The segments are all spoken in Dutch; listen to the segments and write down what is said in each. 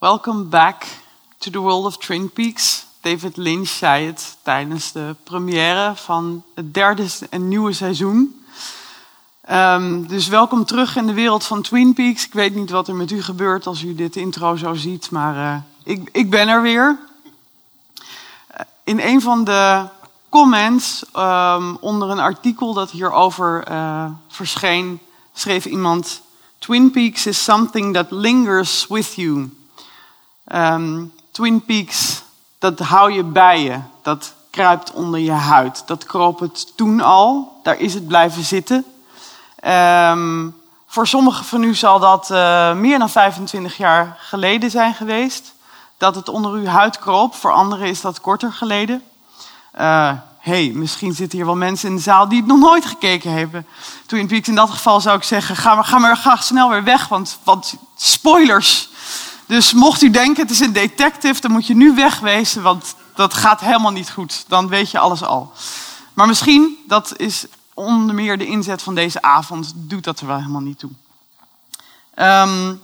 Welcome back to the world of Twin Peaks. David Lynch zei het tijdens de première van het derde en nieuwe seizoen. Um, dus welkom terug in de wereld van Twin Peaks. Ik weet niet wat er met u gebeurt als u dit intro zo ziet, maar uh, ik, ik, ben er weer. Uh, in een van de comments um, onder een artikel dat hierover uh, verscheen, schreef iemand: Twin Peaks is something that lingers with you. Um, Twin Peaks, dat hou je bij je. Dat kruipt onder je huid. Dat kroop het toen al. Daar is het blijven zitten. Um, voor sommigen van u zal dat uh, meer dan 25 jaar geleden zijn geweest. Dat het onder uw huid kroop. Voor anderen is dat korter geleden. Uh, hey, misschien zitten hier wel mensen in de zaal die het nog nooit gekeken hebben. Twin Peaks, in dat geval zou ik zeggen, ga maar, ga maar graag snel weer weg, want, want spoilers. Dus mocht u denken het is een detective, dan moet je nu wegwezen, want dat gaat helemaal niet goed. Dan weet je alles al. Maar misschien, dat is onder meer de inzet van deze avond, doet dat er wel helemaal niet toe. Um,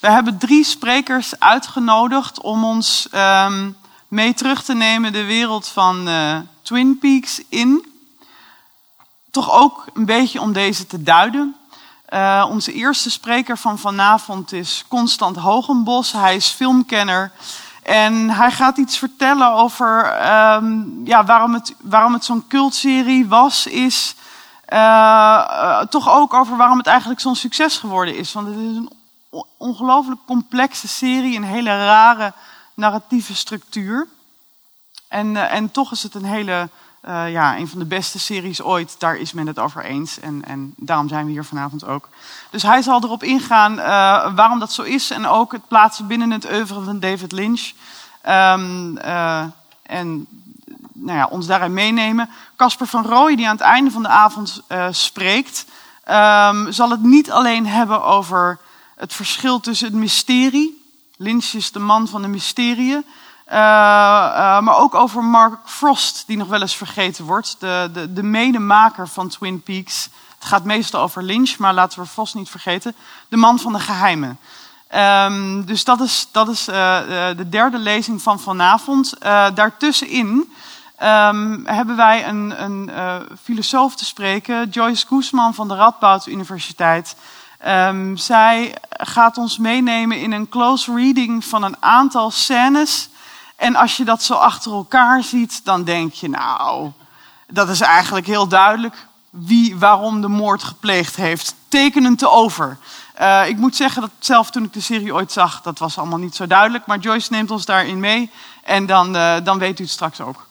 we hebben drie sprekers uitgenodigd om ons um, mee terug te nemen de wereld van uh, Twin Peaks in. Toch ook een beetje om deze te duiden. Uh, onze eerste spreker van vanavond is Constant Hogenbos. Hij is filmkenner. En hij gaat iets vertellen over um, ja, waarom het, waarom het zo'n cultserie was, is. Uh, uh, toch ook over waarom het eigenlijk zo'n succes geworden is. Want het is een ongelooflijk complexe serie, een hele rare narratieve structuur. En, en toch is het een hele uh, ja, een van de beste series ooit, daar is men het over eens. En, en daarom zijn we hier vanavond ook. Dus hij zal erop ingaan uh, waarom dat zo is. En ook het plaatsen binnen het oeuvre van David Lynch. Um, uh, en nou ja, ons daarin meenemen. Casper van Rooij, die aan het einde van de avond spreekt, um, zal het niet alleen hebben over het verschil tussen het mysterie. Lynch is de man van de mysterieën. Uh, uh, maar ook over Mark Frost, die nog wel eens vergeten wordt. De, de, de medemaker van Twin Peaks. Het gaat meestal over Lynch, maar laten we Frost niet vergeten. De man van de geheimen. Um, dus dat is, dat is uh, de derde lezing van vanavond. daartussenin um, hebben wij een, een filosoof te spreken, Joyce Koesman van de Radboud Universiteit. Um, zij gaat ons meenemen in een close reading van een aantal scènes en als je dat zo achter elkaar ziet, dan denk je, nou, dat is eigenlijk heel duidelijk wie waarom de moord gepleegd heeft. Tekenend te over. Uh, ik moet zeggen dat zelf toen ik de serie ooit zag, dat was allemaal niet zo duidelijk. Maar Joyce neemt ons daarin mee en dan, uh, dan weet u het straks ook.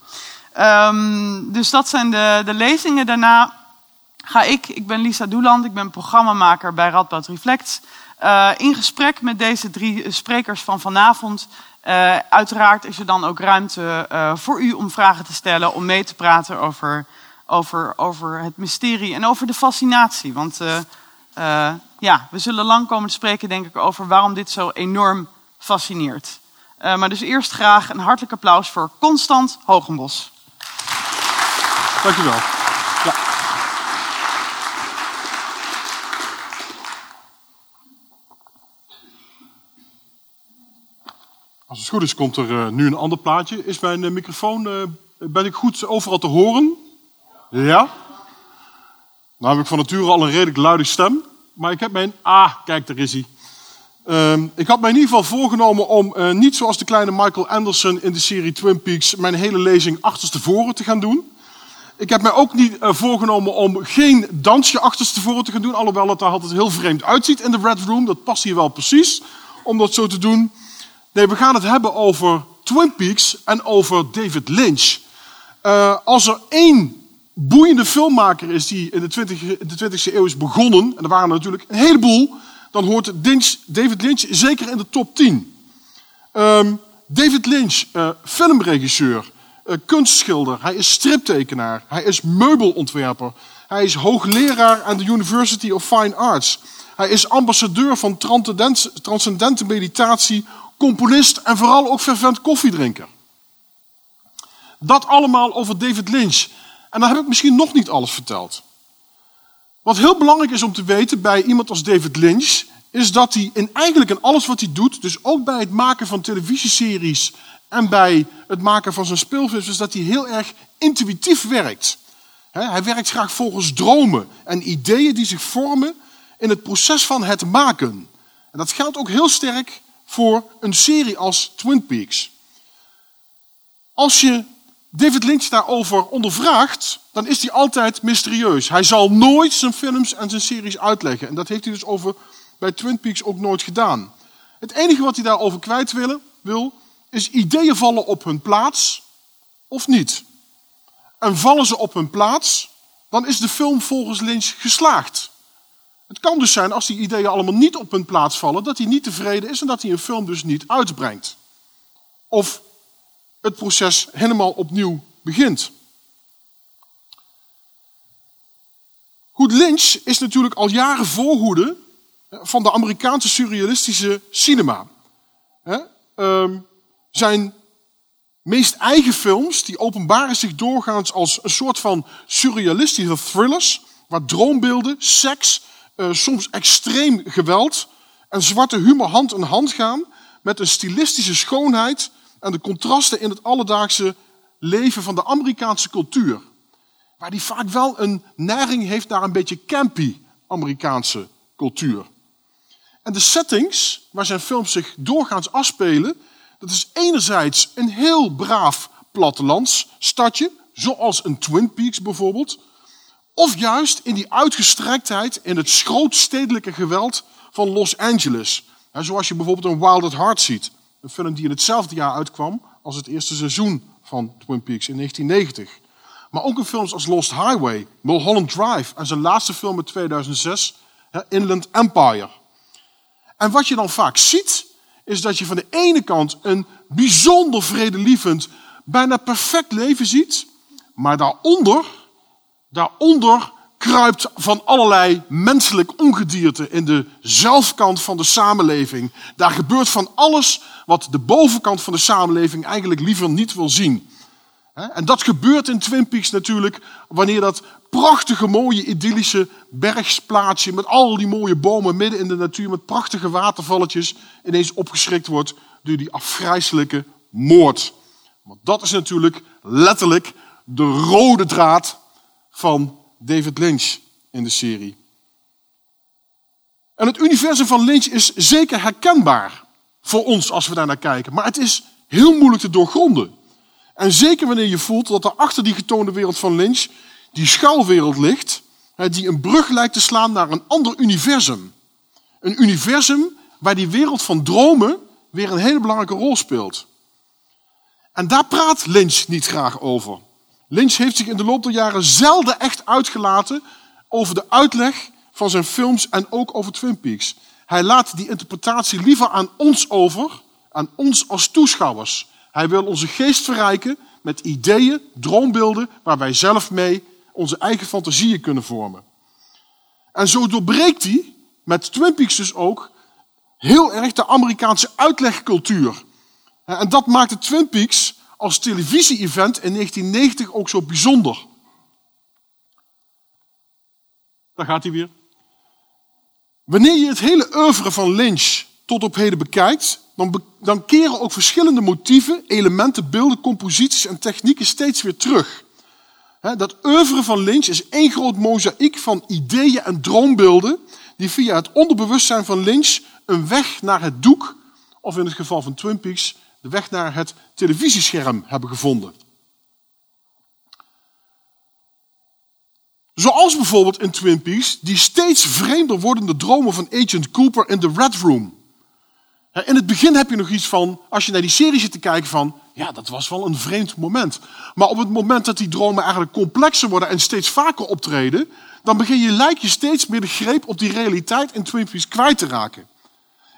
Um, dus dat zijn de, de lezingen. Daarna ga ik, ik ben Lisa Doeland, ik ben programmamaker bij Radboud Reflects. Uh, in gesprek met deze drie sprekers van vanavond uh, uiteraard is er dan ook ruimte uh, voor u om vragen te stellen, om mee te praten over, over, over het mysterie en over de fascinatie. Want uh, ja, we zullen lang komen te spreken, denk ik, over waarom dit zo enorm fascineert. maar dus eerst graag een hartelijk applaus voor Constant Hogenbos. Dank u wel. Ja. Als het goed is, komt er uh, nu een ander plaatje. Is mijn uh, microfoon, uh, ben ik goed overal te horen? Ja? Nou heb ik van nature al een redelijk luide stem. Maar ik heb mijn... Ah, kijk, daar is hij. Uh, ik had mij in ieder geval voorgenomen om niet zoals de kleine Michael Anderson in de serie Twin Peaks... mijn hele lezing achterstevoren te gaan doen. Ik heb mij ook niet voorgenomen om geen dansje achterstevoren te gaan doen. Alhoewel het daar altijd heel vreemd uitziet in de Red Room. Dat past hier wel precies om dat zo te doen. Nee, we gaan het hebben over Twin Peaks en over David Lynch. Uh, als er één boeiende filmmaker is die in de, 20, in de 20e eeuw is begonnen, en er waren natuurlijk een heleboel, dan hoort David Lynch zeker in de top 10. Um, David Lynch, uh, filmregisseur, uh, kunstschilder, hij is striptekenaar, hij is meubelontwerper, hij is hoogleraar aan de University of Fine Arts. Hij is ambassadeur van transcendente meditatie componist en vooral ook fervent koffiedrinker. Dat allemaal over David Lynch. En dan heb ik misschien nog niet alles verteld. Wat heel belangrijk is om te weten bij iemand als David Lynch is dat hij in eigenlijk in alles wat hij doet, dus ook bij het maken van televisieseries en bij het maken van zijn speelfilms, is dat hij heel erg intuïtief werkt. hij werkt graag volgens dromen en ideeën die zich vormen in het proces van het maken. En dat geldt ook heel sterk voor een serie als Twin Peaks. Als je David Lynch daarover ondervraagt, dan is hij altijd mysterieus. Hij zal nooit zijn films en zijn series uitleggen. En dat heeft hij dus over, bij Twin Peaks ook nooit gedaan. Het enige wat hij daarover kwijt wil, wil is ideeën vallen op hun plaats of niet. En vallen ze op hun plaats, dan is de film volgens Lynch geslaagd. Het kan dus zijn, als die ideeën allemaal niet op hun plaats vallen, dat hij niet tevreden is en dat hij een film dus niet uitbrengt. Of het proces helemaal opnieuw begint. Goed, Lynch is natuurlijk al jaren voorhoede van de Amerikaanse surrealistische cinema. Ehm, zijn meest eigen films die openbaren zich doorgaans als een soort van surrealistische thrillers, waar droombeelden, seks, eh, soms extreem geweld en zwarte humor hand in hand gaan met een stilistische schoonheid en de contrasten in het alledaagse leven van de Amerikaanse cultuur. Waar die vaak wel een neiging heeft naar een beetje campy Amerikaanse cultuur. En de settings waar zijn films zich doorgaans afspelen, dat is enerzijds een heel braaf plattelandsstadje, zoals een Twin Peaks bijvoorbeeld. Of juist in die uitgestrektheid, in het grootstedelijke geweld van Los Angeles. Zoals je bijvoorbeeld een Wild at Heart ziet. Een film die in hetzelfde jaar uitkwam als het eerste seizoen van Twin Peaks in 1990. Maar ook in films als Lost Highway, Mulholland Drive en zijn laatste film in 2006, Inland Empire. En wat je dan vaak ziet, is dat je van de ene kant een bijzonder vredelievend, bijna perfect leven ziet, maar daaronder, daaronder kruipt van allerlei menselijk ongedierte in de zelfkant van de samenleving. Daar gebeurt van alles wat de bovenkant van de samenleving eigenlijk liever niet wil zien. En dat gebeurt in Twin Peaks natuurlijk wanneer dat prachtige, mooie, idyllische bergsplaatsje met al die mooie bomen midden in de natuur met prachtige watervalletjes ineens opgeschrikt wordt door die afgrijzelijke moord. Want dat is natuurlijk letterlijk de rode draad van David Lynch in de serie. En het universum van Lynch is zeker herkenbaar voor ons als we daar naar kijken. Maar het is heel moeilijk te doorgronden. En zeker wanneer je voelt dat er achter die getoonde wereld van Lynch die schuilwereld ligt, die een brug lijkt te slaan naar een ander universum. Een universum waar die wereld van dromen weer een hele belangrijke rol speelt. En daar praat Lynch niet graag over. Lynch heeft zich in de loop der jaren zelden echt uitgelaten over de uitleg van zijn films en ook over Twin Peaks. Hij laat die interpretatie liever aan ons over, aan ons als toeschouwers. Hij wil onze geest verrijken met ideeën, droombeelden, waar wij zelf mee onze eigen fantasieën kunnen vormen. En zo doorbreekt hij, met Twin Peaks dus ook, heel erg de Amerikaanse uitlegcultuur. En dat maakt de Twin Peaks als televisie-event in 1990 ook zo bijzonder. Daar gaat hij weer. Wanneer je het hele oeuvre van Lynch tot op heden bekijkt, dan, dan keren ook verschillende motieven, elementen, beelden, composities en technieken steeds weer terug. dat oeuvre van Lynch is één groot mozaïek van ideeën en droombeelden die via het onderbewustzijn van Lynch een weg naar het doek, of in het geval van Twin Peaks, de weg naar het televisiescherm hebben gevonden. Zoals bijvoorbeeld in Twin Peaks die steeds vreemder wordende dromen van Agent Cooper in de Red Room. In het begin heb je nog iets van, als je naar die serie zit te kijken van, ja, dat was wel een vreemd moment. Maar op het moment dat die dromen eigenlijk complexer worden en steeds vaker optreden, dan begin je lijkt je steeds meer de greep op die realiteit in Twin Peaks kwijt te raken.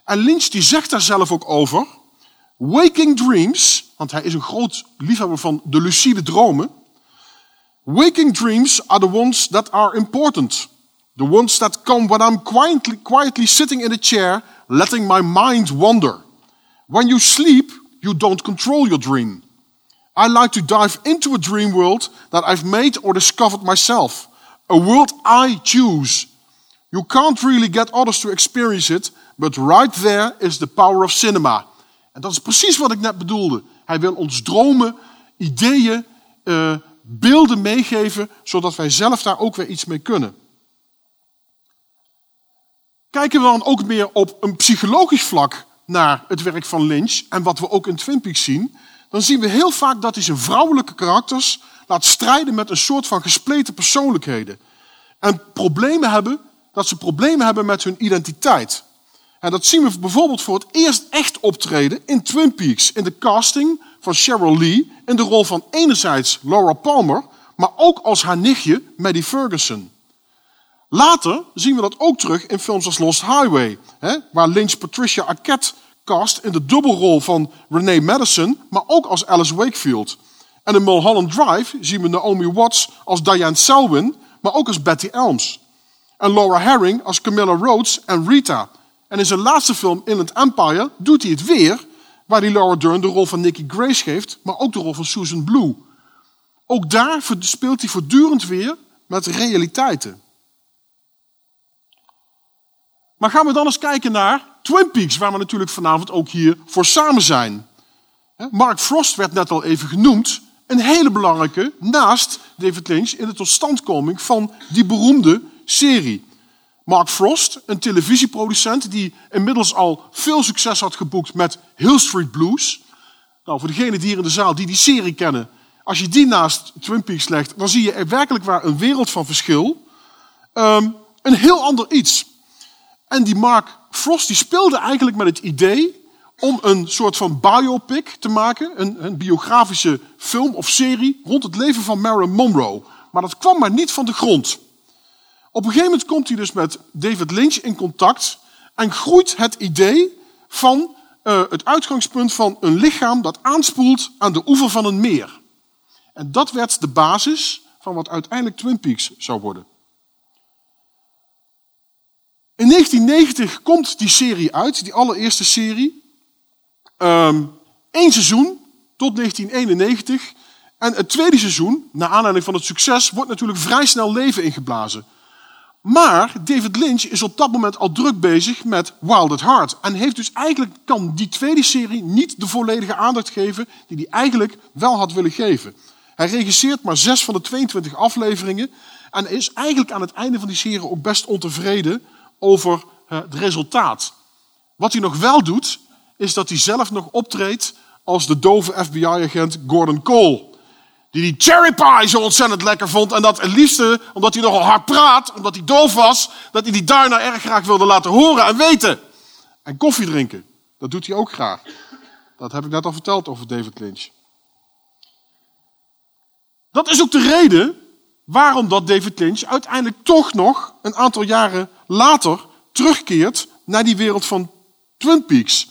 En Lynch die zegt daar zelf ook over, waking dreams, want hij is een groot liefhebber van de lucide dromen. Waking dreams are the ones that are important. The ones that come when I'm quietly, quietly sitting in a chair letting my mind wander. When you sleep, you don't control your dream. I like to dive into a dream world that I've made or discovered myself, a world I choose. You can't really get others to experience it But right there is the power of cinema. En dat is precies wat ik net bedoelde. Hij wil ons dromen, ideeën, uh, beelden meegeven, zodat wij zelf daar ook weer iets mee kunnen. Kijken we dan ook meer op een psychologisch vlak naar het werk van Lynch en wat we ook in Twin Peaks zien, dan zien we heel vaak dat hij zijn vrouwelijke karakters laat strijden met een soort van gespleten persoonlijkheden. En problemen hebben, dat ze problemen hebben met hun identiteit. En dat zien we bijvoorbeeld voor het eerst echt optreden in Twin Peaks, in de casting van Cheryl Lee in de rol van enerzijds Laura Palmer, maar ook als haar nichtje Maddie Ferguson. Later zien we dat ook terug in films als Lost Highway, hè, waar Lynch Patricia Arquette cast in de dubbelrol van Renee Madison, maar ook als Alice Wakefield. En in Mulholland Drive zien we Naomi Watts als Diane Selwyn, maar ook als Betty Elms. En Laura Herring als Camilla Rhodes en Rita. En in zijn laatste film Inland Empire doet hij het weer, waar hij Laura Dern de rol van Nikki Grace geeft, maar ook de rol van Susan Blue. Ook daar speelt hij voortdurend weer met realiteiten. Maar gaan we dan eens kijken naar Twin Peaks, waar we natuurlijk vanavond ook hier voor samen zijn. Mark Frost werd net al even genoemd. Een hele belangrijke naast David Lynch in de totstandkoming van die beroemde serie. Mark Frost, een televisieproducent die inmiddels al veel succes had geboekt met Hill Street Blues. Nou, voor degenen die hier in de zaal die die serie kennen, als je die naast Twin Peaks legt, dan zie je werkelijk waar een wereld van verschil. Ehm, een heel ander iets. En die Mark Frost die speelde eigenlijk met het idee om een soort van biopic te maken, een, een biografische film of serie rond het leven van Marilyn Monroe. Maar dat kwam maar niet van de grond. Op een gegeven moment komt hij dus met David Lynch in contact en groeit het idee van uh, het uitgangspunt van een lichaam dat aanspoelt aan de oever van een meer. En dat werd de basis van wat uiteindelijk Twin Peaks zou worden. In 1990 komt die serie uit, die allereerste serie. Eén ehm, seizoen tot 1991. En het tweede seizoen, naar aanleiding van het succes, wordt natuurlijk vrij snel leven ingeblazen. Maar David Lynch is op dat moment al druk bezig met Wild at Heart. En heeft dus eigenlijk, kan die tweede serie niet de volledige aandacht geven die hij eigenlijk wel had willen geven. Hij regisseert maar zes van de 22 afleveringen. En is eigenlijk aan het einde van die serie ook best ontevreden over eh, het resultaat. Wat hij nog wel doet, is dat hij zelf nog optreedt als de dove FBI-agent Gordon Cole. Die die cherry pie zo ontzettend lekker vond. En dat het liefste, omdat hij nogal hard praat, omdat hij doof was, dat hij die daarna erg graag wilde laten horen en weten. En koffie drinken. Dat doet hij ook graag. Dat heb ik net al verteld over David Lynch. Dat is ook de reden waarom dat David Lynch uiteindelijk toch nog een aantal jaren later terugkeert naar die wereld van Twin Peaks.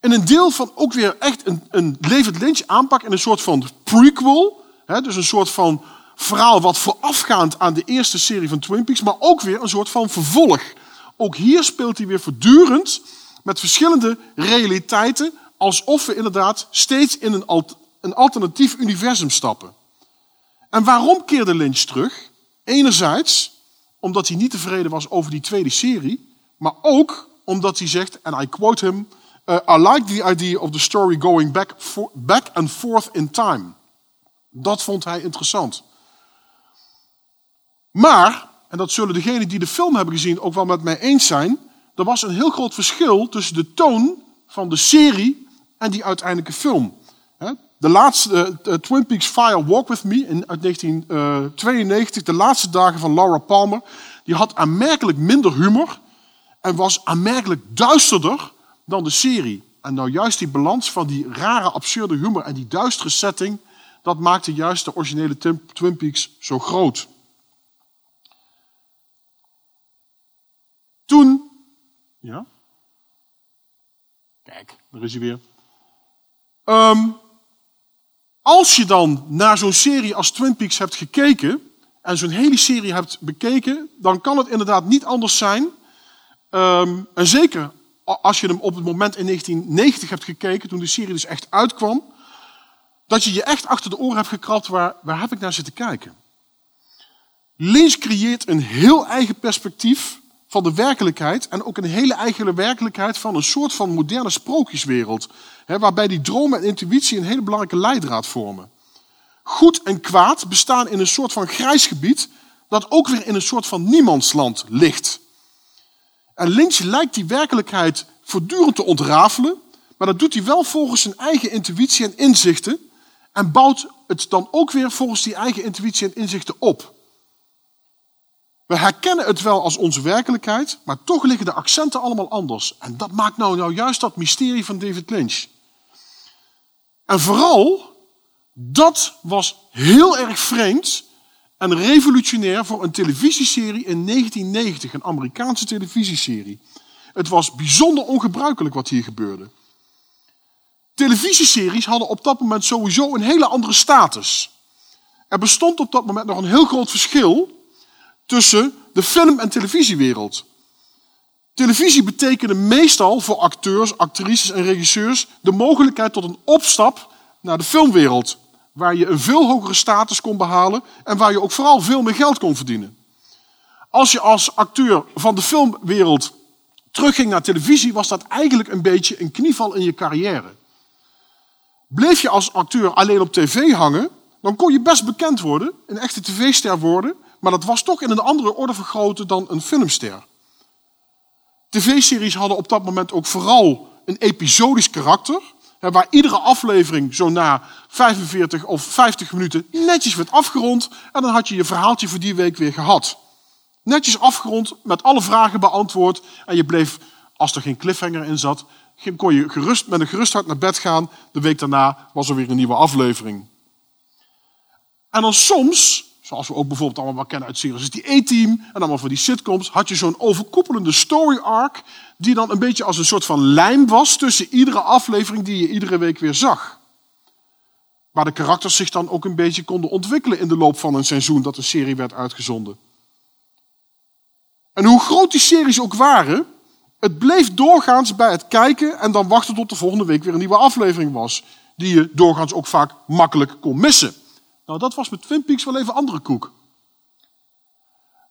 En een deel van ook weer echt een, een David Lynch aanpak in een soort van prequel. Hè, dus een soort van verhaal wat voorafgaand aan de eerste serie van Twin Peaks, maar ook weer een soort van vervolg. Ook hier speelt hij weer voortdurend met verschillende realiteiten, alsof we inderdaad steeds in een, een alternatief universum stappen. En waarom keerde Lynch terug? Enerzijds omdat hij niet tevreden was over die tweede serie, maar ook omdat hij zegt, en I quote him, uh, I like the idea of the story going back, back and forth in time. Dat vond hij interessant. Maar, en dat zullen degenen die de film hebben gezien ook wel met mij eens zijn, er was een heel groot verschil tussen de toon van de serie en die uiteindelijke film. De laatste, uh, Twin Peaks Fire Walk With Me in, uit 1992, de laatste dagen van Laura Palmer, die had aanmerkelijk minder humor en was aanmerkelijk duisterder dan de serie. En nou juist die balans van die rare, absurde humor en die duistere setting, dat maakte juist de originele Twin Peaks zo groot. Toen, ja, kijk, daar is hij weer. Um, als je dan naar zo'n serie als Twin Peaks hebt gekeken en zo'n hele serie hebt bekeken, dan kan het inderdaad niet anders zijn. Um, en zeker als je hem op het moment in 1990 hebt gekeken, toen de serie dus echt uitkwam, dat je je echt achter de oren hebt gekrapt, waar, waar heb ik naar zitten kijken? Lynch creëert een heel eigen perspectief van de werkelijkheid en ook een hele eigen werkelijkheid van een soort van moderne sprookjeswereld. Hè, waarbij die dromen en intuïtie een hele belangrijke leidraad vormen. Goed en kwaad bestaan in een soort van grijs gebied dat ook weer in een soort van niemandsland ligt. En Lynch lijkt die werkelijkheid voortdurend te ontrafelen, maar dat doet hij wel volgens zijn eigen intuïtie en inzichten en bouwt het dan ook weer volgens die eigen intuïtie en inzichten op. We herkennen het wel als onze werkelijkheid, maar toch liggen de accenten allemaal anders. En dat maakt nou, nou juist dat mysterie van David Lynch. En vooral, dat was heel erg vreemd en revolutionair voor een televisieserie in 1990, een Amerikaanse televisieserie. Het was bijzonder ongebruikelijk wat hier gebeurde. Televisieseries hadden op dat moment sowieso een hele andere status. Er bestond op dat moment nog een heel groot verschil tussen de film- en televisiewereld. Televisie betekende meestal voor acteurs, actrices en regisseurs de mogelijkheid tot een opstap naar de filmwereld, waar je een veel hogere status kon behalen en waar je ook vooral veel meer geld kon verdienen. Als je als acteur van de filmwereld terugging naar televisie, was dat eigenlijk een beetje een knieval in je carrière. Bleef je als acteur alleen op tv hangen, dan kon je best bekend worden, een echte tv-ster worden, maar dat was toch in een andere orde vergroten dan een filmster. TV-series hadden op dat moment ook vooral een episodisch karakter, waar iedere aflevering zo na 45 of 50 minuten netjes werd afgerond en dan had je je verhaaltje voor die week weer gehad. Netjes afgerond, met alle vragen beantwoord en je bleef, als er geen cliffhanger in zat, kon je gerust, met een gerust hart naar bed gaan. De week daarna was er weer een nieuwe aflevering. En dan soms Zoals we ook bijvoorbeeld allemaal kennen uit series, die A-Team en allemaal voor die sitcoms, had je zo'n overkoepelende story arc, die dan een beetje als een soort van lijm was tussen iedere aflevering die je iedere week weer zag. Waar de karakters zich dan ook een beetje konden ontwikkelen in de loop van een seizoen dat een serie werd uitgezonden. En hoe groot die series ook waren, het bleef doorgaans bij het kijken en dan wachten tot de volgende week weer een nieuwe aflevering was. Die je doorgaans ook vaak makkelijk kon missen. Nou, dat was met Twin Peaks wel even andere koek.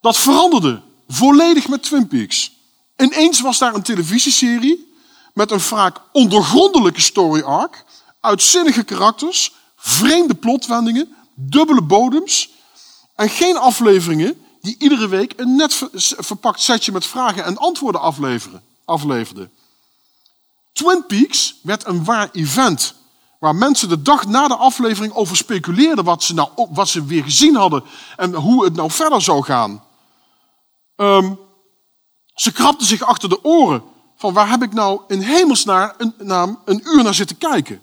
Dat veranderde volledig met Twin Peaks. Ineens was daar een televisieserie met een vaak ondergrondelijke story arc, uitzinnige karakters, vreemde plotwendingen, dubbele bodems en geen afleveringen die iedere week een net verpakt setje met vragen en antwoorden afleveren, afleverden. Twin Peaks werd een waar event Waar mensen de dag na de aflevering over speculeerden wat ze, nou, wat ze weer gezien hadden en hoe het nou verder zou gaan. Um, ze krabden zich achter de oren van waar heb ik nou in hemelsnaam een, naam een uur naar zitten kijken.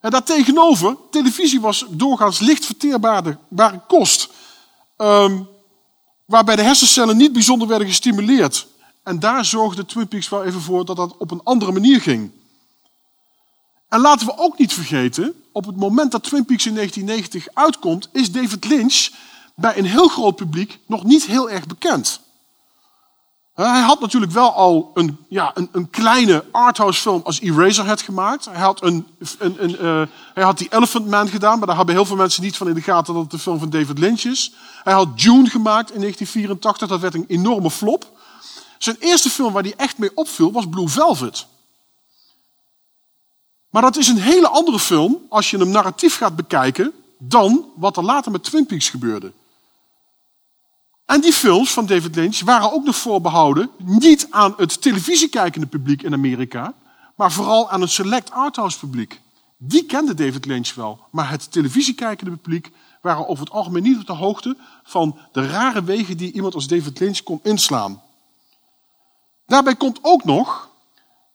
En daartegenover, televisie was doorgaans licht verteerbare kost. Um, waarbij de hersencellen niet bijzonder werden gestimuleerd. En daar zorgde Twin Peaks wel even voor dat dat op een andere manier ging. En laten we ook niet vergeten, op het moment dat Twin Peaks in 1990 uitkomt, is David Lynch bij een heel groot publiek nog niet heel erg bekend. Hij had natuurlijk wel al een, ja, een, een kleine arthouse film als Eraserhead gemaakt. Hij had, een, een, een uh, hij had die Elephant Man gedaan, maar daar hebben heel veel mensen niet van in de gaten dat het de film van David Lynch is. Hij had Dune gemaakt in 1984, dat werd een enorme flop. Zijn eerste film waar hij echt mee opviel was Blue Velvet. Maar dat is een hele andere film als je hem narratief gaat bekijken dan wat er later met Twin Peaks gebeurde. En die films van David Lynch waren ook nog voorbehouden niet aan het televisiekijkende publiek in Amerika, maar vooral aan een select arthouse publiek. Die kende David Lynch wel, maar het televisiekijkende publiek waren over het algemeen niet op de hoogte van de rare wegen die iemand als David Lynch kon inslaan. Daarbij komt ook nog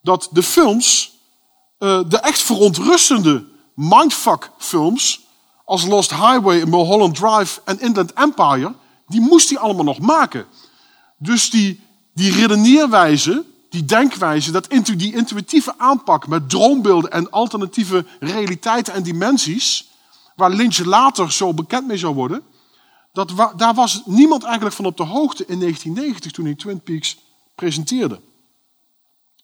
dat de films uh, de echt verontrustende mindfuck films als Lost Highway, Mulholland Drive en Inland Empire, die moest hij allemaal nog maken. Dus die, die redeneerwijze, die denkwijze, dat die intuïtieve aanpak met droombeelden en alternatieve realiteiten en dimensies, waar Lynch later zo bekend mee zou worden, dat, daar was niemand eigenlijk van op de hoogte in 1990 toen hij Twin Peaks presenteerde.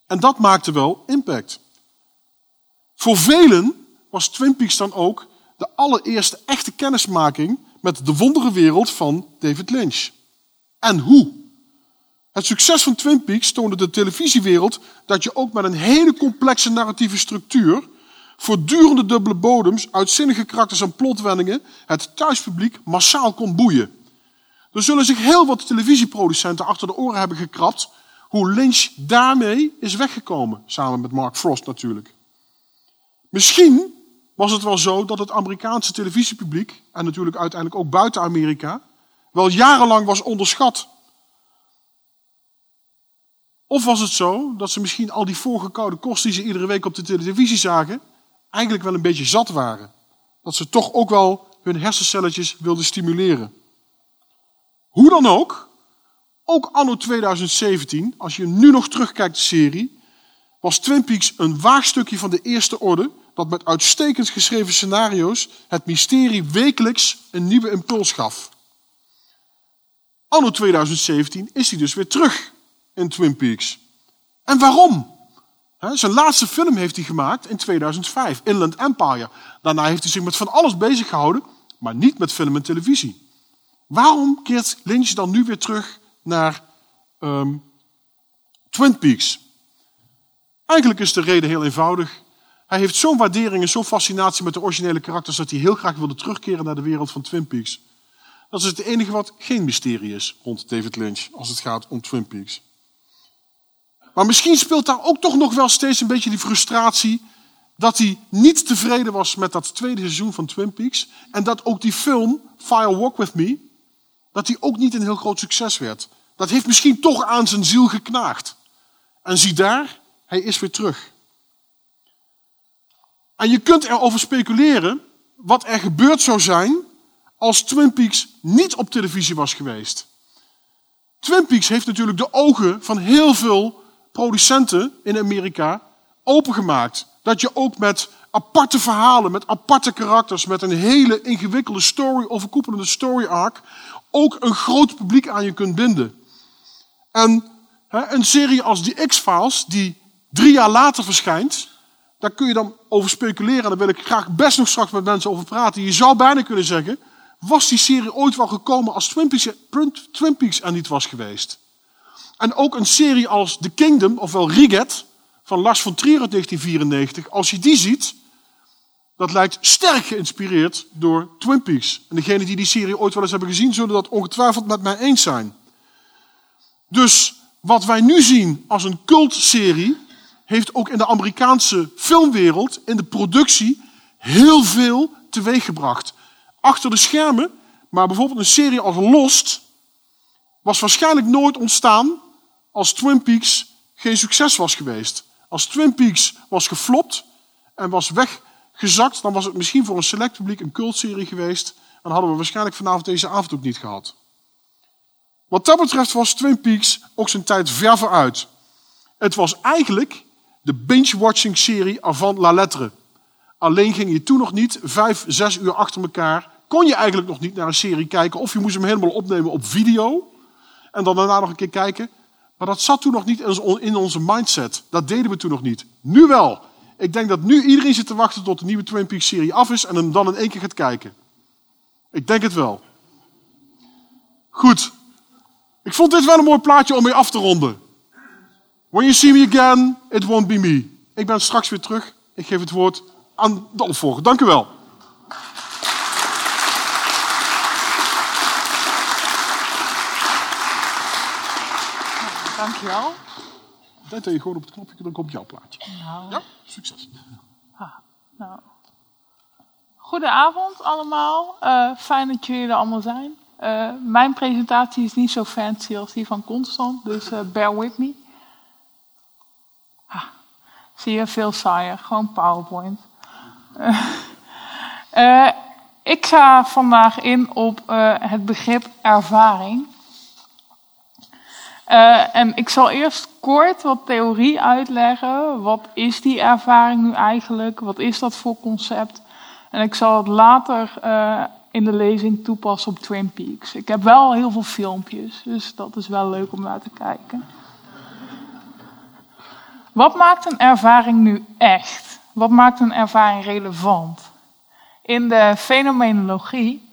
En dat maakte wel impact. Voor velen was Twin Peaks dan ook de allereerste echte kennismaking met de wondere wereld van David Lynch. En hoe? Het succes van Twin Peaks toonde de televisiewereld dat je ook met een hele complexe narratieve structuur, voortdurende dubbele bodems, uitzinnige karakters en plotwendingen het thuispubliek massaal kon boeien. Er zullen zich heel wat televisieproducenten achter de oren hebben gekrapt hoe Lynch daarmee is weggekomen, samen met Mark Frost natuurlijk. Misschien was het wel zo dat het Amerikaanse televisiepubliek, en natuurlijk uiteindelijk ook buiten Amerika, wel jarenlang was onderschat. Of was het zo dat ze misschien al die voorgekoude kost die ze iedere week op de televisie zagen, eigenlijk wel een beetje zat waren. Dat ze toch ook wel hun hersencelletjes wilden stimuleren. Hoe dan ook, ook anno 2017, als je nu nog terugkijkt de serie, was Twin Peaks een waagstukje van de eerste orde dat met uitstekend geschreven scenario's het mysterie wekelijks een nieuwe impuls gaf. Anno 2017 is hij dus weer terug in Twin Peaks. En waarom? zijn laatste film heeft hij gemaakt in 2005, Inland Empire. Daarna heeft hij zich met van alles bezig gehouden, maar niet met film en televisie. Waarom keert Lynch dan nu weer terug naar um, Twin Peaks? Eigenlijk is de reden heel eenvoudig. Hij heeft zo'n waardering en zo'n fascinatie met de originele karakters dat hij heel graag wilde terugkeren naar de wereld van Twin Peaks. Dat is het enige wat geen mysterie is rond David Lynch als het gaat om Twin Peaks. Maar misschien speelt daar ook toch nog wel steeds een beetje die frustratie dat hij niet tevreden was met dat tweede seizoen van Twin Peaks en dat ook die film Fire Walk With Me, dat die ook niet een heel groot succes werd. Dat heeft misschien toch aan zijn ziel geknaagd. En zie daar, hij is weer terug. En je kunt erover speculeren wat er gebeurd zou zijn als Twin Peaks niet op televisie was geweest. Twin Peaks heeft natuurlijk de ogen van heel veel producenten in Amerika opengemaakt. Dat je ook met aparte verhalen, met aparte karakters, met een hele ingewikkelde story, overkoepelende story arc, ook een groot publiek aan je kunt binden. En hè, een serie als die X-Files, die drie jaar later verschijnt, daar kun je dan over speculeren. En daar wil ik graag best nog straks met mensen over praten. Je zou bijna kunnen zeggen, was die serie ooit wel gekomen als Twin Peaks, Twin Peaks er niet was geweest? En ook een serie als The Kingdom, ofwel Riget, van Lars von Trier uit 1994. Als je die ziet, dat lijkt sterk geïnspireerd door Twin Peaks. En degenen die die serie ooit wel eens hebben gezien, zullen dat ongetwijfeld met mij eens zijn. Dus wat wij nu zien als een cultserie, heeft ook in de Amerikaanse filmwereld, in de productie, heel veel teweeggebracht. Achter de schermen, maar bijvoorbeeld een serie als Lost, was waarschijnlijk nooit ontstaan als Twin Peaks geen succes was geweest. Als Twin Peaks was geflopt en was weggezakt, dan was het misschien voor een select publiek een cultserie geweest. En hadden we waarschijnlijk vanavond deze avond ook niet gehad. Wat dat betreft was Twin Peaks ook zijn tijd ver vooruit. Het was eigenlijk de binge-watching serie avant la lettre. Alleen ging je toen nog niet vijf, zes uur achter elkaar. Kon je eigenlijk nog niet naar een serie kijken. Of je moest hem helemaal opnemen op video. En dan daarna nog een keer kijken. Maar dat zat toen nog niet in onze mindset. Dat deden we toen nog niet. Nu wel. Ik denk dat nu iedereen zit te wachten tot de nieuwe Twin Peaks serie af is en hem dan in één keer gaat kijken. Ik denk het wel. Goed. Ik vond dit wel een mooi plaatje om mee af te ronden. When you see me again, it won't be me. Ik ben straks weer terug. Ik geef het woord aan de opvolger. Dank u wel. Dankjewel. Dan je gewoon op het knopje, dan komt jouw plaatje. Nou. Ja, succes. Ah, nou. Goedenavond allemaal. Uh, fijn dat jullie er allemaal zijn. Uh, mijn presentatie is niet zo fancy als die van Constant, dus uh, bear with me. Zie je, veel saaier. Gewoon PowerPoint. ik ga vandaag in op het begrip ervaring. En ik zal eerst kort wat theorie uitleggen. Wat is die ervaring nu eigenlijk? Wat is dat voor concept? En ik zal het later in de lezing toepassen op Twin Peaks. Ik heb wel heel veel filmpjes, dus dat is wel leuk om naar te kijken. Wat maakt een ervaring nu echt? Wat maakt een ervaring relevant? In de fenomenologie,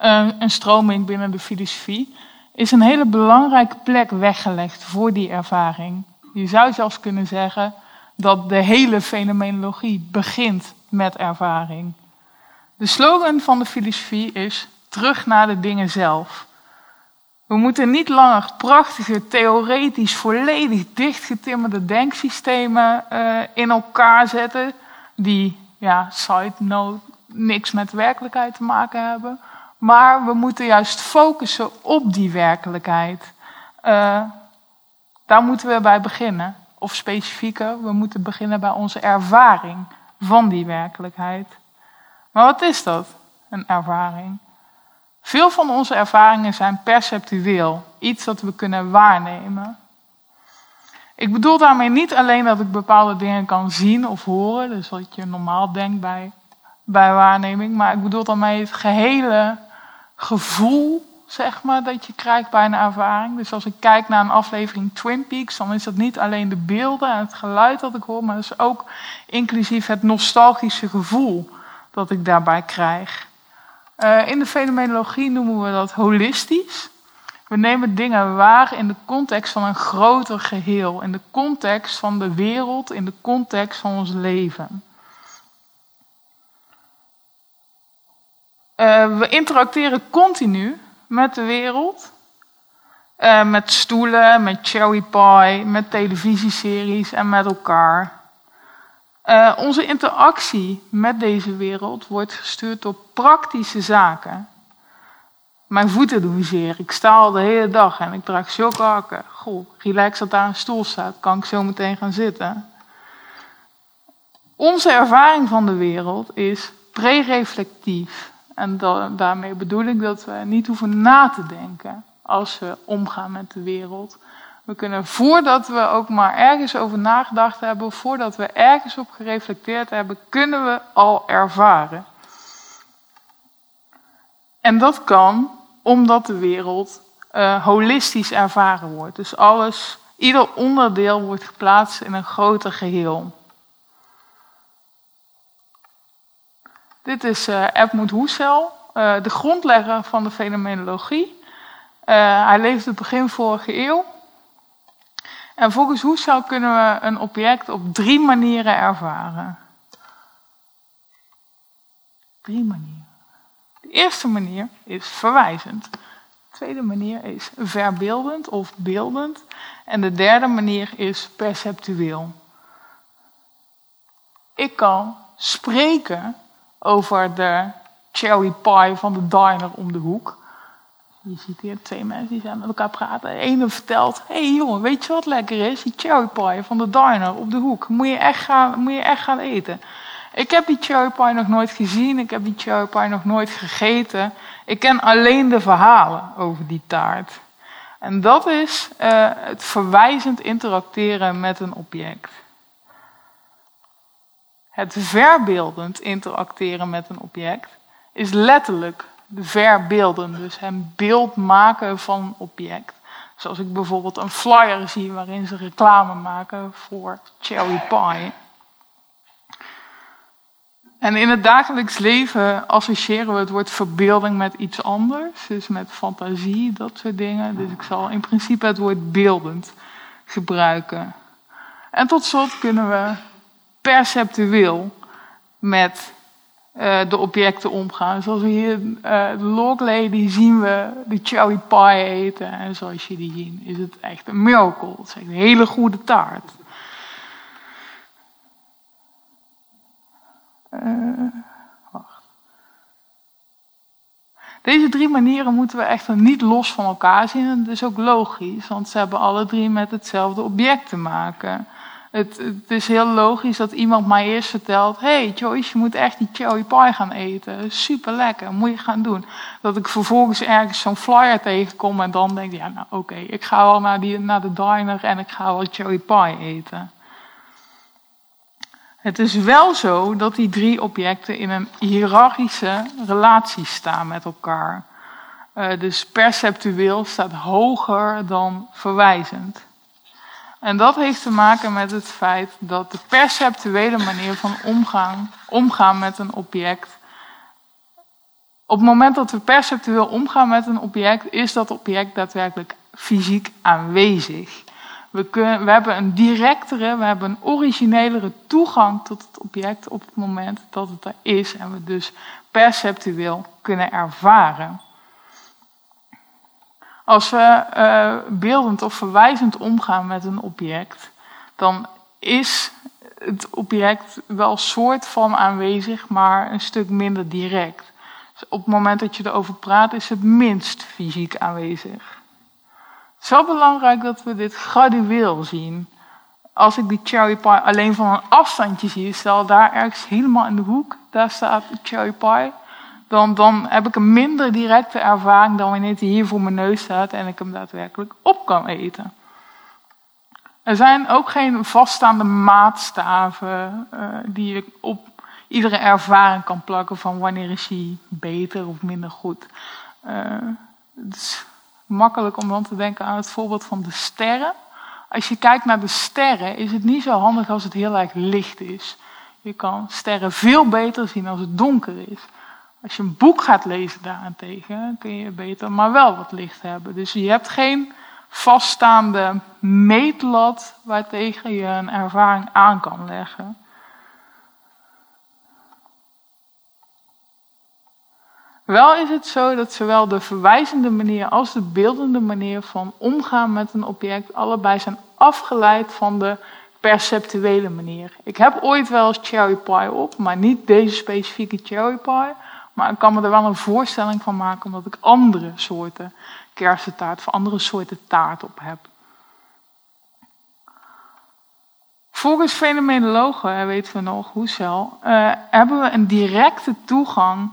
uh, een stroming binnen de filosofie, is een hele belangrijke plek weggelegd voor die ervaring. Je zou zelfs kunnen zeggen dat de hele fenomenologie begint met ervaring. De slogan van de filosofie is terug naar de dingen zelf. We moeten niet langer prachtige, theoretisch, volledig dichtgetimmerde denksystemen uh, in elkaar zetten, die, ja, side note, niks met werkelijkheid te maken hebben. Maar we moeten juist focussen op die werkelijkheid. Uh, daar moeten we bij beginnen. Of specifieker, we moeten beginnen bij onze ervaring van die werkelijkheid. Maar wat is dat, een ervaring? Veel van onze ervaringen zijn perceptueel, iets dat we kunnen waarnemen. Ik bedoel daarmee niet alleen dat ik bepaalde dingen kan zien of horen, dus wat je normaal denkt bij, bij waarneming, maar ik bedoel daarmee het gehele gevoel, zeg maar, dat je krijgt bij een ervaring. Dus als ik kijk naar een aflevering Twin Peaks, dan is dat niet alleen de beelden en het geluid dat ik hoor, maar dat is ook inclusief het nostalgische gevoel dat ik daarbij krijg. Uh, in de fenomenologie noemen we dat holistisch. We nemen dingen waar in de context van een groter geheel, in de context van de wereld, in de context van ons leven. Uh, we interacteren continu met de wereld. Uh, met stoelen, met cherry pie, met televisieseries en met elkaar. Uh, onze interactie met deze wereld wordt gestuurd door praktische zaken. Mijn voeten doen zeer. Ik sta al de hele dag en ik draag zulke. Goh, relax dat daar een stoel staat. Kan ik zo meteen gaan zitten? Onze ervaring van de wereld is pre-reflectief. En daarmee bedoel ik dat we niet hoeven na te denken als we omgaan met de wereld. We kunnen voordat we ook maar ergens over nagedacht hebben, voordat we ergens op gereflecteerd hebben, kunnen we al ervaren. En dat kan omdat de wereld uh, holistisch ervaren wordt. Dus alles, ieder onderdeel wordt geplaatst in een groter geheel. Dit is uh, Edmund Husserl, uh, de grondlegger van de fenomenologie. hij leefde begin vorige eeuw. En volgens Husserl kunnen we een object op drie manieren ervaren. Drie manieren. De eerste manier is verwijzend. De tweede manier is verbeeldend of beeldend. En de derde manier is perceptueel. Ik kan spreken over de cherry pie van de diner om de hoek. Je ziet hier twee mensen die zijn met elkaar praten. De ene vertelt, hé hey jongen, weet je wat lekker is? Die cherry pie van de diner op de hoek. Moet je echt gaan, moet je echt gaan eten. Ik heb die cherry pie nog nooit gezien. Ik heb die cherry pie nog nooit gegeten. Ik ken alleen de verhalen over die taart. En dat is uh, het verwijzend interacteren met een object. Het verbeeldend interacteren met een object is letterlijk verbeelden, dus een beeld maken van een object. Zoals ik bijvoorbeeld een flyer zie waarin ze reclame maken voor cherry pie. En in het dagelijks leven associëren we het woord verbeelding met iets anders, dus met fantasie, dat soort dingen. Dus ik zal in principe het woord beeldend gebruiken. En tot slot kunnen we perceptueel met uh, de objecten omgaan. Zoals we hier uh, de Log Lady zien we de cherry pie eten. En zoals je die ziet is het echt een miracle. Het is echt een hele goede taart. Uh, wacht. Deze drie manieren moeten we echter niet los van elkaar zien. En dat is ook logisch, want ze hebben alle drie met hetzelfde object te maken. Het, is heel logisch dat iemand mij eerst vertelt: hey Joyce, je moet echt die cherry pie gaan eten. Super lekker, moet je gaan doen. Dat ik vervolgens ergens zo'n flyer tegenkom en dan denk: ja, nou oké, ik ga wel naar, die, naar de diner en ik ga wel cherry pie eten. Het is wel zo dat die drie objecten in een hiërarchische relatie staan met elkaar. Uh, dus perceptueel staat hoger dan verwijzend. En dat heeft te maken met het feit dat de perceptuele manier van omgaan, omgaan met een object Op het moment dat we perceptueel omgaan met een object, is dat object daadwerkelijk fysiek aanwezig. We, kunnen, we hebben een directere, we hebben een originelere toegang tot het object op het moment dat het er is en we dus perceptueel kunnen ervaren. Als we uh, beeldend of verwijzend omgaan met een object, dan is het object wel soort van aanwezig, maar een stuk minder direct. Dus op het moment dat je erover praat, is het minst fysiek aanwezig. Het is wel belangrijk dat we dit gradueel zien. Als ik die cherry pie alleen van een afstandje zie, stel daar ergens helemaal in de hoek, daar staat de cherry pie, dan, heb ik een minder directe ervaring dan wanneer hij hier voor mijn neus staat en ik hem daadwerkelijk op kan eten. Er zijn ook geen vaststaande maatstaven uh, die ik op iedere ervaring kan plakken van wanneer is hij beter of minder goed. Uh, het is makkelijk om dan te denken aan het voorbeeld van de sterren. Als je kijkt naar de sterren, is het niet zo handig als het heel erg licht is. Je kan sterren veel beter zien als het donker is. Als je een boek gaat lezen daarentegen, kun je beter maar wel wat licht hebben. Dus je hebt geen vaststaande meetlat waartegen je een ervaring aan kan leggen. Wel is het zo dat zowel de verwijzende manier als de beeldende manier van omgaan met een object allebei zijn afgeleid van de perceptuele manier. Ik heb ooit wel eens cherry pie op, maar niet deze specifieke cherry pie. Maar ik kan me er wel een voorstelling van maken omdat ik andere soorten kersentaart of andere soorten taart op heb. Volgens fenomenologen, weten we nog, Husserl, uh, hebben we een directe toegang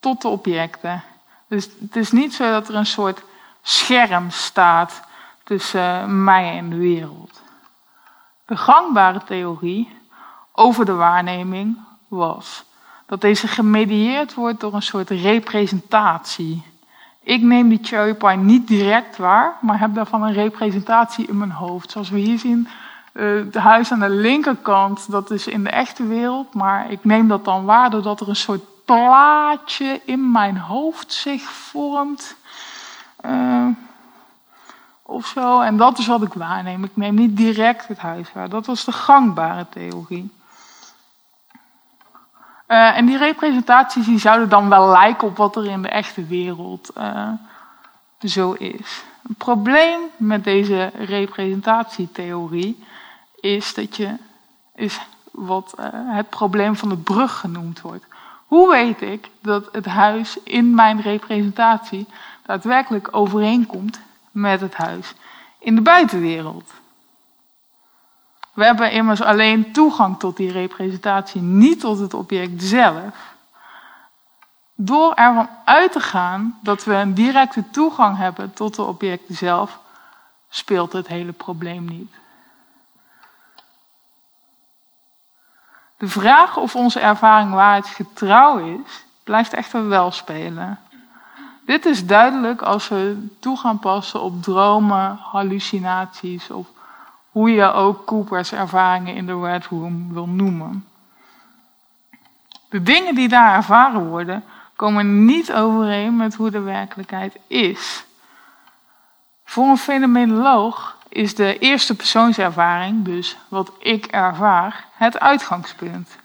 tot de objecten. Dus het is niet zo dat er een soort scherm staat tussen mij en de wereld. De gangbare theorie over de waarneming was dat deze gemedieerd wordt door een soort representatie. Ik neem die cherry pie niet direct waar, maar heb daarvan een representatie in mijn hoofd. Zoals we hier zien, het huis aan de linkerkant, dat is in de echte wereld, maar ik neem dat dan waar doordat er een soort plaatje in mijn hoofd zich vormt. Uh, of zo. En dat is wat ik waarneem. Ik neem niet direct het huis waar. Dat was de gangbare theorie. Uh, en die representaties die zouden dan wel lijken op wat er in de echte wereld uh, zo is. Het probleem met deze representatietheorie is dat je is wat uh, het probleem van de brug genoemd wordt. Hoe weet ik dat het huis in mijn representatie daadwerkelijk overeenkomt met het huis in de buitenwereld? We hebben immers alleen toegang tot die representatie, niet tot het object zelf. Door ervan uit te gaan dat we een directe toegang hebben tot het object zelf, speelt het hele probleem niet. De vraag of onze ervaring waarheidsgetrouw is, blijft echter wel spelen. Dit is duidelijk als we toe gaan passen op dromen, hallucinaties of hoe je ook Coopers ervaringen in de Red Room wil noemen. De dingen die daar ervaren worden, komen niet overeen met hoe de werkelijkheid is. Voor een fenomenoloog is de eerste persoonservaring, dus wat ik ervaar, het uitgangspunt.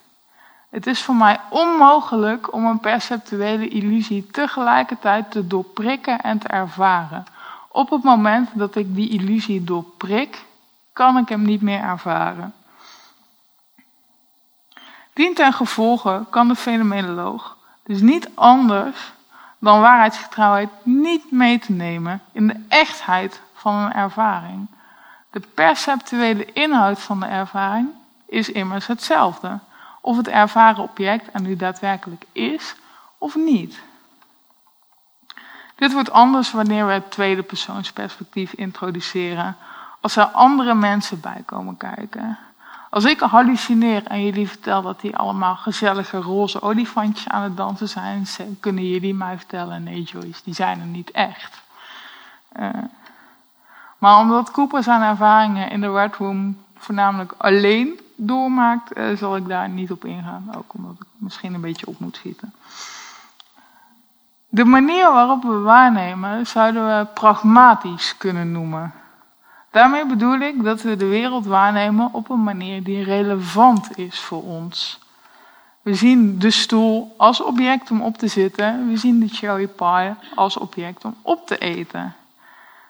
Het is voor mij onmogelijk om een perceptuele illusie tegelijkertijd te doorprikken en te ervaren. Op het moment dat ik die illusie doorprik, kan ik hem niet meer ervaren. Dient ten gevolge kan de fenomenoloog dus niet anders dan waarheidsgetrouwheid niet mee te nemen in de echtheid van een ervaring. De perceptuele inhoud van de ervaring is immers hetzelfde. Of het ervaren object er nu daadwerkelijk is of niet. Dit wordt anders wanneer we het tweede persoonsperspectief introduceren als er andere mensen bij komen kijken. Als ik hallucineer en jullie vertel dat die allemaal gezellige roze olifantjes aan het dansen zijn, kunnen jullie mij vertellen: nee, Joyce, die zijn er niet echt. Uh, maar omdat Cooper zijn ervaringen in de Red Room voornamelijk alleen doormaakt, uh, zal ik daar niet op ingaan. Ook omdat ik misschien een beetje op moet schieten. De manier waarop we waarnemen zouden we pragmatisch kunnen noemen. Daarmee bedoel ik dat we de wereld waarnemen op een manier die relevant is voor ons. We zien de stoel als object om op te zitten. We zien de cherry pie als object om op te eten.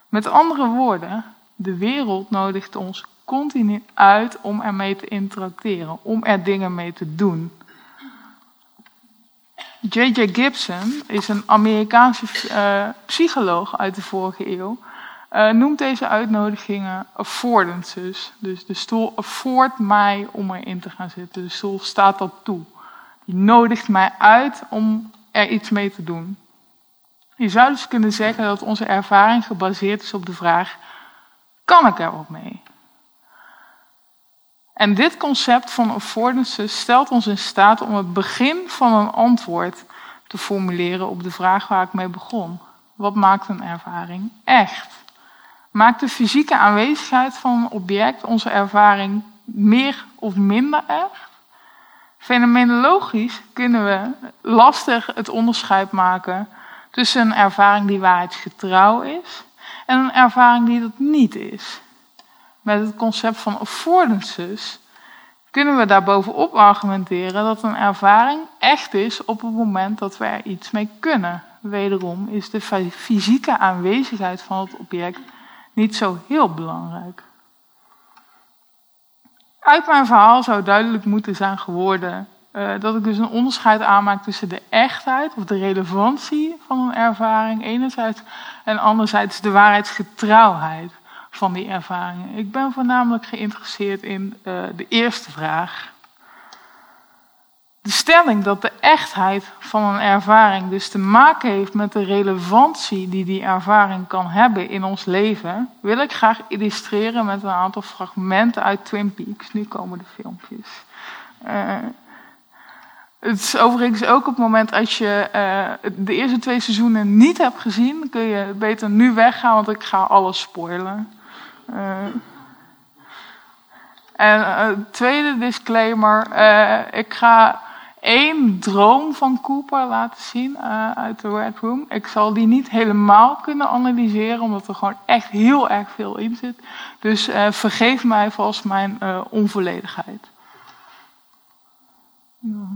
Met andere woorden, de wereld nodigt ons continu uit om ermee te interacteren, om er dingen mee te doen. J.J. Gibson is een Amerikaanse uh, psycholoog uit de vorige eeuw. Uh, noemt deze uitnodigingen affordances. Dus de stoel affordt mij om erin te gaan zitten. De stoel staat dat toe. Die nodigt mij uit om er iets mee te doen. Je zou dus kunnen zeggen dat onze ervaring gebaseerd is op de vraag: kan ik er wat mee? En dit concept van affordances stelt ons in staat om het begin van een antwoord te formuleren op de vraag waar ik mee begon. Wat maakt een ervaring echt? Maakt de fysieke aanwezigheid van een object onze ervaring meer of minder echt? Fenomenologisch kunnen we lastig het onderscheid maken tussen een ervaring die waarheidsgetrouw is en een ervaring die dat niet is. Met het concept van affordances kunnen we daarbovenop argumenteren dat een ervaring echt is op het moment dat we er iets mee kunnen. Wederom is de fysieke aanwezigheid van het object niet zo heel belangrijk. Uit mijn verhaal zou duidelijk moeten zijn geworden uh, dat ik dus een onderscheid aanmaak tussen de echtheid of de relevantie van een ervaring enerzijds en anderzijds de waarheidsgetrouwheid van die ervaringen. Ik ben voornamelijk geïnteresseerd in uh, de eerste vraag. De stelling dat de echtheid van een ervaring dus te maken heeft met de relevantie die die ervaring kan hebben in ons leven, wil ik graag illustreren met een aantal fragmenten uit Twin Peaks. Nu komen de filmpjes. Uh, het is overigens ook op het moment als je uh, de eerste twee seizoenen niet hebt gezien, kun je beter nu weggaan, want ik ga alles spoilen. Uh, en tweede disclaimer, ik ga één droom van Cooper laten zien uit de Red Room. Ik zal die niet helemaal kunnen analyseren, omdat er gewoon echt heel erg veel in zit. Dus vergeef mij volgens mijn onvolledigheid. Ja.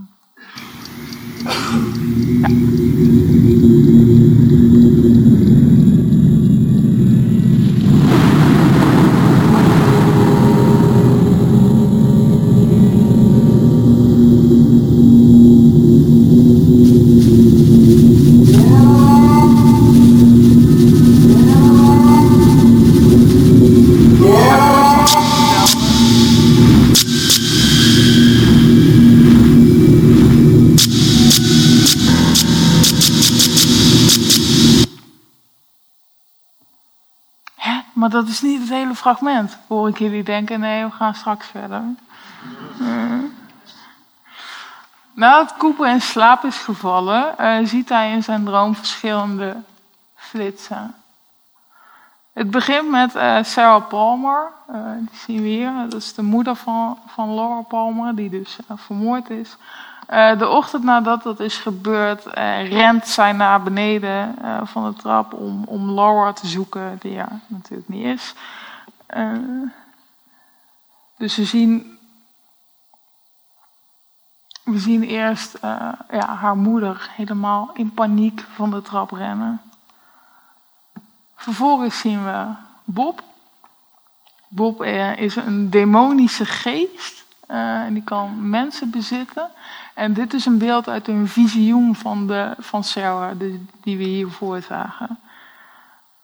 Dat is niet het hele fragment. Hoor ik jullie denken, nee, we gaan straks verder. Uh. Nadat Cooper in slaap is gevallen, uh, ziet hij in zijn droom verschillende flitsen. Het begint met uh, Sarah Palmer, die zien we hier. Dat is de moeder van, van Laura Palmer, die dus vermoord is. Uh, de ochtend nadat dat is gebeurd, uh, rent zij naar beneden uh, van de trap om, om Laura te zoeken, die er natuurlijk niet is. dus we zien, we zien eerst ja, haar moeder helemaal in paniek van de trap rennen. Vervolgens zien we Bob. Bob is een demonische geest en die kan mensen bezitten. En dit is een beeld uit een visioen van, de, van Sarah, die we hiervoor zagen.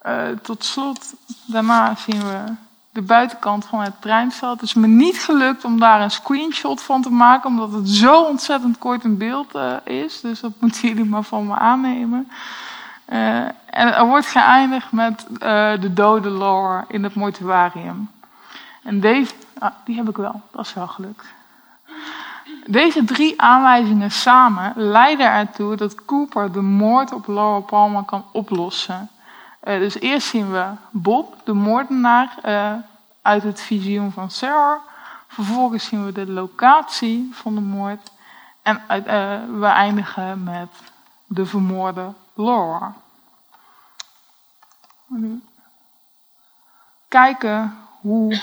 Uh, tot slot, daarna zien we de buitenkant van het treinstel. Het is me niet gelukt om daar een screenshot van te maken, omdat het zo ontzettend kort in beeld uh, is. Dus dat moeten jullie maar van me aannemen. Uh, en er wordt geëindigd met de dode Laura in het mortuarium. En deze, ah, die heb ik wel, dat is wel gelukt. Deze drie aanwijzingen samen leiden ertoe dat Cooper de moord op Laura Palmer kan oplossen. Uh, dus eerst zien we Bob, de moordenaar, uh, uit het visioen van Sarah. Vervolgens zien we de locatie van de moord. En uh, we eindigen met de vermoorde Laura. Kijken hoe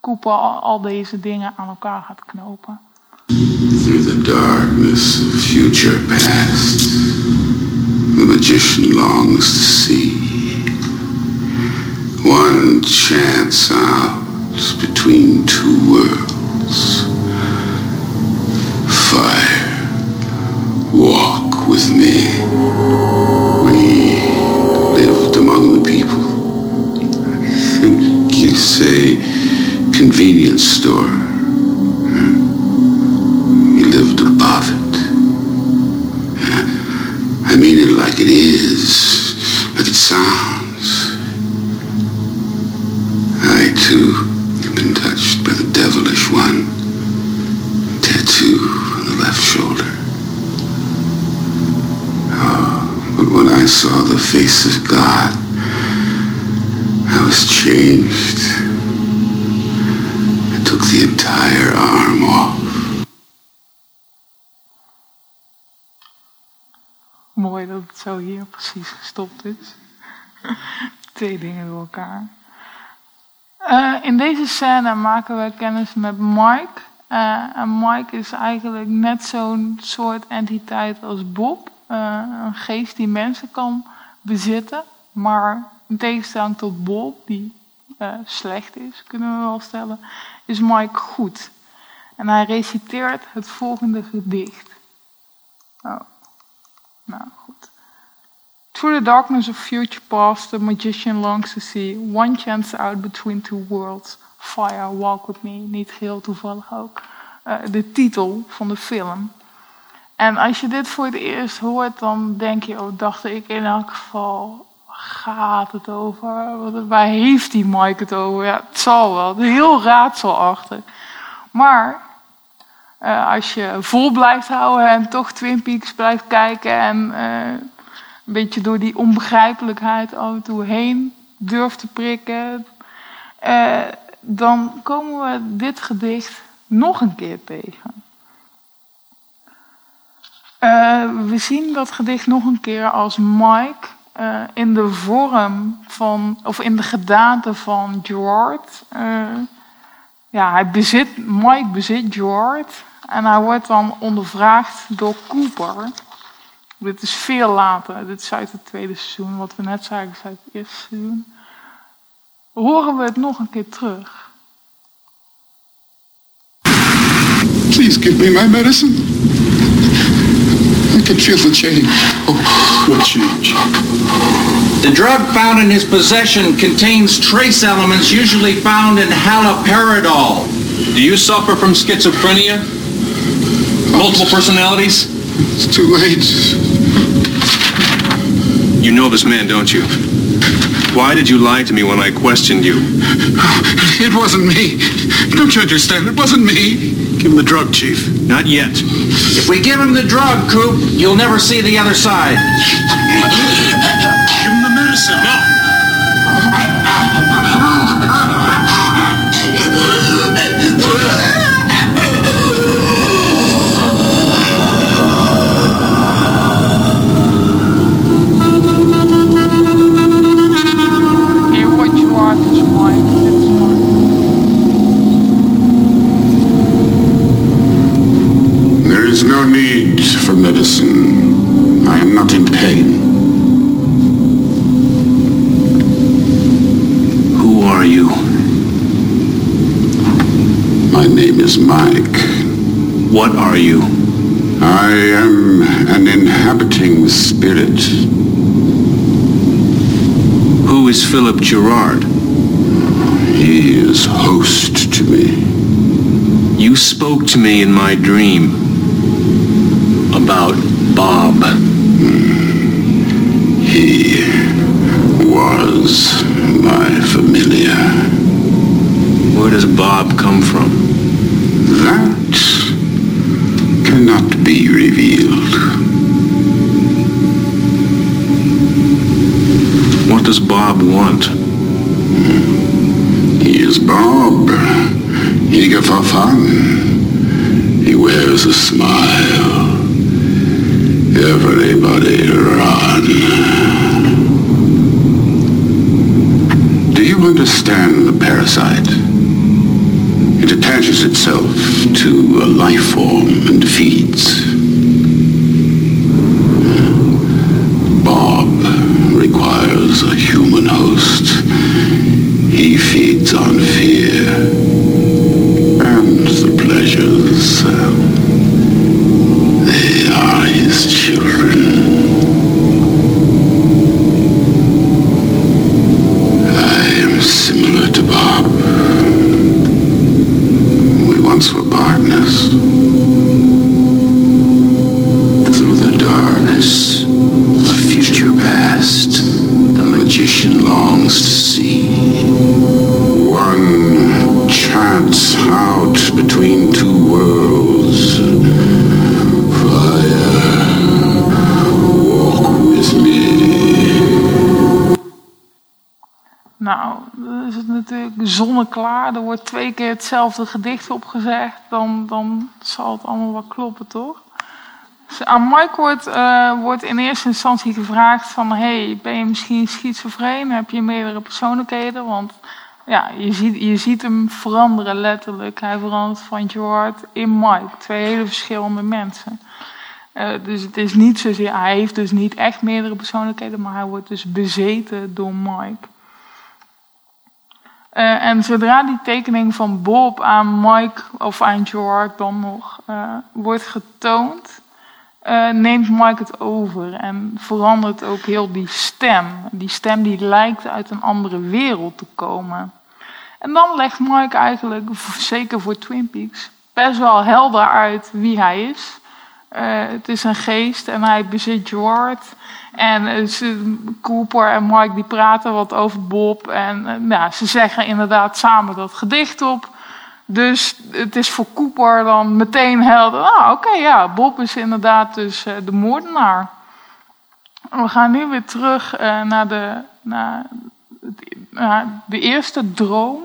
al, al deze dingen aan elkaar gaat knopen. Through the darkness of future past, the magician longs to see one chance out between two worlds. Fire, walk with me. We lived among the people. I think you say convenience store. Hmm? We lived above it. I mean it like it is, like it sounds. I too have been touched by the devilish one. Tattoo on the left shoulder. Oh, but when I saw the face of God, I was changed. Entire arm off. Mooi dat het zo hier precies gestopt is. Twee dingen door elkaar. Uh, in deze scène maken we kennis met Mike. Uh, en Mike is eigenlijk net zo'n soort entiteit als Bob. Uh, een geest die mensen kan bezitten. Maar in tegenstelling tot Bob, die slecht is, kunnen we wel stellen, is Mike goed. En hij reciteert het volgende gedicht. Oh. Nou, goed. Through the darkness of future past, the magician longs to see one chance out between two worlds. Fire, walk with me. Niet heel toevallig ook. Uh, de titel van de film. En als je dit voor het eerst hoort, dan denk je, oh, dacht ik in elk geval, gaat het over? Waar heeft die Mike het over? Ja, het zal wel. Heel raadselachtig. Maar uh, als je vol blijft houden en toch Twin Peaks blijft kijken en uh, een beetje door die onbegrijpelijkheid af en toe heen durft te prikken, uh, dan komen we dit gedicht nog een keer tegen. we zien dat gedicht nog een keer als Mike in de vorm van, of in de gedaante van Gerard. ja, hij bezit, Mike bezit Gerard. En hij wordt dan ondervraagd door Cooper. Dit is veel later. Dit is uit het tweede seizoen. Wat we net zagen is uit het eerste seizoen. Horen we het nog een keer terug. Please give me my medicine. I can feel the change. Oh, what change? The drug found in his possession contains trace elements usually found in haloperidol. Do you suffer from schizophrenia? Multiple personalities? It's too late. You know this man, don't you? Why did you lie to me when I questioned you? It wasn't me. Don't you understand? It wasn't me. Give him the drug, Chief. Not yet. If we give him the drug, Coop, you'll never see the other side. What are you? I am an inhabiting spirit. Who is Philip Gerard? He is host to me. You spoke to me in my dream about Bob. He was my familiar. Where does Bob come from? That cannot be revealed. What does Bob want? He is Bob, eager for fun. He wears a smile Everybody run. Do you understand the parasite? It attaches itself to a life form and feeds. Hetzelfde gedicht opgezegd. Dan, dan zal het allemaal wel kloppen, toch? Dus aan Mike wordt, eh, wordt in eerste instantie gevraagd van... hey, ben je misschien schizofreen? Heb je meerdere persoonlijkheden? Want ja, je ziet, je ziet hem veranderen letterlijk. Hij verandert van Gerard in Mike. Twee hele verschillende mensen. Eh, dus het is niet zozeer... Hij heeft dus niet echt meerdere persoonlijkheden... maar hij wordt dus bezeten door Mike. Eh, en zodra die tekening van Bob aan Mike, of aan Gerard dan nog, eh, wordt getoond, eh, neemt Mike het over en verandert ook heel die stem. Die stem die lijkt uit een andere wereld te komen. En dan legt Mike eigenlijk, zeker voor Twin Peaks, best wel helder uit wie hij is. Eh, het is een geest en hij bezit Gerard. En eh, ze, Cooper en Mike die praten wat over Bob. En eh, ze zeggen inderdaad samen dat gedicht op. Dus het is voor Cooper dan meteen helder. Ah, oké, ja, Bob is inderdaad dus de moordenaar. En we gaan nu weer terug naar, de, naar, het- naar de eerste droom.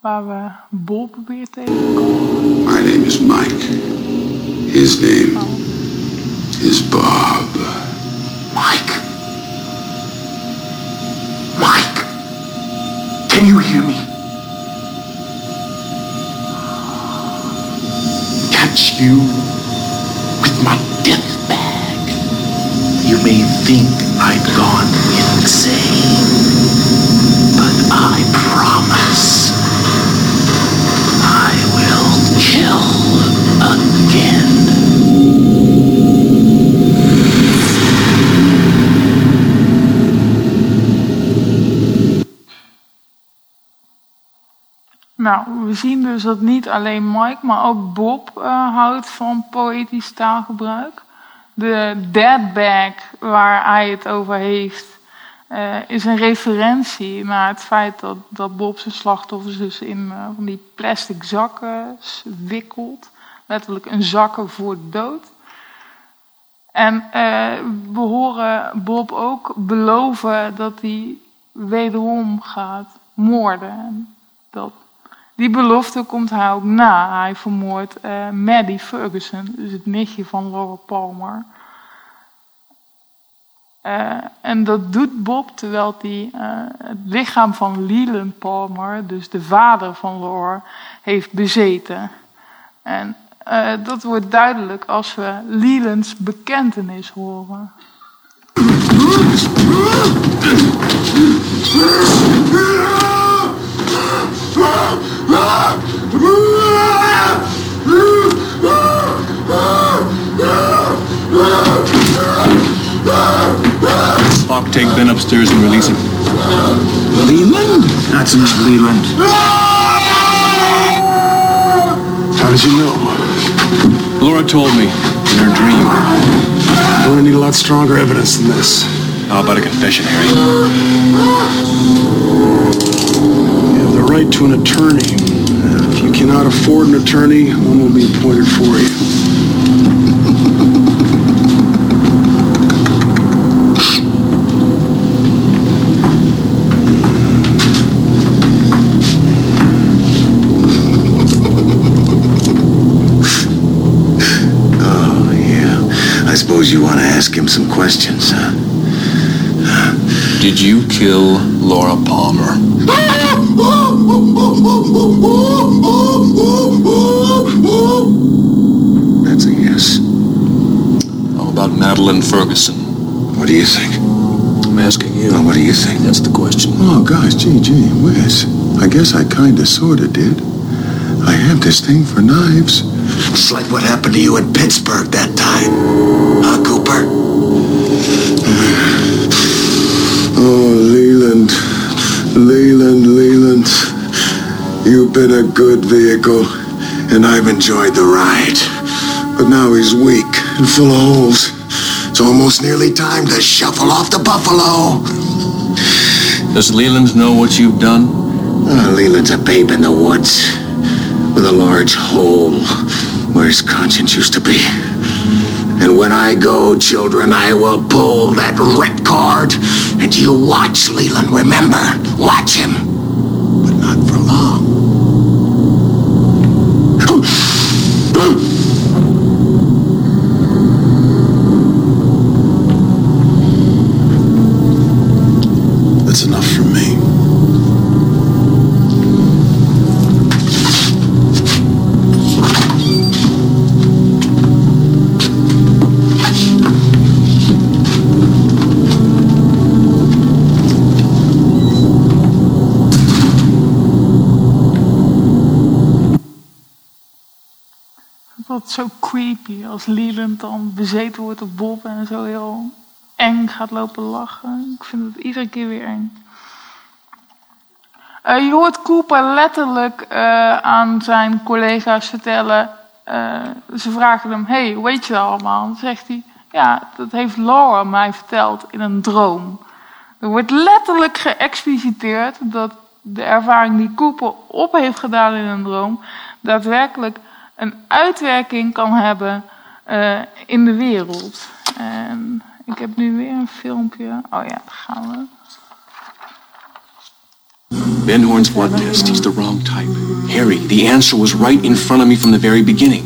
Waar we Bob weer tegenkomen. My name is Mike. His name is Bob. Mike. Mike. Can you hear me? Catch you with my death bag. You may think I've gone insane, but I promise Nou, we zien dus dat niet alleen Mike, maar ook Bob eh, houdt van poëtisch taalgebruik. De dead bag waar hij het over heeft, eh, is een referentie naar het feit dat, dat Bob zijn slachtoffers dus in eh, van die plastic zakken wikkelt. Letterlijk een zakken voor de dood. En we horen Bob ook beloven dat hij wederom gaat moorden. En Dat, die belofte komt hij ook na. Hij vermoordt eh, Maddie Ferguson, dus het nichtje van Laura Palmer. Eh, en dat doet Bob terwijl hij eh, het lichaam van Leland Palmer, dus de vader van Laura, heeft bezeten. En dat wordt duidelijk als we Leland's bekentenis horen. Spock, take Ben upstairs and release him. Leland? That's not Leland. How did you know? Laura told me in her dream. I'm gonna need a lot stronger evidence than this. How about a confession, Harry? Right to an attorney. If you cannot afford an attorney, one will be appointed for you. Oh, yeah. I suppose you want to ask him some questions, huh? Did you kill Laura Palmer? That's a yes. How about Madeline Ferguson? What do you think? I'm asking you. Well, what do you think? That's the question. Oh, gosh, gee, gee, whiz. I guess I kinda sorta did. I have this thing for knives. It's like what happened to you in Pittsburgh that time. Huh, Cooper? Oh, Leland. Leland, Leland. You've been a good vehicle, and I've enjoyed the ride. But now he's weak and full of holes. It's almost nearly time to shuffle off the buffalo. Does Leland know what you've done? Oh, Leland's a babe in the woods with a large hole where his conscience used to be. And when I go, children, I will pull that red card. And you watch, Leland, remember? Watch him. Creepy als Leland dan bezeten wordt op Bob en zo heel eng gaat lopen lachen. Ik vind het iedere keer weer eng. Eh, je hoort Cooper letterlijk eh, aan zijn collega's vertellen. eh, ze vragen hem: Hey, weet je dat allemaal? Dan zegt hij: Ja, dat heeft Laura mij verteld in een droom. Er wordt letterlijk geëxpliciteerd dat de ervaring die Cooper op heeft gedaan in een droom daadwerkelijk een uitwerking kan hebben eh, in de wereld. En ik heb nu weer een filmpje. Oh ja, daar gaan we. Ben Horn's blood test. He's the wrong type. Harry, the answer was right in front of me from the very beginning.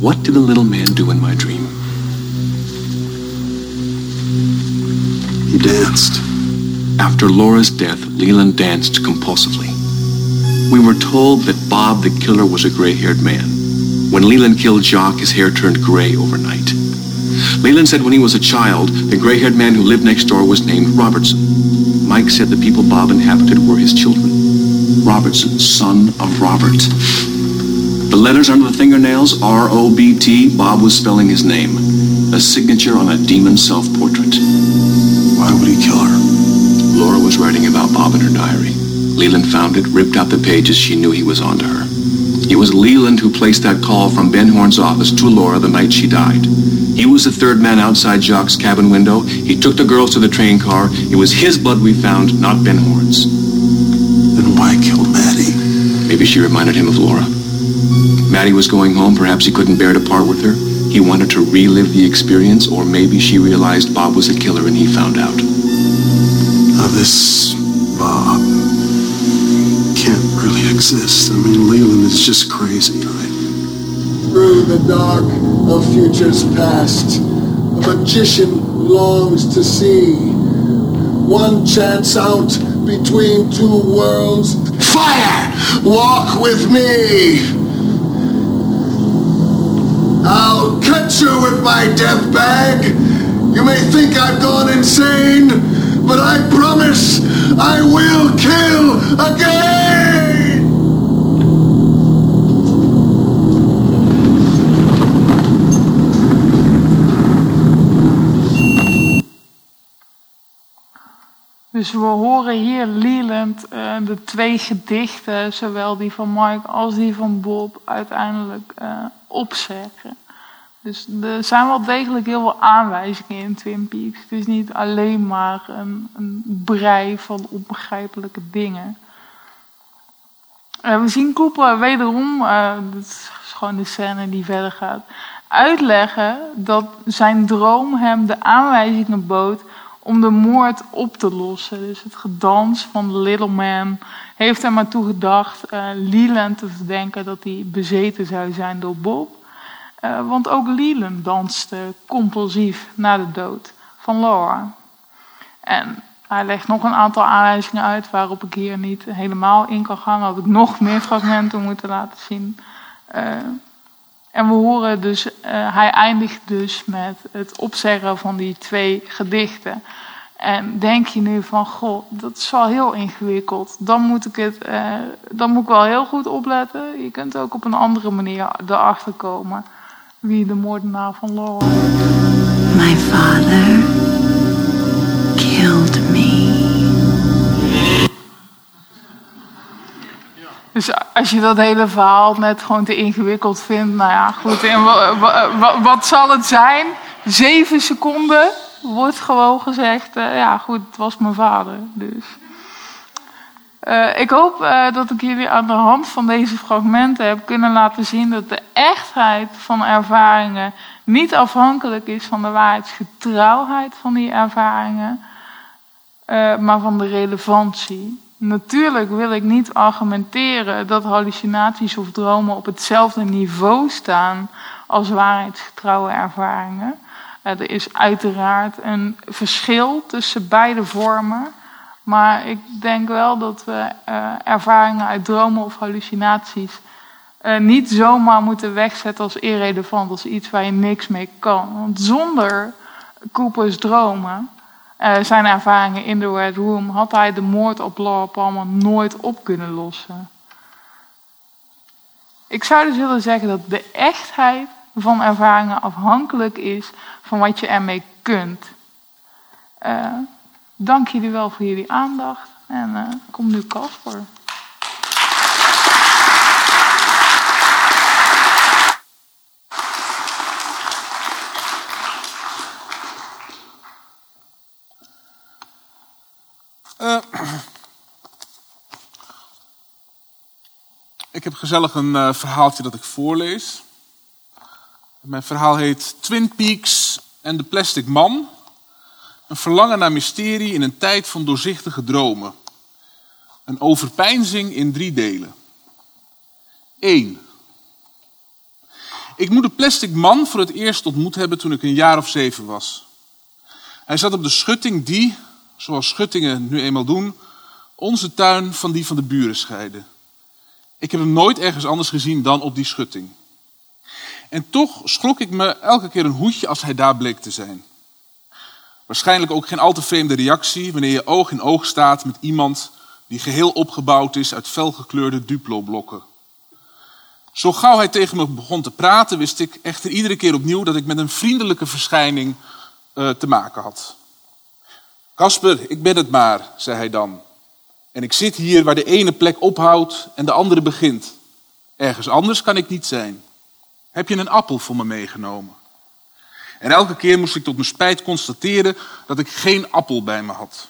What did the little man do in my dream? He danced. After Laura's death, Leland danced compulsively. We were told that Bob the killer was a gray-haired man. When Leland killed Jock, his hair turned gray overnight. Leland said when he was a child, the gray-haired man who lived next door was named Robertson. Mike said the people Bob inhabited were his children. Robertson, son of Robert. The letters under the fingernails, R-O-B-T, Bob was spelling his name. A signature on a demon self-portrait. Why would he kill her? Laura was writing about Bob in her diary. Leland found it, ripped out the pages. She knew he was onto her. It was Leland who placed that call from Ben Horn's office to Laura the night she died. He was the third man outside Jock's cabin window. He took the girls to the train car. It was his blood we found, not Ben Horn's. Then why kill Maddie? Maybe she reminded him of Laura. Maddie was going home. Perhaps he couldn't bear to part with her. He wanted to relive the experience, or maybe she realized Bob was a killer and he found out. Now this Bob really exist. I mean, Leland is just crazy, right? Through the dark of futures past, a magician longs to see one chance out between two worlds. Fire! Walk with me! I'll cut you with my death bag. You may think I've gone insane, but I promise I will kill again! Dus we horen hier Leland eh, de twee gedichten, zowel die van Mike als die van Bob, uiteindelijk eh, opzeggen. Dus er zijn wel degelijk heel veel aanwijzingen in Twin Peaks. Het is niet alleen maar een, een brei van onbegrijpelijke dingen. Eh, we zien Cooper wederom, dit is gewoon de scène die verder gaat, uitleggen dat zijn droom hem de aanwijzingen bood om de moord op te lossen. Dus het gedans van Little Man heeft er maar toe gedacht eh, Leland te verdenken dat hij bezeten zou zijn door Bob. Uh, want ook Leland danste compulsief na de dood van Laura. En hij legt nog een aantal aanwijzingen uit waarop ik hier niet helemaal in kan gaan. Had ik nog meer fragmenten moeten laten zien. Uh, en we horen dus, uh, hij eindigt dus met het opzeggen van die twee gedichten. En denk je nu van, goh, dat is wel heel ingewikkeld. Dan moet ik het, uh, dan moet ik wel heel goed opletten. Je kunt ook op een andere manier erachter komen wie de moordenaar van Laura is. My father Dus als je dat hele verhaal net gewoon te ingewikkeld vindt, nou ja, goed. En wat zal het zijn? Zeven seconden wordt gewoon gezegd, uh, ja goed, het was mijn vader. Dus. Uh, ik hoop uh, dat ik jullie aan de hand van deze fragmenten heb kunnen laten zien dat de echtheid van ervaringen niet afhankelijk is van de waarheidsgetrouwheid van die ervaringen, maar van de relevantie. Natuurlijk wil ik niet argumenteren dat hallucinaties of dromen op hetzelfde niveau staan als waarheidsgetrouwe ervaringen. Er is uiteraard een verschil tussen beide vormen. Maar ik denk wel dat we uh, ervaringen uit dromen of hallucinaties uh, niet zomaar moeten wegzetten als irrelevant, als iets waar je niks mee kan. Want zonder Coopers dromen uh, zijn ervaringen in de Red Room, had hij de moord op Laura Palmer nooit op kunnen lossen. Ik zou dus willen zeggen dat de echtheid van ervaringen afhankelijk is van wat je ermee kunt. Uh, dank jullie wel voor jullie aandacht en uh, kom nu Casper. Uh, ik heb gezellig een uh, verhaaltje dat ik voorlees. Mijn verhaal heet Twin Peaks en de Plastic Man. Een verlangen naar mysterie in een tijd van doorzichtige dromen. Een overpeinzing in drie delen. 1. Ik moet de plastic man voor het eerst ontmoet hebben toen ik een jaar of zeven was. Hij zat op de schutting die, zoals schuttingen nu eenmaal doen, onze tuin van die van de buren scheiden. Ik heb hem nooit ergens anders gezien dan op die schutting. En toch schrok ik me elke keer een hoedje als hij daar bleek te zijn. Waarschijnlijk ook geen al te vreemde reactie wanneer je oog in oog staat met iemand die geheel opgebouwd is uit felgekleurde Duplo-blokken. Zo gauw hij tegen me begon te praten, wist ik echter iedere keer opnieuw dat ik met een vriendelijke verschijning uh, te maken had. Kasper, ik ben het maar, zei hij dan. En ik zit hier waar de ene plek ophoudt en de andere begint. Ergens anders kan ik niet zijn. Heb je een appel voor me meegenomen? En elke keer moest ik tot mijn spijt constateren dat ik geen appel bij me had.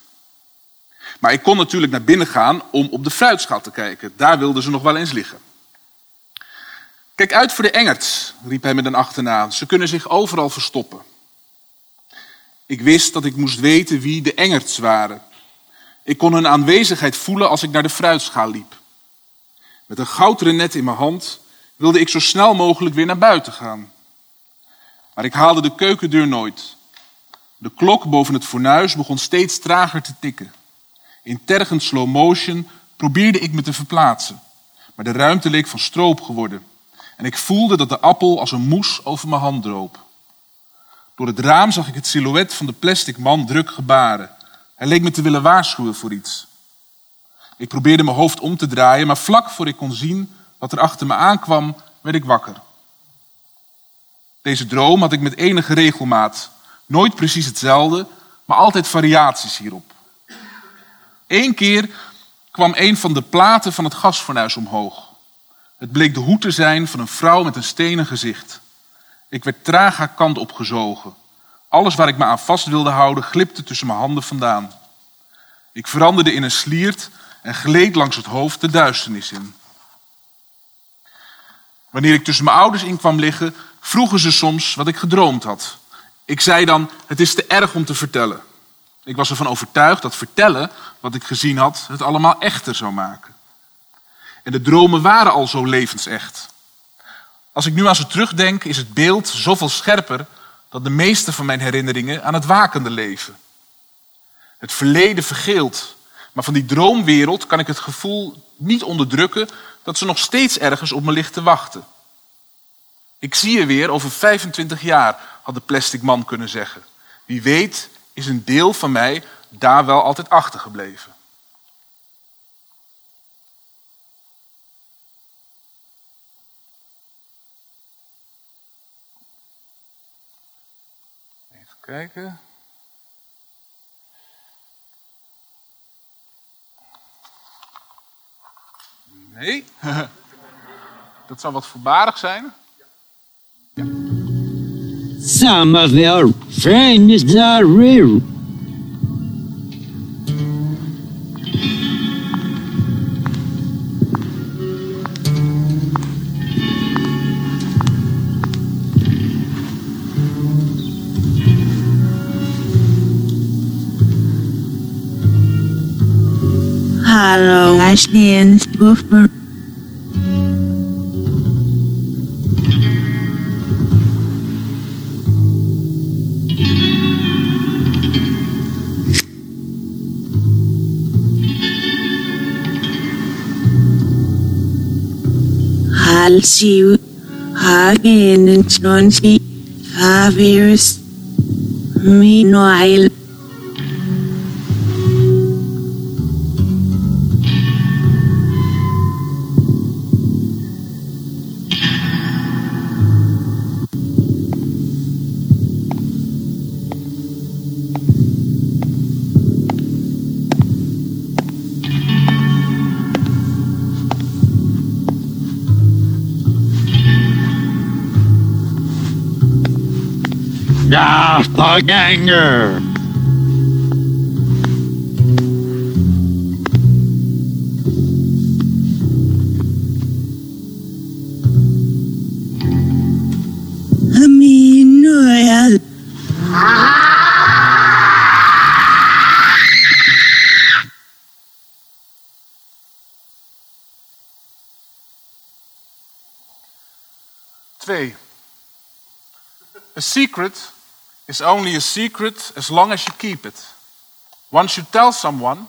Maar ik kon natuurlijk naar binnen gaan om op de fruitschaal te kijken. Daar wilden ze nog wel eens liggen. Kijk uit voor de engerts, riep hij met een achterna. Ze kunnen zich overal verstoppen. Ik wist dat ik moest weten wie de engerts waren. Ik kon hun aanwezigheid voelen als ik naar de fruitschaal liep. Met een goudrenet in mijn hand wilde ik zo snel mogelijk weer naar buiten gaan. Maar ik haalde de keukendeur nooit. De klok boven het fornuis begon steeds trager te tikken. In tergend slow motion probeerde ik me te verplaatsen. Maar de ruimte leek van stroop geworden. En ik voelde dat de appel als een moes over mijn hand droop. Door het raam zag ik het silhouet van de plastic man druk gebaren. Hij leek me te willen waarschuwen voor iets. Ik probeerde mijn hoofd om te draaien, maar vlak voor ik kon zien wat er achter me aankwam, werd ik wakker. Deze droom had ik met enige regelmaat. Nooit precies hetzelfde, maar altijd variaties hierop. Eén keer kwam een van de platen van het gasfornuis omhoog. Het bleek de hoed te zijn van een vrouw met een stenen gezicht. Ik werd traag haar kant opgezogen. Alles waar ik me aan vast wilde houden glipte tussen mijn handen vandaan. Ik veranderde in een sliert en gleed langs het hoofd de duisternis in. Wanneer ik tussen mijn ouders in kwam liggen, vroegen ze soms wat ik gedroomd had. Ik zei dan, het is te erg om te vertellen. Ik was ervan overtuigd dat vertellen wat ik gezien had het allemaal echter zou maken. En de dromen waren al zo levensecht. Als ik nu aan ze terugdenk, is het beeld zoveel scherper dan de meeste van mijn herinneringen aan het wakende leven. Het verleden vergeelt, maar van die droomwereld kan ik het gevoel niet onderdrukken dat ze nog steeds ergens op me ligt te wachten. Ik zie je weer over 25 jaar, had de plastic man kunnen zeggen. Wie weet is een deel van mij daar wel altijd achtergebleven. Kijken. Nee. Dat zou wat voorbarig zijn. Some of your friends are real. Halo, właśnie Jens Buffer. Halsiu, Hagen und Nonsi, Haverus, Doppelganger! Meanwhile, Twee. A secret is only a secret as long as you keep it. Once you tell someone,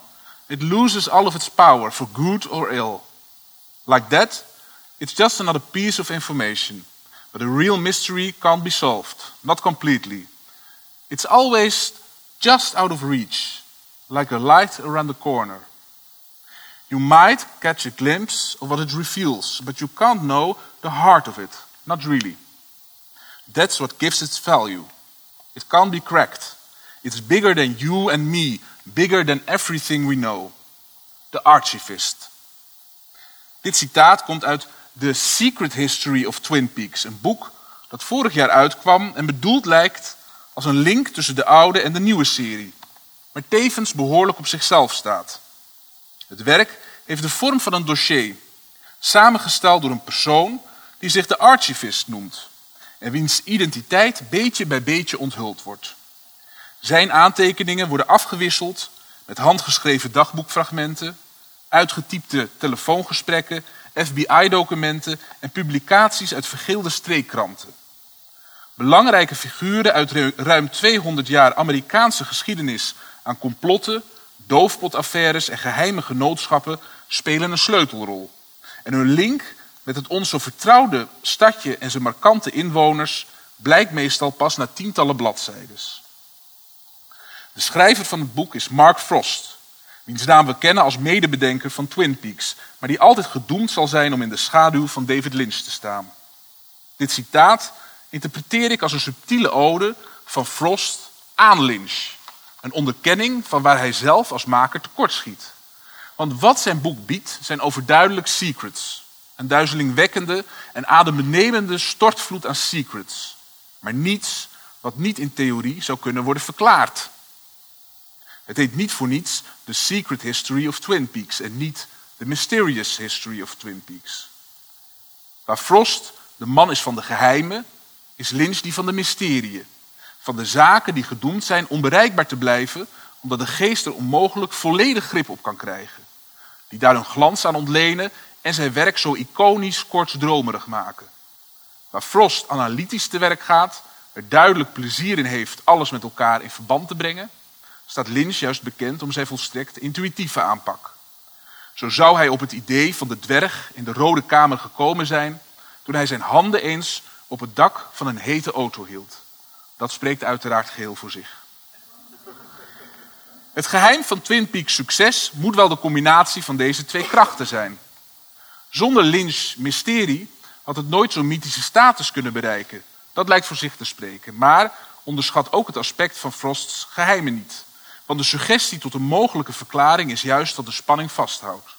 it loses all of its power for good or ill. Like that, it's just another piece of information. But a real mystery can't be solved, not completely. It's always just out of reach, like a light around the corner. You might catch a glimpse of what it reveals, but you can't know the heart of it, not really. That's what gives its value. It can't be cracked. It's bigger than you and me, bigger than everything we know. The Archivist. Dit citaat komt uit The Secret History of Twin Peaks, een boek dat vorig jaar uitkwam en bedoeld lijkt als een link tussen de oude en de nieuwe serie, maar tevens behoorlijk op zichzelf staat. Het werk heeft de vorm van een dossier, samengesteld door een persoon die zich de Archivist noemt en wiens identiteit beetje bij beetje onthuld wordt. Zijn aantekeningen worden afgewisseld met handgeschreven dagboekfragmenten, uitgetypte telefoongesprekken, FBI-documenten en publicaties uit vergeelde streekkranten. Belangrijke figuren uit ruim 200 jaar Amerikaanse geschiedenis aan complotten, doofpotaffaires en geheime genootschappen spelen een sleutelrol. En hun link met het ons zo vertrouwde stadje en zijn markante inwoners blijkt meestal pas na tientallen bladzijdes. De schrijver van het boek is Mark Frost, wiens naam we kennen als medebedenker van Twin Peaks, maar die altijd gedoemd zal zijn om in de schaduw van David Lynch te staan. Dit citaat interpreteer ik als een subtiele ode van Frost aan Lynch. Een onderkenning van waar hij zelf als maker tekortschiet. Want wat zijn boek biedt, zijn overduidelijk secrets. Een duizelingwekkende en adembenemende stortvloed aan secrets. Maar niets wat niet in theorie zou kunnen worden verklaard. Het heet niet voor niets The Secret History of Twin Peaks en niet The Mysterious History of Twin Peaks. Waar Frost de man is van de geheimen, is Lynch die van de mysterieën. Van de zaken die gedoemd zijn onbereikbaar te blijven, omdat de geest er onmogelijk volledig grip op kan krijgen. Die daar hun glans aan ontlenen en zijn werk zo iconisch kortsdromerig maken. Waar Frost analytisch te werk gaat, er duidelijk plezier in heeft alles met elkaar in verband te brengen, staat Lynch juist bekend om zijn volstrekt intuïtieve aanpak. Zo zou hij op het idee van de dwerg in de Rode Kamer gekomen zijn toen hij zijn handen eens op het dak van een hete auto hield. Dat spreekt uiteraard geheel voor zich. Het geheim van Twin Peaks succes moet wel de combinatie van deze twee krachten zijn. Zonder Lynch mysterie had het nooit zo'n mythische status kunnen bereiken. Dat lijkt voor zich te spreken. Maar onderschat ook het aspect van Frost's geheimen niet. Want de suggestie tot een mogelijke verklaring is juist dat de spanning vasthoudt.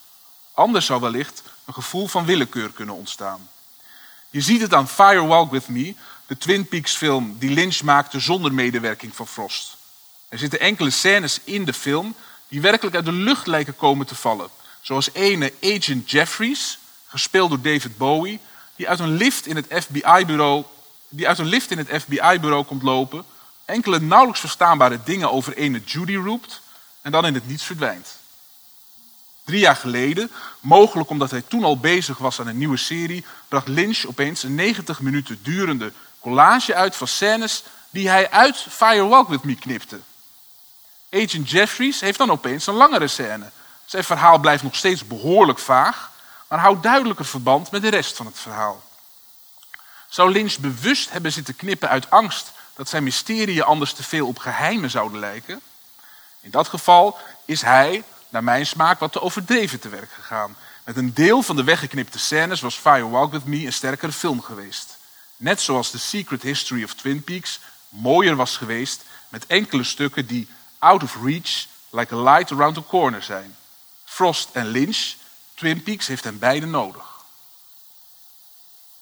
Anders zou wellicht een gevoel van willekeur kunnen ontstaan. Je ziet het aan Fire Walk With Me, de Twin Peaks film die Lynch maakte zonder medewerking van Frost. Er zitten enkele scènes in de film die werkelijk uit de lucht lijken komen te vallen. Zoals ene Agent Jeffries, gespeeld door David Bowie, die uit een lift in het FBI-bureau die uit een lift in het FBI-bureau komt lopen, enkele nauwelijks verstaanbare dingen over ene Judy roept en dan in het niets verdwijnt. Drie jaar geleden, mogelijk omdat hij toen al bezig was aan een nieuwe serie, bracht Lynch opeens een 90 minuten durende collage uit van scènes die hij uit Fire Walk With Me knipte. Agent Jeffries heeft dan opeens een langere scène. Zijn verhaal blijft nog steeds behoorlijk vaag, maar houdt duidelijker verband met de rest van het verhaal. Zou Lynch bewust hebben zitten knippen uit angst dat zijn mysterieën anders te veel op geheimen zouden lijken? In dat geval is hij, naar mijn smaak, wat te overdreven te werk gegaan. Met een deel van de weggeknipte scènes was Fire Walk With Me een sterkere film geweest. Net zoals The Secret History of Twin Peaks mooier was geweest met enkele stukken die out of reach, like a light around the corner zijn. Frost en Lynch, Twin Peaks heeft hen beide nodig.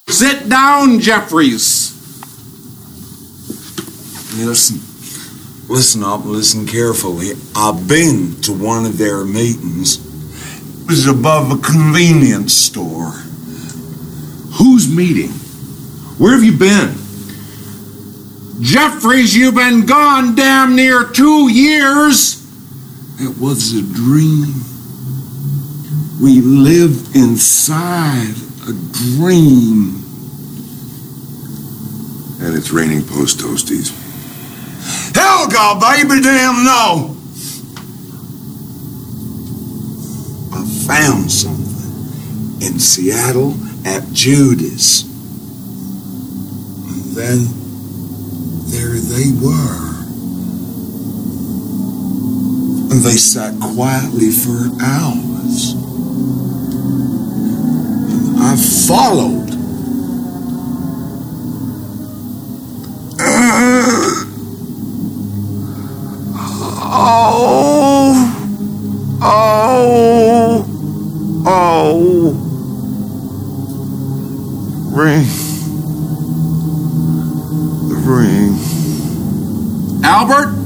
Sit down, Jeffries. Listen, listen up, listen carefully. I've been to one of their meetings. It was above a convenience store. Whose meeting? Where have you been? Jeffries, you've been gone damn near two years. It was a dream. We live inside a dream. And it's raining post toasties. Helga, baby, damn no! I found something in Seattle at Judas. And then there they were. And they sat quietly for hours. I followed. Oh, oh, oh. Ring. The ring. Albert,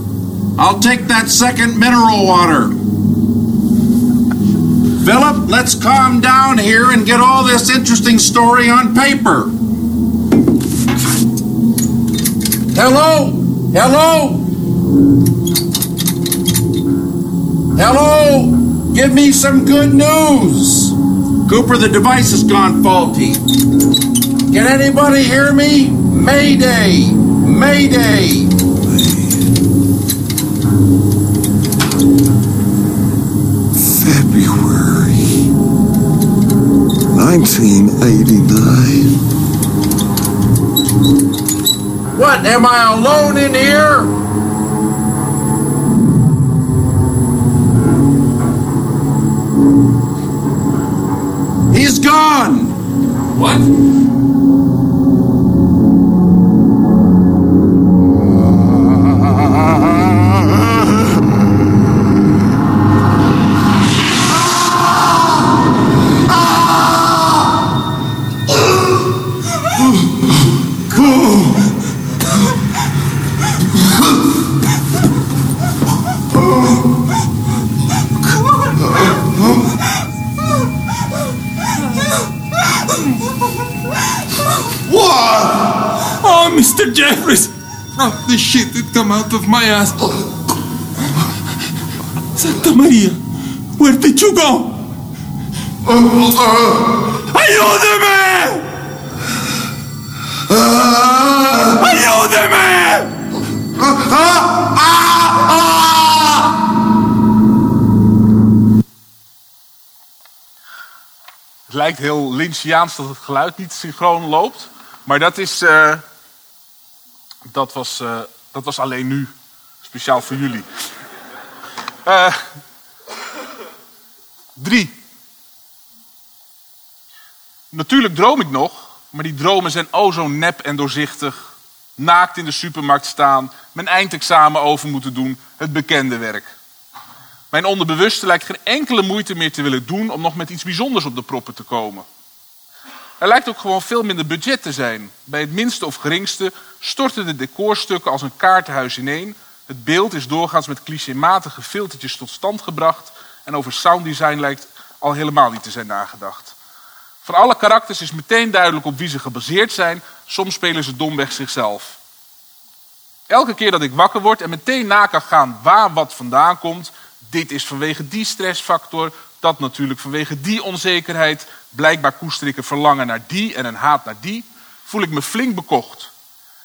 I'll take that second mineral water. Philip, let's calm down here and get all this interesting story on paper. Hello? Hello? Hello? Give me some good news. Cooper, the device has gone faulty. Can anybody hear me? Mayday! Mayday! 1989. What? Am I alone in here? He's gone! What? the shit that come out of my ass. Santa Maria, where did you go? Uh, uh, ¡Ayúdeme! Uh, ¡Ayúdeme! Het lijkt heel Lynchiaans dat het geluid niet synchroon loopt. Maar dat is... Uh dat, was, eh, dat was alleen nu. Speciaal voor jullie. Eh, drie. Natuurlijk droom ik nog, maar die dromen zijn o zo nep en doorzichtig. Naakt in de supermarkt staan, mijn eindexamen over moeten doen, het bekende werk. Mijn onderbewuste lijkt geen enkele moeite meer te willen doen om nog met iets bijzonders op de proppen te komen. Er lijkt ook gewoon veel minder budget te zijn. Bij het minste of geringste storten de decorstukken als een kaartenhuis ineen. Het beeld is doorgaans met clichématige filtertjes tot stand gebracht. En over sounddesign lijkt al helemaal niet te zijn nagedacht. Van alle karakters is meteen duidelijk op wie ze gebaseerd zijn. Soms spelen ze domweg zichzelf. Elke keer dat ik wakker word en meteen na kan gaan waar wat vandaan komt. Dit is vanwege die stressfactor, dat natuurlijk vanwege die onzekerheid. Blijkbaar koester ik een verlangen naar die en een haat naar die. Voel ik me flink bekocht.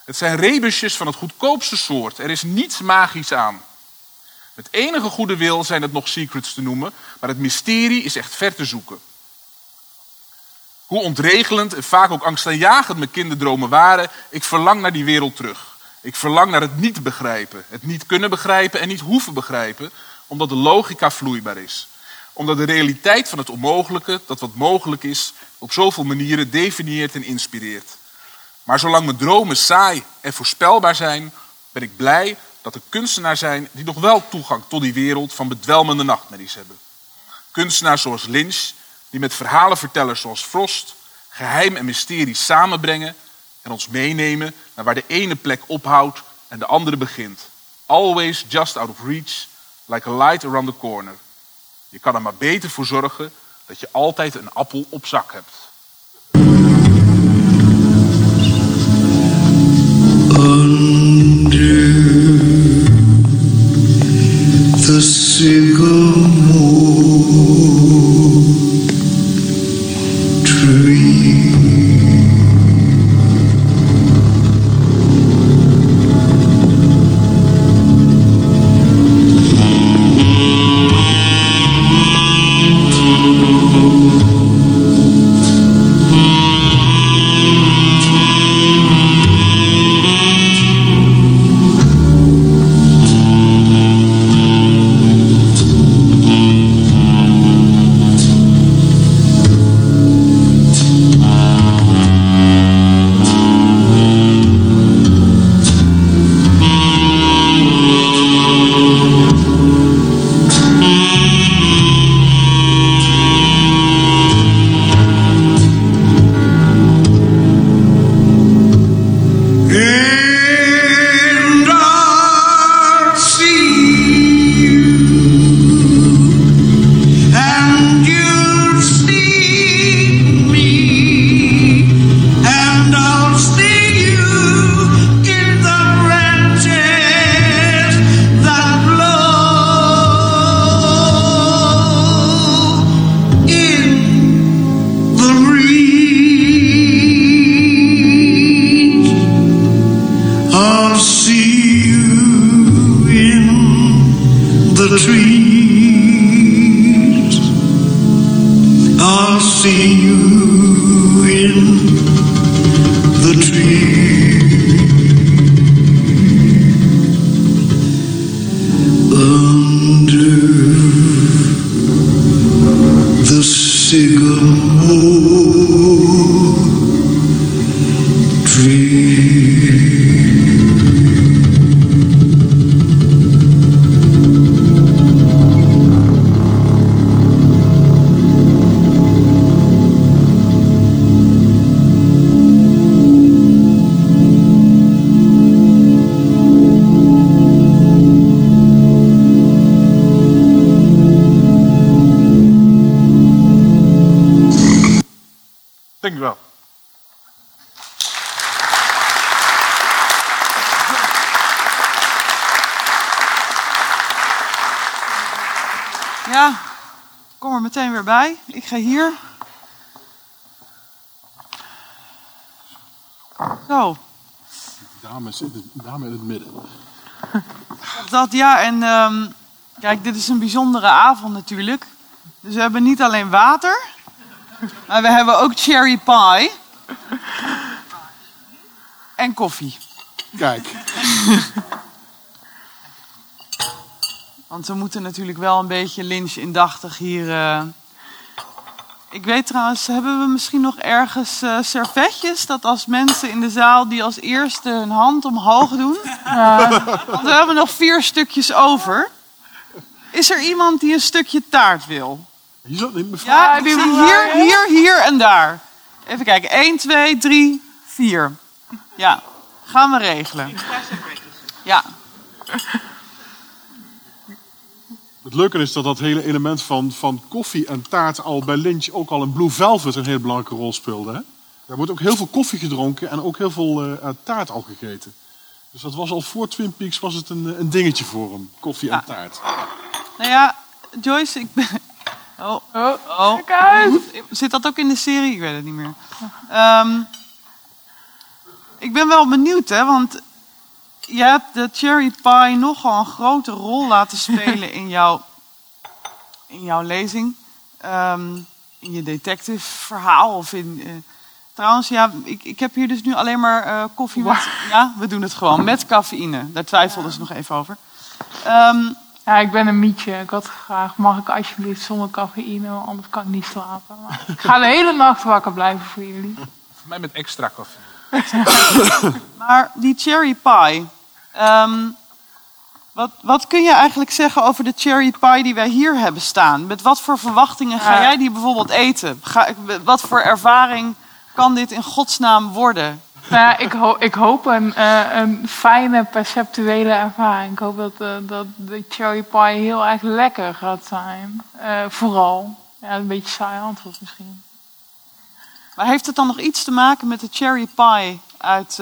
Het zijn rebusjes van het goedkoopste soort. Er is niets magisch aan. Met enige goede wil zijn het nog secrets te noemen, maar het mysterie is echt ver te zoeken. Hoe ontregelend en vaak ook angstaanjagend mijn kinderdromen waren, ik verlang naar die wereld terug. Ik verlang naar het niet begrijpen, het niet kunnen begrijpen en niet hoeven begrijpen, omdat de logica vloeibaar is. Omdat de realiteit van het onmogelijke, dat wat mogelijk is, op zoveel manieren definieert en inspireert. Maar zolang mijn dromen saai en voorspelbaar zijn, ben ik blij dat er kunstenaars zijn die nog wel toegang tot die wereld van bedwelmende nachtmerries hebben. Kunstenaars zoals Lynch, die met verhalenvertellers zoals Frost geheim en mysterie samenbrengen en ons meenemen naar waar de ene plek ophoudt en de andere begint. Always just out of reach, like a light around the corner. Je kan er maar beter voor zorgen dat je altijd een appel op zak hebt. the zit in- dame in het midden. dat ja. En ehm, kijk, dit is een bijzondere avond natuurlijk. Dus we hebben niet alleen water. Maar we hebben ook cherry pie. En koffie. Kijk. Want we moeten natuurlijk wel een beetje lynch indachtig hier. eh. Ik weet trouwens, hebben we misschien nog ergens eh, servetjes? Dat als mensen in de zaal die als eerste hun hand omhoog doen. Want we hebben nog vier stukjes over. Is er iemand die een stukje taart wil? Hier zat in mevrouw. Ja, ik zie hier, hier, hier en daar. Even kijken. 1, 2, 3, 4. Ja, gaan we regelen. Ja. Het leuke is dat dat hele element van, van koffie en taart al bij Lynch ook al in Blue Velvet een hele belangrijke rol speelde. Hè? Er wordt ook heel veel koffie gedronken en ook heel veel eh, eh, taart al gegeten. Dus dat was al voor Twin Peaks was het een, een dingetje voor hem, koffie en taart. Nou ja, Joyce, ik ben... Oh, oh, oh. kijk uit. Zit dat ook in de serie? Ik weet het niet meer. Ehm, ik ben wel benieuwd, hè, want je hebt de cherry pie nogal een grote rol laten spelen in jouw, in jouw lezing. Ehm, in je detective verhaal of in... eh, trouwens, ja, ik, ik heb hier dus nu alleen maar eh, koffie met... Ja, we doen het gewoon met cafeïne. Daar twijfelden ze nog even over. Ehm, Ja, ik ben een mietje. Ik had graag, mag ik alsjeblieft zonder cafeïne, want anders kan ik niet slapen. Maar ik ga de hele nacht wakker blijven voor jullie. Voor mij met extra koffie. Maar die cherry pie. Ehm, wat, wat kun je eigenlijk zeggen over de cherry pie die wij hier hebben staan? Met wat voor verwachtingen ga jij die bijvoorbeeld eten? Ga, wat voor ervaring kan dit in godsnaam worden? Nou ja, ik, ho- ik hoop een, eh, een fijne perceptuele ervaring. Ik hoop dat, eh, dat de cherry pie heel erg lekker gaat zijn. Eh, vooral. Ja, een beetje saai antwoord misschien. Maar heeft het dan nog iets te maken met de cherry pie uit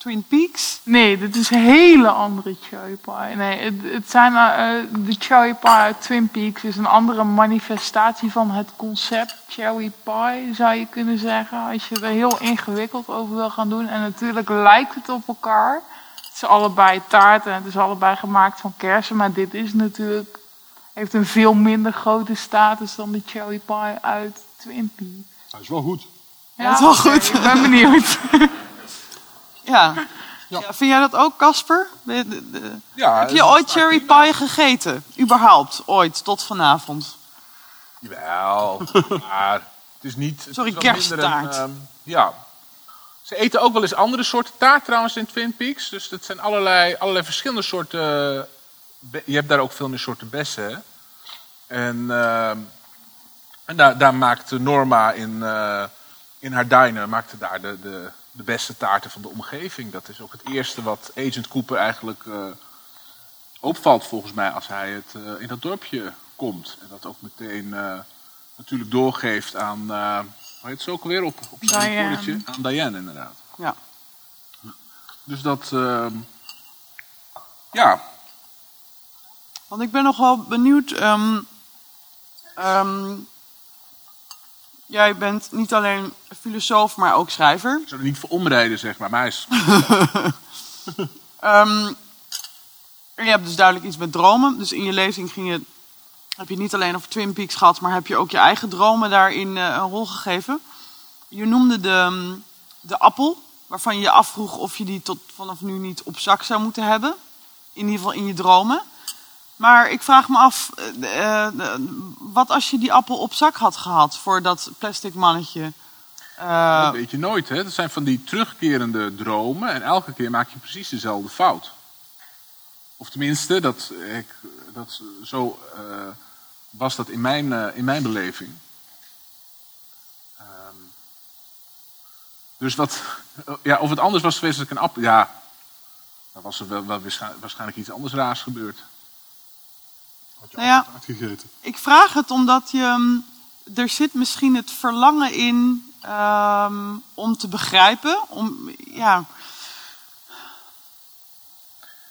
Twin Peaks? Nee, dit is een hele andere cherry pie. Nee, het, het zijn, eh, de cherry pie uit Twin Peaks is een andere manifestatie van het concept cherry pie, zou je kunnen zeggen. Als je er heel ingewikkeld over wil gaan doen. En natuurlijk lijkt het op elkaar. Het is allebei taart en het is allebei gemaakt van kersen. Maar dit is natuurlijk, heeft een veel minder grote status dan de cherry pie uit Twin Peaks. Hij is wel goed. Ja, dat is wel goed. Ik ben benieuwd. Ja. ja. Vind jij dat ook, Casper? Ja, Heb je ooit cherry pie gegeten? Überhaupt, ooit, tot vanavond? Jawel, maar het is niet... het Sorry, is minder een, kersttaart. ehm, ja. Ze eten ook wel eens andere soorten taart trouwens in Twin Peaks. Dus dat zijn allerlei, allerlei verschillende soorten... Je hebt daar ook veel meer soorten bessen, hè? En, ehm, en daar, daar maakte Norma in, eh, in haar diner maakte daar de, de, de beste taarten van de omgeving. Dat is ook het eerste wat Agent Cooper eigenlijk eh, opvalt volgens mij als hij het, eh, in dat dorpje komt. En dat ook meteen eh, natuurlijk doorgeeft aan, hoe heet ze ook alweer op, op zijn bordetje? Aan Diane inderdaad. Ja. Dus dat, ehm, ja, Want ik ben nog wel benieuwd. ehm, jij bent niet alleen filosoof, maar ook schrijver. ik zou er niet voor omrijden zeg maar, maar hij is... Ehm, en je hebt dus duidelijk iets met dromen. Dus in je lezing ging je, heb je niet alleen over Twin Peaks gehad, maar heb je ook je eigen dromen daarin eh, een rol gegeven. Je noemde de, mm, de appel, waarvan je je afvroeg of je die tot vanaf nu niet op zak zou moeten hebben. In ieder geval in je dromen. Maar ik vraag me af, eh, eh, wat als je die appel op zak had gehad voor dat plastic mannetje? Eh, Dat weet je nooit, hè? Dat zijn van die terugkerende dromen en elke keer maak je precies dezelfde fout. Of tenminste, dat, ik, dat, zo eh, was dat in mijn, eh, in mijn beleving. Ehm, dus wat, ja, of het anders was geweest als ik een appel. Ja, dan was er wel, wel waarschijn- waarschijnlijk iets anders raars gebeurd. Nou ja, Uitgegeten. Ik vraag het omdat je, mm, er zit misschien het verlangen in ehm, om te begrijpen, om, ja,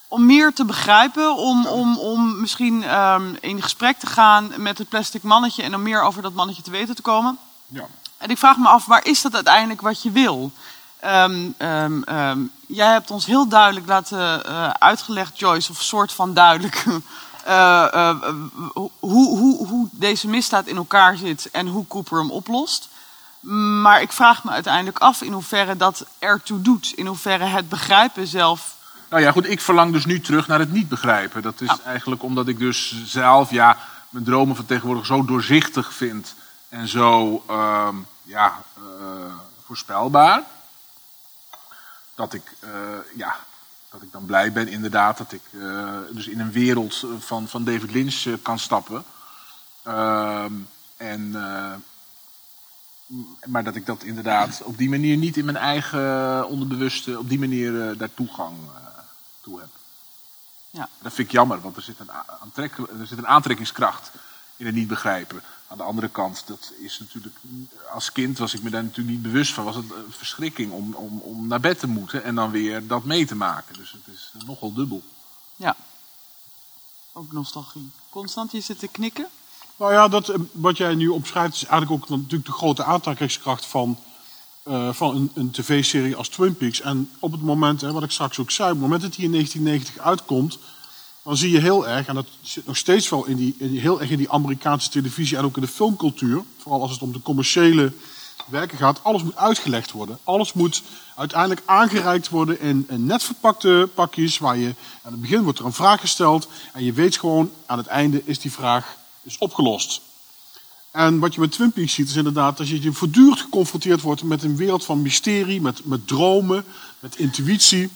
om meer te begrijpen, om, om, om misschien ehm, in gesprek te gaan met het plastic mannetje en om meer over dat mannetje te weten te komen. Ja. En ik vraag me af, waar is dat uiteindelijk wat je wil? Ehm, ehm, ehm, jij hebt ons heel duidelijk laten eh, uitgelegd, Joyce, of soort van duidelijk, hoe, hoe, hoe deze misdaad in elkaar zit en hoe Cooper hem oplost. Maar ik vraag me uiteindelijk af in hoeverre dat ertoe doet. In hoeverre het begrijpen zelf. Nou ja, goed, ik verlang dus nu terug naar het niet begrijpen. Dat is eigenlijk omdat ik dus zelf ja, mijn dromen van tegenwoordig zo doorzichtig vind. En zo ehm, ja, eh, voorspelbaar. Dat ik, eh, ja, dat ik dan blij ben inderdaad dat ik eh, dus in een wereld van, van David Lynch eh, kan stappen. Ehm, en, eh, maar dat ik dat inderdaad op die manier niet in mijn eigen onderbewuste, op die manier daar toegang toe heb. Ja. Dat vind ik jammer, want er zit, een aantrek, er zit een aantrekkingskracht in het niet begrijpen. Aan de andere kant, dat is natuurlijk, als kind was ik me daar natuurlijk niet bewust van. Was het een verschrikking om, om, om naar bed te moeten en dan weer dat mee te maken. Dus het is nogal dubbel. Ja. Ook nostalgie. Constant, je zit te knikken. Nou ja, dat, eh, wat jij nu omschrijft is eigenlijk ook natuurlijk de grote aantrekkingskracht van, eh, van een, een tv-serie als Twin Peaks. En op het moment, hè, wat ik straks ook zei, op het moment dat die in 1990 uitkomt, dan zie je heel erg, en dat zit nog steeds wel in die, in die- heel erg in die Amerikaanse televisie en ook in de filmcultuur, vooral als het om de commerciële werken gaat, alles moet uitgelegd worden. Alles moet uiteindelijk aangereikt worden in, net verpakte pakjes, waar je aan het begin wordt er een vraag gesteld en je weet gewoon, aan het einde is die vraag is opgelost. En wat je met Twin ziet is inderdaad dat je voortdurend geconfronteerd wordt met een wereld van mysterie, met, met dromen, met intuïtie.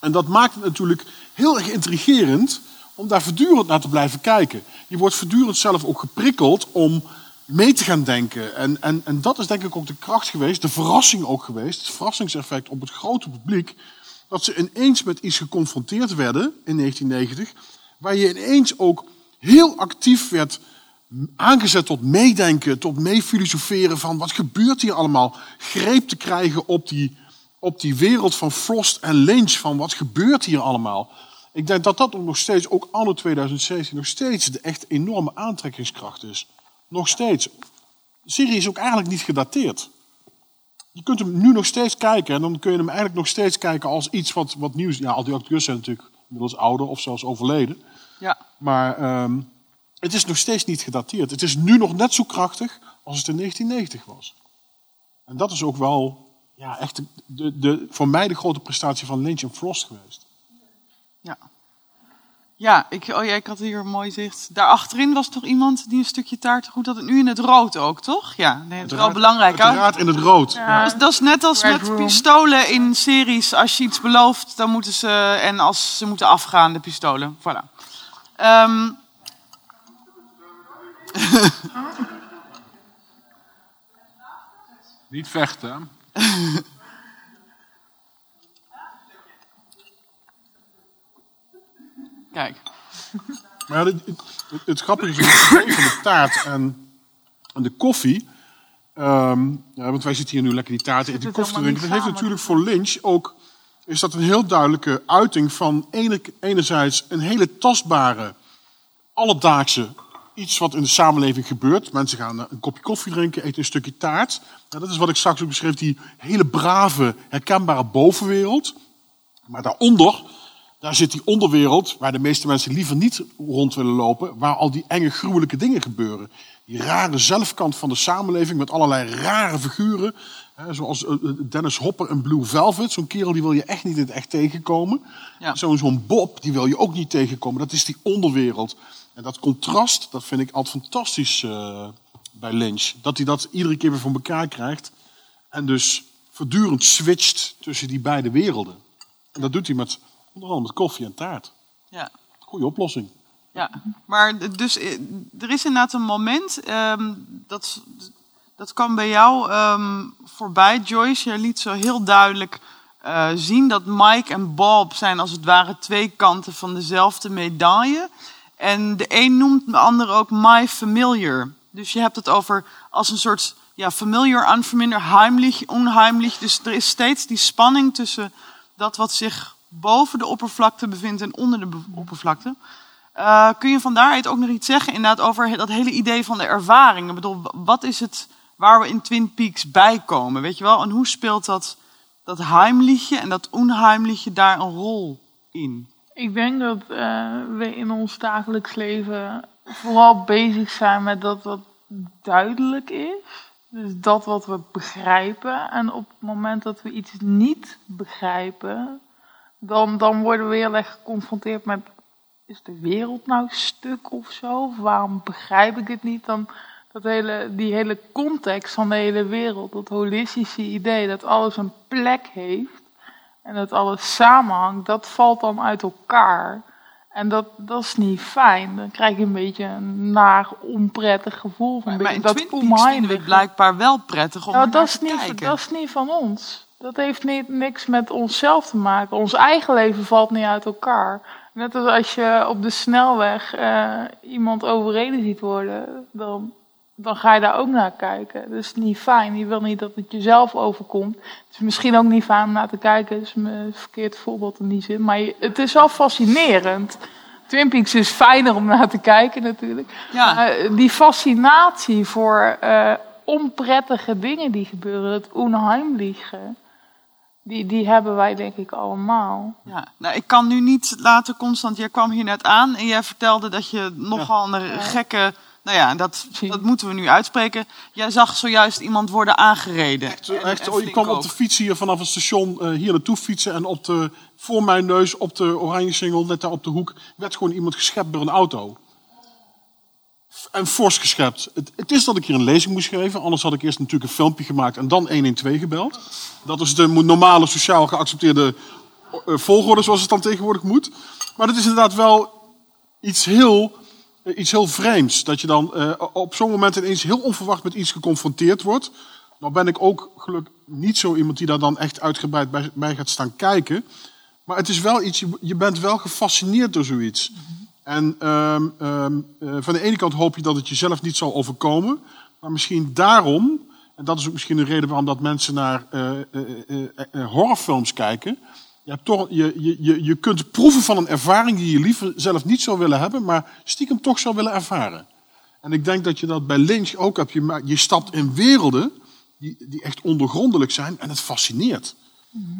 En dat maakt het natuurlijk heel erg intrigerend om daar voortdurend naar te blijven kijken. Je wordt voortdurend zelf ook geprikkeld om mee te gaan denken. En, en, en dat is denk ik ook de kracht geweest, de verrassing ook geweest, het verrassingseffect op het grote publiek, dat ze ineens met iets geconfronteerd werden in 1990, waar je ineens ook heel actief werd aangezet tot meedenken, tot meefilosoferen van wat gebeurt hier allemaal. Greep te krijgen op die, op die wereld van Frost en Lynch, van wat gebeurt hier allemaal. Ik denk dat dat ook nog steeds, ook anno 2017, nog steeds de echt enorme aantrekkingskracht is. Nog steeds. De serie is ook eigenlijk niet gedateerd. Je kunt hem nu nog steeds kijken en dan kun je hem eigenlijk nog steeds kijken als iets wat, wat nieuws. Ja, al die acteurs zijn natuurlijk inmiddels ouder of zelfs overleden. Ja. Maar ehm, het is nog steeds niet gedateerd. Het is nu nog net zo krachtig als het in 1990 was. En dat is ook wel ja, echt de, de, de, voor mij de grote prestatie van Lynch en Frost geweest. Ja. Ja, ik, oh ja, ik had hier een mooi zicht. Daarachterin was toch iemand die een stukje taart goed had. En nu in het rood ook, toch? Ja, nee, dat is wel belangrijk. hè? Uiteraard in het rood. Ja. Dat, is- dat is net als Red met Room. pistolen in series. Als je iets belooft, dan moeten ze... En als ze moeten afgaan, de pistolen. Voilà. Ehm, Niet vechten. Kijk. Maar ja, het, het, het grappige is dat het van de taart en, en de koffie. ehm, ja, want wij zitten hier nu lekker die taart en die koffie te drinken. Dat heeft natuurlijk voor Lynch ook. Is dat een heel duidelijke uiting van ene, enerzijds een hele tastbare, alledaagse iets wat in de samenleving gebeurt. Mensen gaan een kopje koffie drinken, eten een stukje taart. Nou, dat is wat ik straks ook beschreef, die hele brave, herkenbare bovenwereld. Maar daaronder, daar zit die onderwereld, waar de meeste mensen liever niet rond willen lopen, waar al die enge, gruwelijke dingen gebeuren. Die rare zelfkant van de samenleving met allerlei rare figuren. Hè, zoals eh, eh, Dennis Hopper in Blue Velvet. Zo'n kerel die wil je echt niet in het echt tegenkomen. Ja. Zo'n zo'n Bob, die wil je ook niet tegenkomen. Dat is die onderwereld. En dat contrast, dat vind ik altijd fantastisch eh, bij Lynch. Dat hij dat iedere keer weer voor elkaar krijgt. En dus voortdurend switcht tussen die beide werelden. En dat doet hij met, andere met koffie en taart. Ja. Goeie oplossing. Ja, maar dus eh, er is inderdaad een moment, ehm, dat, dat kwam bij jou ehm, voorbij, Joyce. Je liet zo heel duidelijk eh, zien dat Mike en Bob zijn als het ware twee kanten van dezelfde medaille. En de een noemt de ander ook my familiar. Dus je hebt het over als een soort ja, familiar, unfamiliar, heimlich, onheimlich. Dus er is steeds die spanning tussen dat wat zich boven de oppervlakte bevindt en onder de oppervlakte. Eh, kun je van daaruit ook nog iets zeggen inderdaad over dat hele idee van de ervaring? Ik bedoel, wat is het waar we in Twin Peaks bij komen, weet je wel? En hoe speelt dat, dat heimliche en dat onheimliche daar een rol in? Ik denk dat eh, we in ons dagelijks leven vooral bezig zijn met dat wat duidelijk is. Dus dat wat we begrijpen. En op het moment dat we iets niet begrijpen, dan, dan worden we heel erg geconfronteerd met: is de wereld nou stuk of zo? Of waarom begrijp ik het niet? Dan dat hele, die hele context van de hele wereld, dat holistische idee dat alles een plek heeft en dat alles samenhangt, dat valt dan uit elkaar. En dat, dat is niet fijn. Dan krijg je een beetje een naar, onprettig gevoel. Van Maar in beetje Twin Peaks vinden we blijkbaar wel prettig om nou, er dat, naar is te niet, kijken. dat is niet van ons. Dat heeft niet, niks met onszelf te maken. Ons eigen leven valt niet uit elkaar. Net als als je op de snelweg eh, iemand overreden ziet worden, dan, dan ga je daar ook naar kijken. Dat is niet fijn. Je wil niet dat het jezelf overkomt. Het is misschien ook niet fijn om naar te kijken. Het is een verkeerd voorbeeld in die zin. Maar je- het is wel fascinerend. Twin Peaks is fijner om naar te kijken natuurlijk. Ja. Die fascinatie voor eh, onprettige dingen die gebeuren, het onheimliche, die, die hebben wij denk ik allemaal. Ja, nou, ik kan nu niet laten, Constant, jij kwam hier net aan en jij vertelde dat je nogal een gekke... Nou ja, dat, dat moeten we nu uitspreken. Jij zag zojuist iemand worden aangereden. En- Echt, en oh, je kwam op de fiets hier vanaf het station eh, hier naartoe fietsen. En op de, voor mijn neus, op de oranje singel, net daar op de hoek, werd gewoon iemand geschept door een auto. En fors geschept. Het, het is dat ik hier een lezing moest geven. Anders had ik eerst natuurlijk een filmpje gemaakt en dan 112 gebeld. Dat is de normale sociaal geaccepteerde eh, volgorde zoals het dan tegenwoordig moet. Maar het is inderdaad wel iets heel, eh, iets heel vreemds. Dat je dan eh, op zo'n moment ineens heel onverwacht met iets geconfronteerd wordt. Nou ben ik ook gelukkig niet zo iemand die daar dan echt uitgebreid bij, gaat staan kijken. Maar het is wel iets, je, je bent wel gefascineerd door zoiets. En ehm, ehm, eh, van de ene kant hoop je dat het jezelf niet zal overkomen. Maar misschien daarom, en dat is ook misschien een reden waarom dat mensen naar eh, eh, horrorfilms kijken. Je, hebt toch, je, je, je, je kunt proeven van een ervaring die je liever zelf niet zou willen hebben, maar stiekem toch zou willen ervaren. En ik denk dat je dat bij Lynch ook hebt. Je, je stapt in werelden die, die echt ondergrondelijk zijn en het fascineert.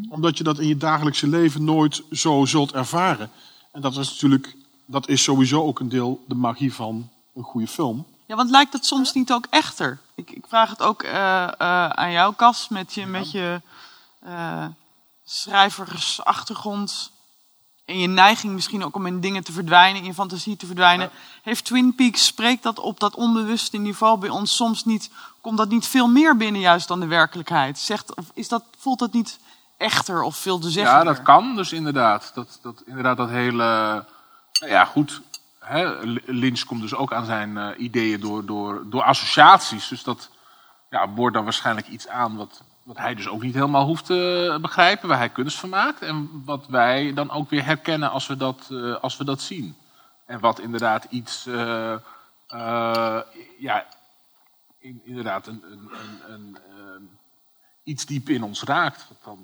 Omdat je dat in je dagelijkse leven nooit zo zult ervaren. En dat is natuurlijk, dat is sowieso ook een deel de magie van een goede film. Ja, want lijkt het soms niet ook echter? Ik, ik vraag het ook eh, eh, aan jou, Cas, met je, met je eh, schrijversachtergrond. En je neiging misschien ook om in dingen te verdwijnen, in je fantasie te verdwijnen. Heeft Twin Peaks, spreekt dat op dat onbewuste niveau bij ons soms niet, komt dat niet veel meer binnen juist dan de werkelijkheid? Zegt, of is dat, voelt dat niet echter of veel te zeggen? Ja, dat kan dus inderdaad. Dat, dat, inderdaad dat hele... Nou ja, goed. Hè, Lynch komt dus ook aan zijn eh, ideeën door, door, door associaties. Dus dat ja, boort dan waarschijnlijk iets aan wat, wat hij dus ook niet helemaal hoeft te begrijpen. Waar hij kunst van maakt. En wat wij dan ook weer herkennen als we dat, eh, als we dat zien. En wat inderdaad iets... eh, ja, in- inderdaad een, een, een, een, iets diep in ons raakt. Wat,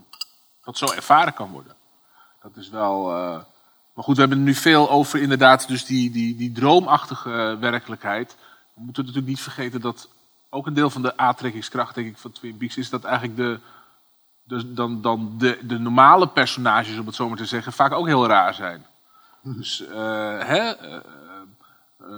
wat zo ervaren kan worden. Dat is wel... eh, maar goed, we hebben het nu veel over inderdaad dus die, die, die droomachtige werkelijkheid. We moeten natuurlijk niet vergeten dat ook een deel van de aantrekkingskracht denk ik, van Twin Peaks is dat eigenlijk de, de, dan, dan de, de normale personages, om het zo maar te zeggen, vaak ook heel raar zijn. Dus eh, hè, eh, eh,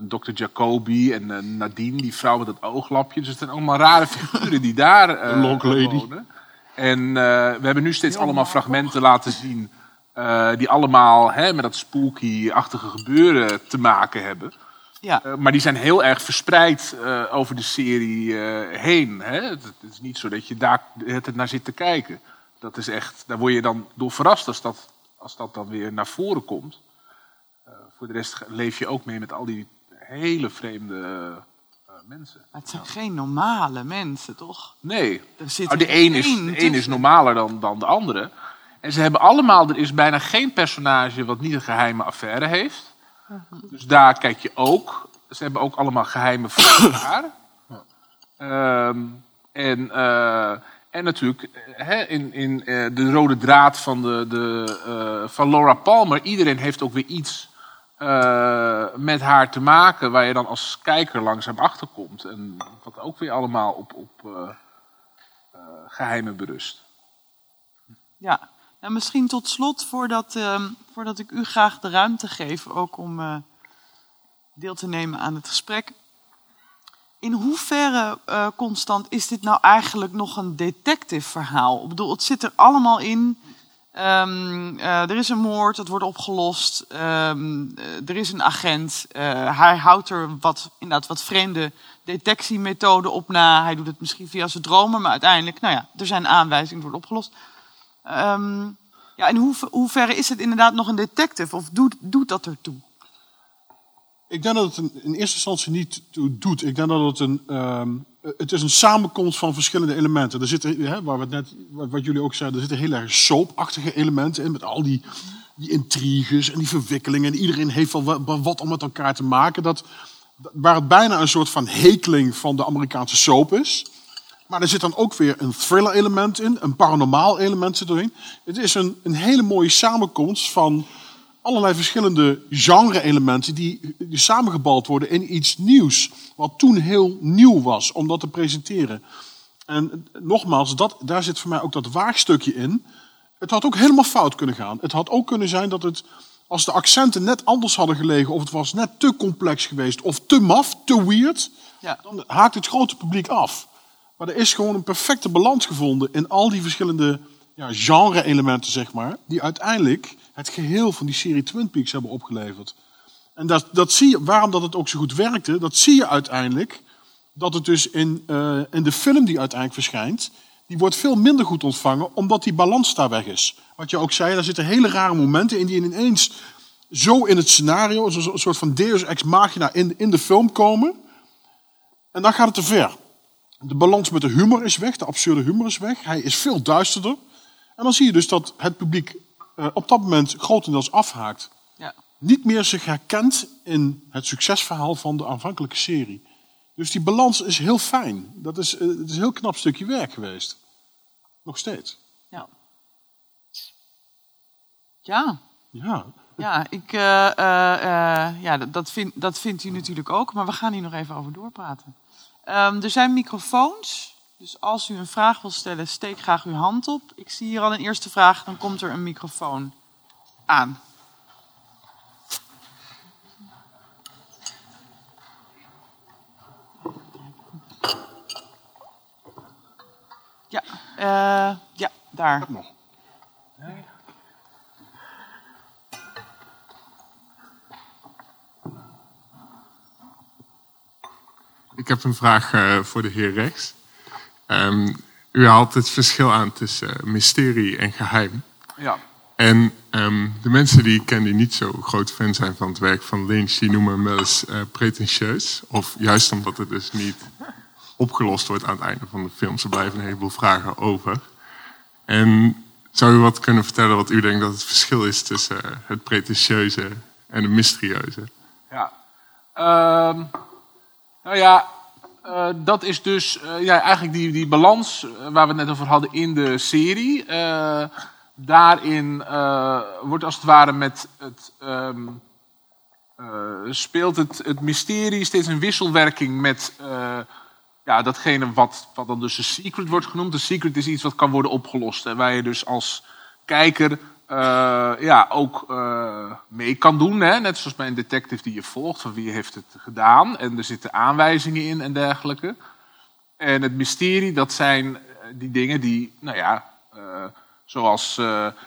Dr. Jacoby en eh, Nadine, die vrouw met dat ooglapje. Dus het zijn allemaal rare figuren die daar eh, lady. wonen. En eh, we hebben nu steeds allemaal fragmenten laten zien. Eh, die allemaal hè, met dat spooky-achtige gebeuren te maken hebben. Ja. Eh, maar die zijn heel erg verspreid eh, over de serie heen. Hè? Het, het is niet zo dat je daar het naar zit te kijken. Dat is echt, daar word je dan door verrast als dat, als dat dan weer naar voren komt. Voor de rest leef je ook mee met al die hele vreemde mensen. Maar het zijn geen normale mensen, toch? Nee. Er zit Nou, de een is, de een is normaler dan, dan de andere. En ze hebben allemaal, er is bijna geen personage wat niet een geheime affaire heeft. Dus daar kijk je ook. Ze hebben ook allemaal geheimen voor elkaar. Ehm, en, eh, en natuurlijk eh, hè, in, in eh, de rode draad van, de, de, van Laura Palmer. Iedereen heeft ook weer iets met haar te maken waar je dan als kijker langzaam achterkomt. En wat ook weer allemaal op, op eh, eh, geheimen berust. Ja, nou, misschien tot slot, voordat, ehm, voordat ik u graag de ruimte geef, ook om eh, deel te nemen aan het gesprek. in hoeverre, eh, Constant, is dit nou eigenlijk nog een detective verhaal? Ik bedoel, het zit er allemaal in. Ehm, eh, er is een moord, het wordt opgelost. Ehm, eh, er is een agent. hij houdt er wat, inderdaad wat vreemde detectiemethoden op na. Hij doet het misschien via zijn dromen, maar uiteindelijk, nou ja, er zijn aanwijzingen, het wordt opgelost. Ehm, ja, in hoever, hoeverre is het inderdaad nog een detective? Of doet, doet dat ertoe? Ik denk dat het in, eerste instantie niet doet. Ik denk dat het een, ehm, het is een samenkomst van verschillende elementen. Er zitten, hè, waar we net, wat, jullie ook zeiden, er zitten heel erg soapachtige elementen in. Met al die, die intriges en die verwikkelingen. En iedereen heeft wel wat, wat om met elkaar te maken. Dat, waar het bijna een soort van hekeling van de Amerikaanse soap is. Maar er zit dan ook weer een thriller element in. Een paranormaal element zit erin. Het is een, een hele mooie samenkomst van allerlei verschillende genre-elementen die, die samengebald worden in iets nieuws. Wat toen heel nieuw was om dat te presenteren. En nogmaals, dat, daar zit voor mij ook dat waagstukje in. Het had ook helemaal fout kunnen gaan. Het had ook kunnen zijn dat het, als de accenten net anders hadden gelegen, of het was net te complex geweest, of te maf, te weird, Ja. dan haakt het grote publiek af. Maar er is gewoon een perfecte balans gevonden in al die verschillende ja, genre-elementen, zeg maar, die uiteindelijk het geheel van die serie Twin Peaks hebben opgeleverd. En dat, dat zie je, waarom dat het ook zo goed werkte, dat zie je uiteindelijk, dat het dus in, eh, in de film die uiteindelijk verschijnt, die wordt veel minder goed ontvangen, omdat die balans daar weg is. Wat je ook zei, daar zitten hele rare momenten in die ineens zo in het scenario, een soort van deus ex machina in, in de film komen. En dan gaat het te ver. De balans met de humor is weg, de absurde humor is weg. Hij is veel duisterder. En dan zie je dus dat het publiek eh, op dat moment grotendeels afhaakt. Ja. Niet meer zich herkent in het succesverhaal van de aanvankelijke serie. Dus die balans is heel fijn. Dat is, eh, het is een heel knap stukje werk geweest. Nog steeds. Ja. Ja. Ja. Ja, ik, eh, ja dat, dat, vind, dat vindt u natuurlijk ook, maar we gaan hier nog even over doorpraten. Ehm, er zijn microfoons, dus als u een vraag wil stellen, steek graag uw hand op. Ik zie hier al een eerste vraag, dan komt er een microfoon aan. Ja, eh, ja daar. nog. Ik heb een vraag eh, voor de heer Rex. Ehm, u haalt het verschil aan tussen eh, mysterie en geheim. Ja. En ehm, de mensen die ik ken die niet zo groot fan zijn van het werk van Lynch, die noemen hem wel eens eh, pretentieus. Of juist omdat het dus niet opgelost wordt aan het einde van de film. Ze blijven een heleboel vragen over. En zou u wat kunnen vertellen wat u denkt dat het verschil is tussen het pretentieuze en het mysterieuze? Ja. Ehm, nou ja, eh, dat is dus eh, ja, eigenlijk die, die balans eh, waar we het net over hadden in de serie. Daarin wordt als het ware met het. ehm, eh, speelt het, het mysterie steeds een wisselwerking met ja, datgene wat, wat dan dus een secret wordt genoemd. Een secret is iets wat kan worden opgelost. En waar je dus als kijker eh, ja, ook eh, mee kan doen. Hè? Net zoals bij een detective die je volgt, van wie heeft het gedaan. En er zitten aanwijzingen in en dergelijke. En het mysterie, dat zijn eh, die dingen die, nou ja, eh, zoals,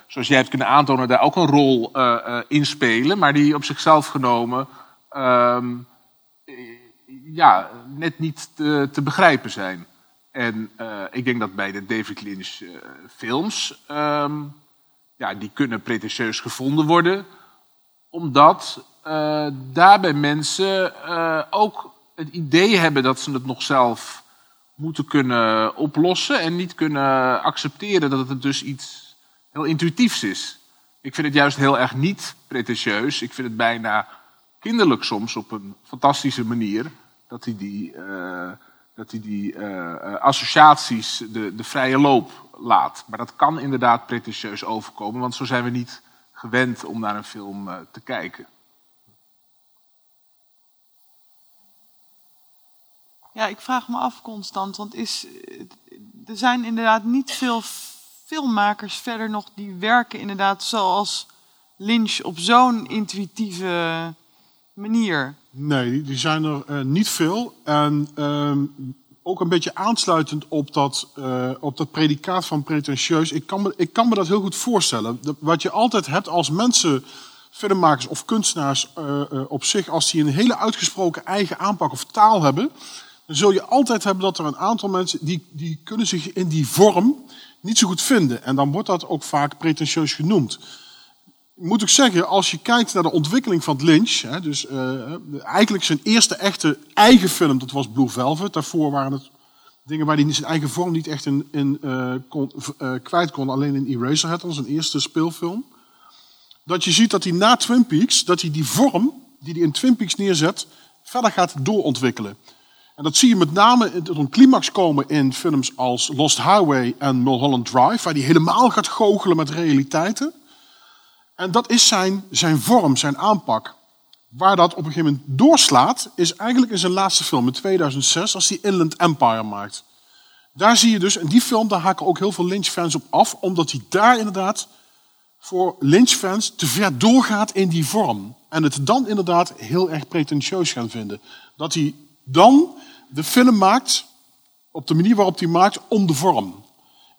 zoals jij hebt kunnen aantonen, daar ook een rol in spelen. Maar die op zichzelf genomen ehm, eh, ja, net niet te, te begrijpen zijn. En ik denk dat bij de David Lynch films, ehm, ja, die kunnen pretentieus gevonden worden. Omdat eh, daarbij mensen eh, ook het idee hebben dat ze het nog zelf moeten kunnen oplossen. En niet kunnen accepteren dat het dus iets heel intuïtiefs is. Ik vind het juist heel erg niet pretentieus. Ik vind het bijna kinderlijk soms op een fantastische manier. Dat hij die, eh, dat hij die eh, eh, associaties de, de vrije loop laat. Maar dat kan inderdaad pretentieus overkomen, want zo zijn we niet gewend om naar een film eh, te kijken. Ja, ik vraag me af constant, want is, er zijn inderdaad niet veel filmmakers verder nog die werken inderdaad zoals Lynch op zo'n intuïtieve manier. Nee, die- zijn er eh, niet veel. En ehm, ook een beetje aansluitend op dat, eh, op dat predicaat van pretentieus. Ik kan, me, ik kan me dat heel goed voorstellen. Wat je altijd hebt als mensen, filmmakers of kunstenaars eh, op zich, als die een hele uitgesproken eigen aanpak of taal hebben, dan zul je altijd hebben dat er een aantal mensen die, die kunnen zich in die vorm niet zo goed vinden. En dan wordt dat ook vaak pretentieus genoemd. Ik moet ook zeggen, als je kijkt naar de ontwikkeling van Lynch, hè, dus eh, eigenlijk zijn eerste echte eigen film, dat was Blue Velvet. Daarvoor waren het dingen waar hij zijn eigen vorm niet echt in, eh, eh, kwijt kon, alleen in Eraserhead, zijn eerste speelfilm. Dat je ziet dat hij na Twin Peaks, dat hij die vorm die hij in Twin Peaks neerzet, verder gaat doorontwikkelen. En dat zie je met name tot een climax komen in films als Lost Highway en Mulholland Drive, waar hij helemaal gaat goochelen met realiteiten. En dat is zijn, zijn vorm, zijn aanpak. Waar dat op een gegeven moment doorslaat, is eigenlijk in zijn laatste film in 2006, als hij Inland Empire maakt. Daar zie je dus, en die film, daar haken ook heel veel Lynch-fans op af, omdat hij daar inderdaad voor Lynch-fans te ver doorgaat in die vorm. En het dan inderdaad heel erg pretentieus gaan vinden. Dat hij dan de film maakt op de manier waarop hij maakt om de vorm.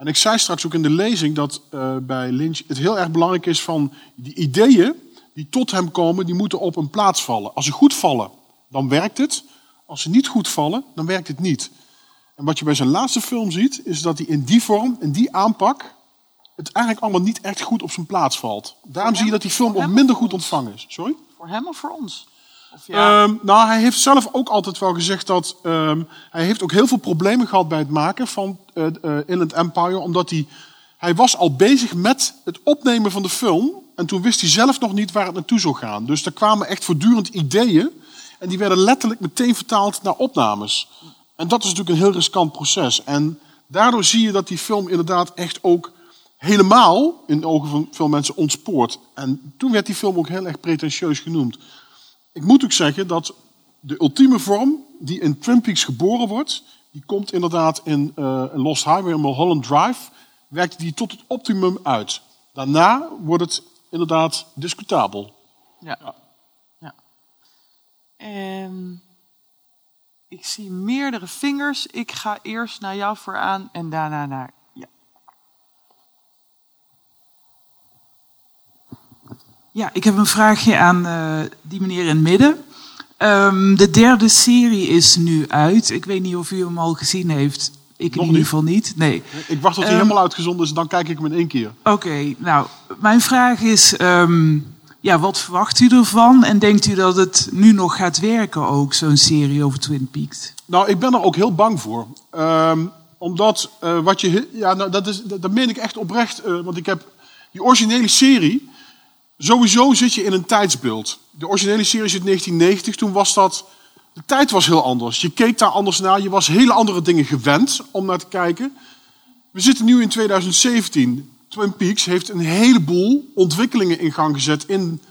En ik zei straks ook in de lezing dat eh, bij Lynch het heel erg belangrijk is van die ideeën die tot hem komen, die moeten op een plaats vallen. Als ze goed vallen, dan werkt het. Als ze niet goed vallen, dan werkt het niet. En wat je bij zijn laatste film ziet, is dat hij in die vorm, in die aanpak, het eigenlijk allemaal niet echt goed op zijn plaats valt. Daarom zie je dat die film ook minder goed ontvangen is. Sorry? Voor hem of voor ons? Ehm, nou, hij heeft zelf ook altijd wel gezegd dat ehm, hij heeft ook heel veel problemen gehad bij het maken van eh eh, Inland Empire, omdat hij hij was al bezig met het opnemen van de film en toen wist hij zelf nog niet waar het naartoe zou gaan. Dus er kwamen echt voortdurend ideeën en die werden letterlijk meteen vertaald naar opnames. En dat is natuurlijk een heel riskant proces. En daardoor zie je dat die film inderdaad echt ook helemaal in de ogen van veel mensen ontspoort. En toen werd die film ook heel erg pretentieus genoemd. Ik moet ook zeggen dat de ultieme vorm die in Twin Peaks geboren wordt, die komt inderdaad in, eh, in Lost Highway en Mulholland Drive, werkt die tot het optimum uit. Daarna wordt het inderdaad discutabel. ja. ja. En ik zie meerdere vingers. Ik ga eerst naar jou vooraan en daarna naar. Ja. Ik heb een vraagje aan eh, die meneer in het midden. Ehm, de derde serie is nu uit. Ik weet niet of u hem al gezien heeft. Ik in ieder geval niet. Nee. Ik wacht tot hij Ehm, helemaal uitgezonden is, dan kijk ik hem in één keer. Oké, nou, mijn vraag is, ehm, ja, wat verwacht u ervan? En denkt u dat het nu nog gaat werken ook, zo'n serie over Twin Peaks? Nou, ik ben er ook heel bang voor. Omdat eh, wat je. Ja, nou, dat, is, dat, dat meen ik echt oprecht. eh, want ik heb die originele serie. Sowieso zit je in een tijdsbeeld. De originele serie is uit 1990. Toen was dat. De tijd was heel anders. Je keek daar anders naar. Je was hele andere dingen gewend om naar te kijken. We zitten nu in 2017. Twin Peaks heeft een heleboel ontwikkelingen in gang gezet in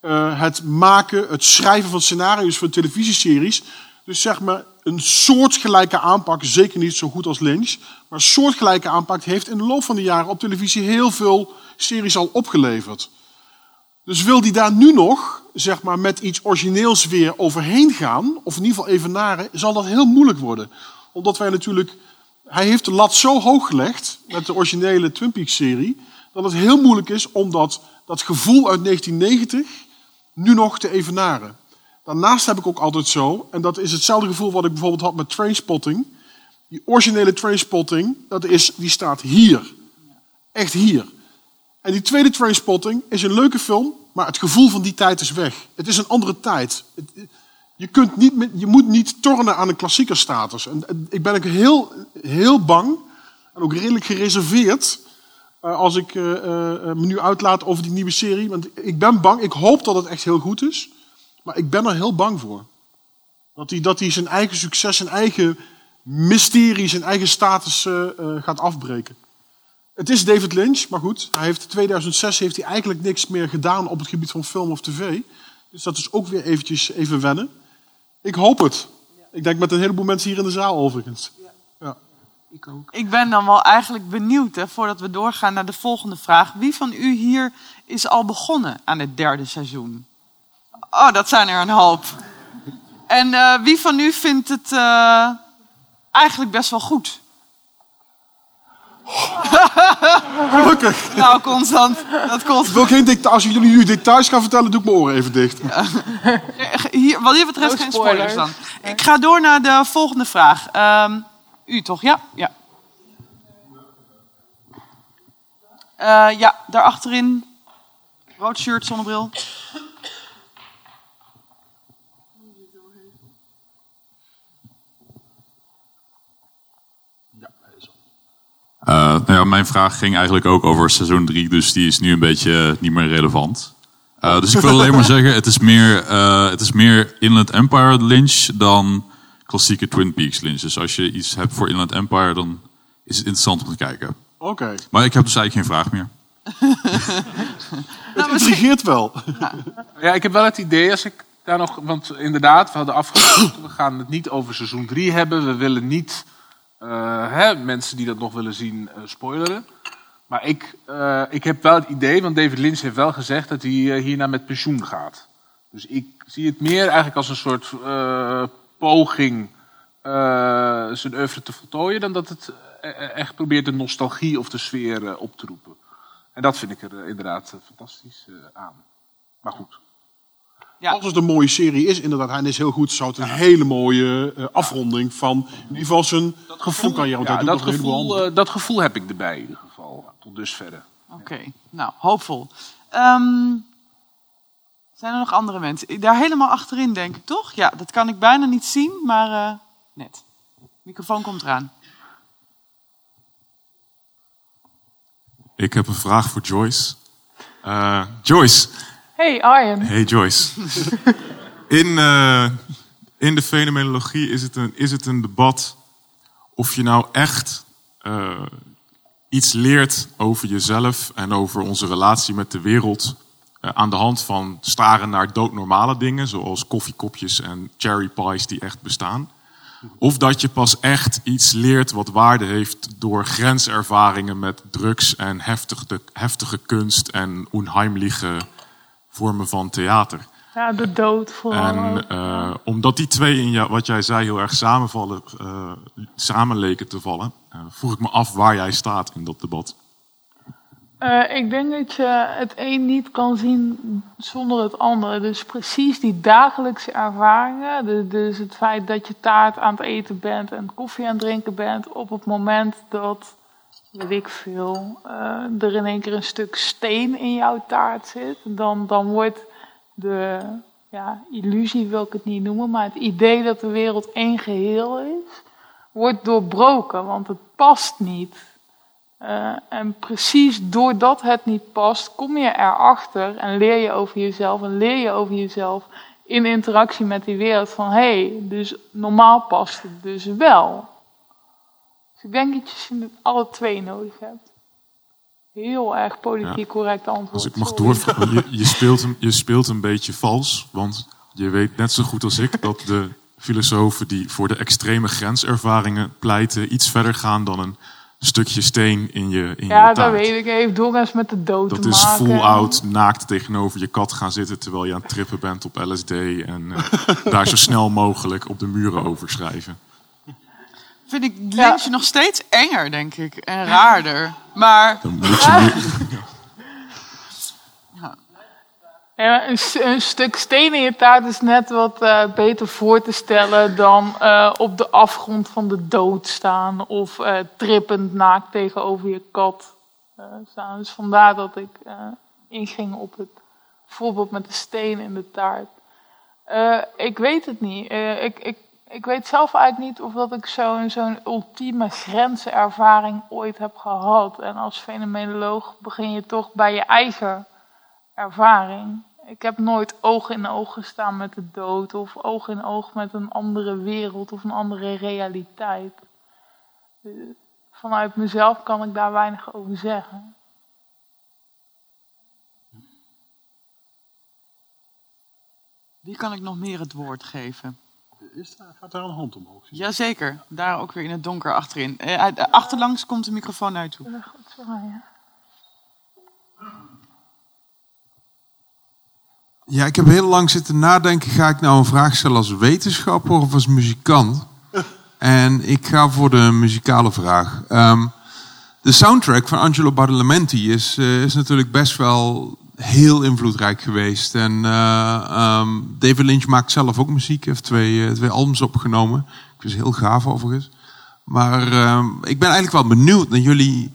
eh, het maken, het schrijven van scenario's voor televisieseries. Dus zeg maar een soortgelijke aanpak, zeker niet zo goed als Lynch, maar een soortgelijke aanpak heeft in de loop van de jaren op televisie heel veel series al opgeleverd. Dus wil die daar nu nog, zeg maar, met iets origineels weer overheen gaan, of in ieder geval evenaren, zal dat heel moeilijk worden. Omdat wij natuurlijk, hij heeft de lat zo hoog gelegd met de originele Twin Peaks serie, dat het heel moeilijk is om dat, dat gevoel uit 1990 nu nog te evenaren. Daarnaast heb ik ook altijd zo, en dat is hetzelfde gevoel wat ik bijvoorbeeld had met Trainspotting. Die originele Trainspotting, dat is, die staat hier. Echt hier. En die tweede Trainspotting is een leuke film, maar het gevoel van die tijd is weg. Het is een andere tijd. Je, kunt niet, je moet niet tornen aan een klassiekerstatus. En, en ik ben ook heel, heel bang, en ook redelijk gereserveerd, eh, als ik eh, eh, me nu uitlaat over die nieuwe serie. Want ik ben bang, ik hoop dat het echt heel goed is, maar ik ben er heel bang voor. Dat hij, dat hij zijn eigen succes, zijn eigen mysterie, zijn eigen status gaat afbreken. Het is David Lynch, maar goed, hij heeft 2006 heeft hij eigenlijk niks meer gedaan op het gebied van film of tv. Dus dat is ook weer eventjes even wennen. Ik hoop het. Ik denk met een heleboel mensen hier in de zaal overigens. Ja. Ik ook. Ik ben dan wel eigenlijk benieuwd, hè, voordat we doorgaan naar de volgende vraag. Wie van u hier is al begonnen aan het derde seizoen? Oh, dat zijn er een hoop. En eh, wie van u vindt het eh, eigenlijk best wel goed? Gelukkig. nou, Constant, dat kost. Ik wil geen details. Als jullie nu details gaan vertellen, doe ik mijn oren even dicht. Hier, wat hier betreft No geen spoilers dan. Ik ga door naar de volgende vraag. Ehm, u toch? Ja? Ja. Eh, ja, daar achterin. Rood shirt, zonnebril. Nou ja, mijn vraag ging eigenlijk ook over seizoen 3, dus die is nu een beetje niet meer relevant. Eh, dus ik wil alleen maar zeggen, het is, meer, eh, het is meer Inland Empire Lynch dan klassieke Twin Peaks Lynch. Dus als je iets hebt voor Inland Empire, dan is het interessant om te kijken. Oké. Maar ik heb dus eigenlijk geen vraag meer. Het intrigeert wel. Ja, ik heb wel het idee als ik daar nog. Want inderdaad, we hadden afgesproken. we gaan het niet over seizoen 3 hebben. We willen niet eh, hè, mensen die dat nog willen zien eh, spoileren. Maar ik, eh, ik heb wel het idee, want David Lynch heeft wel gezegd dat hij hierna met pensioen gaat. Dus ik zie het meer eigenlijk als een soort poging zijn oeuvre te voltooien, dan dat het echt probeert de nostalgie of de sfeer op te roepen. En dat vind ik er inderdaad fantastisch aan. Maar goed. Als het een mooie serie is, inderdaad, hij is heel goed, zou het een hele mooie eh, afronding van in ieder geval zijn gevoel kan je Ja, dat, heleboel gevoel, eh, dat gevoel heb ik erbij in ieder geval, tot dusverre. Oké, nou, hoopvol. Ehm, zijn er nog andere mensen? Daar helemaal achterin, denk ik, toch? Ja, dat kan ik bijna niet zien, maar eh, net. microfoon komt eraan. Ik heb een vraag voor Joyce. Eh, Joyce. Hey Arjen. Hey Joyce. In, eh, in de fenomenologie is het, een, is het een debat of je nou echt eh, iets leert over jezelf en over onze relatie met de wereld eh, aan de hand van staren naar doodnormale dingen, zoals koffiekopjes en cherry pies die echt bestaan. Of dat je pas echt iets leert wat waarde heeft door grenservaringen met drugs en heftige, heftige kunst en onheimliche vormen van theater. Ja, de dood vooral. En eh, omdat die twee in jou, wat jij zei heel erg samenvallen, eh, samen leken te vallen, eh, vroeg ik me af waar jij staat in dat debat. Ik denk dat je het een niet kan zien zonder het andere. Dus precies die dagelijkse ervaringen. Dus het feit dat je taart aan het eten bent en koffie aan het drinken bent. op het moment dat, weet ik veel, eh, er in één keer een stuk steen in jouw taart zit. Dan, dan wordt de ja, illusie, wil ik het niet noemen. maar het idee dat de wereld één geheel is. wordt doorbroken, want het past niet. Eh, en precies doordat het niet past, kom je erachter en leer je over jezelf en leer je over jezelf in interactie met die wereld van hé, hey, dus normaal past het dus wel. Dus ik denk dat je ze alle twee nodig hebt. Heel erg politiek correct antwoord. Als ik mag sorry. doorvragen, je, je, speelt een, je speelt een beetje vals, want je weet net zo goed als ik dat de filosofen die voor de extreme grenservaringen pleiten iets verder gaan dan een stukje steen in je, in Ja, je dat weet ik. Heeft doorgaans met de dood Dat te is maken. full out naakt tegenover je kat gaan zitten terwijl je aan het trippen bent op LSD en eh, daar zo snel mogelijk op de muren over schrijven. Vind ik Lynch nog steeds enger, denk ik. En raarder. Maar... Dan moet je Ja, een, een stuk steen in je taart is net wat eh, beter voor te stellen dan eh, op de afgrond van de dood staan of eh, trippend naakt tegenover je kat staan. Dus vandaar dat ik eh, inging op het voorbeeld met de steen in de taart. Eh, ik weet het niet. Eh, ik, ik, ik weet zelf eigenlijk niet of dat ik zo'n zo'n ultieme grenzenervaring ooit heb gehad. En als fenomenoloog begin je toch bij je eigen ervaring. Ik heb nooit oog in oog gestaan met de dood of oog in oog met een andere wereld of een andere realiteit. Vanuit mezelf kan ik daar weinig over zeggen. Wie kan ik nog meer het woord geven? Is daar, gaat daar een hand omhoog? Jazeker, daar ook weer in het donker achterin. Eh, achterlangs komt de microfoon naar je toe. Ja, ik heb heel lang zitten nadenken. Ga ik nou een vraag stellen als wetenschapper of als muzikant? En ik ga voor de muzikale vraag. Ehm, de soundtrack van Angelo Badalamenti is, eh, is natuurlijk best wel heel invloedrijk geweest. En eh, ehm, David Lynch maakt zelf ook muziek. Heeft twee, eh, twee albums opgenomen. Ik vind ze heel gaaf overigens. Maar ehm, ik ben eigenlijk wel benieuwd naar jullie,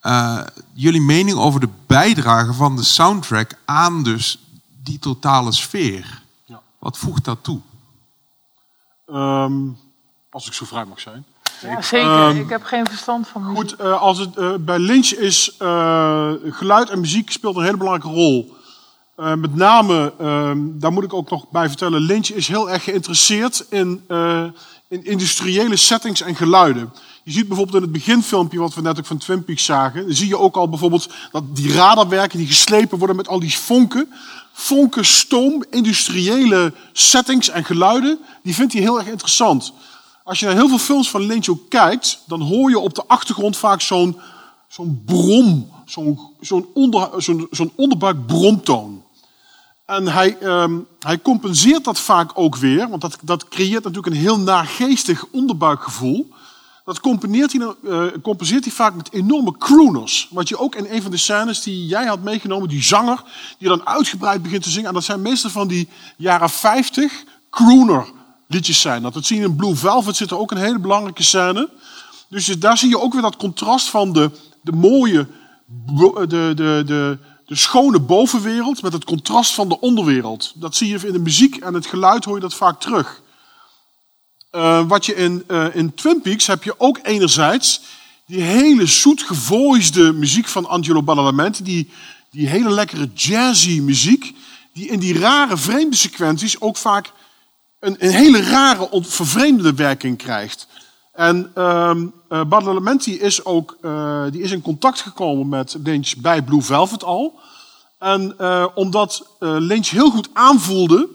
eh, jullie mening over de bijdrage van de soundtrack aan dus die totale sfeer. Wat voegt dat toe? Ehm, als ik zo vrij mag zijn. Ja, zeker. Ehm, ik heb geen verstand van muziek. Goed, eh, als het, eh, bij Lynch is eh, geluid en muziek speelt een hele belangrijke rol. Eh, met name, ehm, daar moet ik ook nog bij vertellen, Lynch is heel erg geïnteresseerd in, eh, in industriële settings en geluiden. Je ziet bijvoorbeeld in het beginfilmpje, wat we net ook van Twin Peaks zagen, dan zie je ook al bijvoorbeeld dat die radarwerken die geslepen worden met al die vonken. Vonken, stoom, industriële settings en geluiden, die vindt hij heel erg interessant. Als je naar heel veel films van Lynch kijkt, dan hoor je op de achtergrond vaak zo'n zo'n brom, zo'n zo'n onder, zo'n zo'n onderbuikbromtoon. En hij, ehm, hij compenseert dat vaak ook weer, want dat, dat creëert natuurlijk een heel naargeestig onderbuikgevoel. Dat componeert hij, eh, compenseert hij vaak met enorme crooners. Wat je ook in een van de scènes die jij had meegenomen, die zanger, die dan uitgebreid begint te zingen. En dat zijn meestal van die jaren 50 crooner liedjes zijn. Dat, zie je in Blue Velvet, zit er ook een hele belangrijke scène. Dus daar zie je ook weer dat contrast van de, de mooie, de, de, de, de schone bovenwereld met het contrast van de onderwereld. Dat zie je in de muziek en het geluid hoor je dat vaak terug. Eh, wat je in, eh, in Twin Peaks heb je ook enerzijds die hele zoet muziek van Angelo Badalamenti, die, die hele lekkere jazzy muziek, die in die rare vreemde sequenties ook vaak een, een hele rare, vervreemdende werking krijgt. En ehm eh, Badalamenti is ook eh, die is in contact gekomen met Lynch bij Blue Velvet al. En eh, omdat Lynch heel goed aanvoelde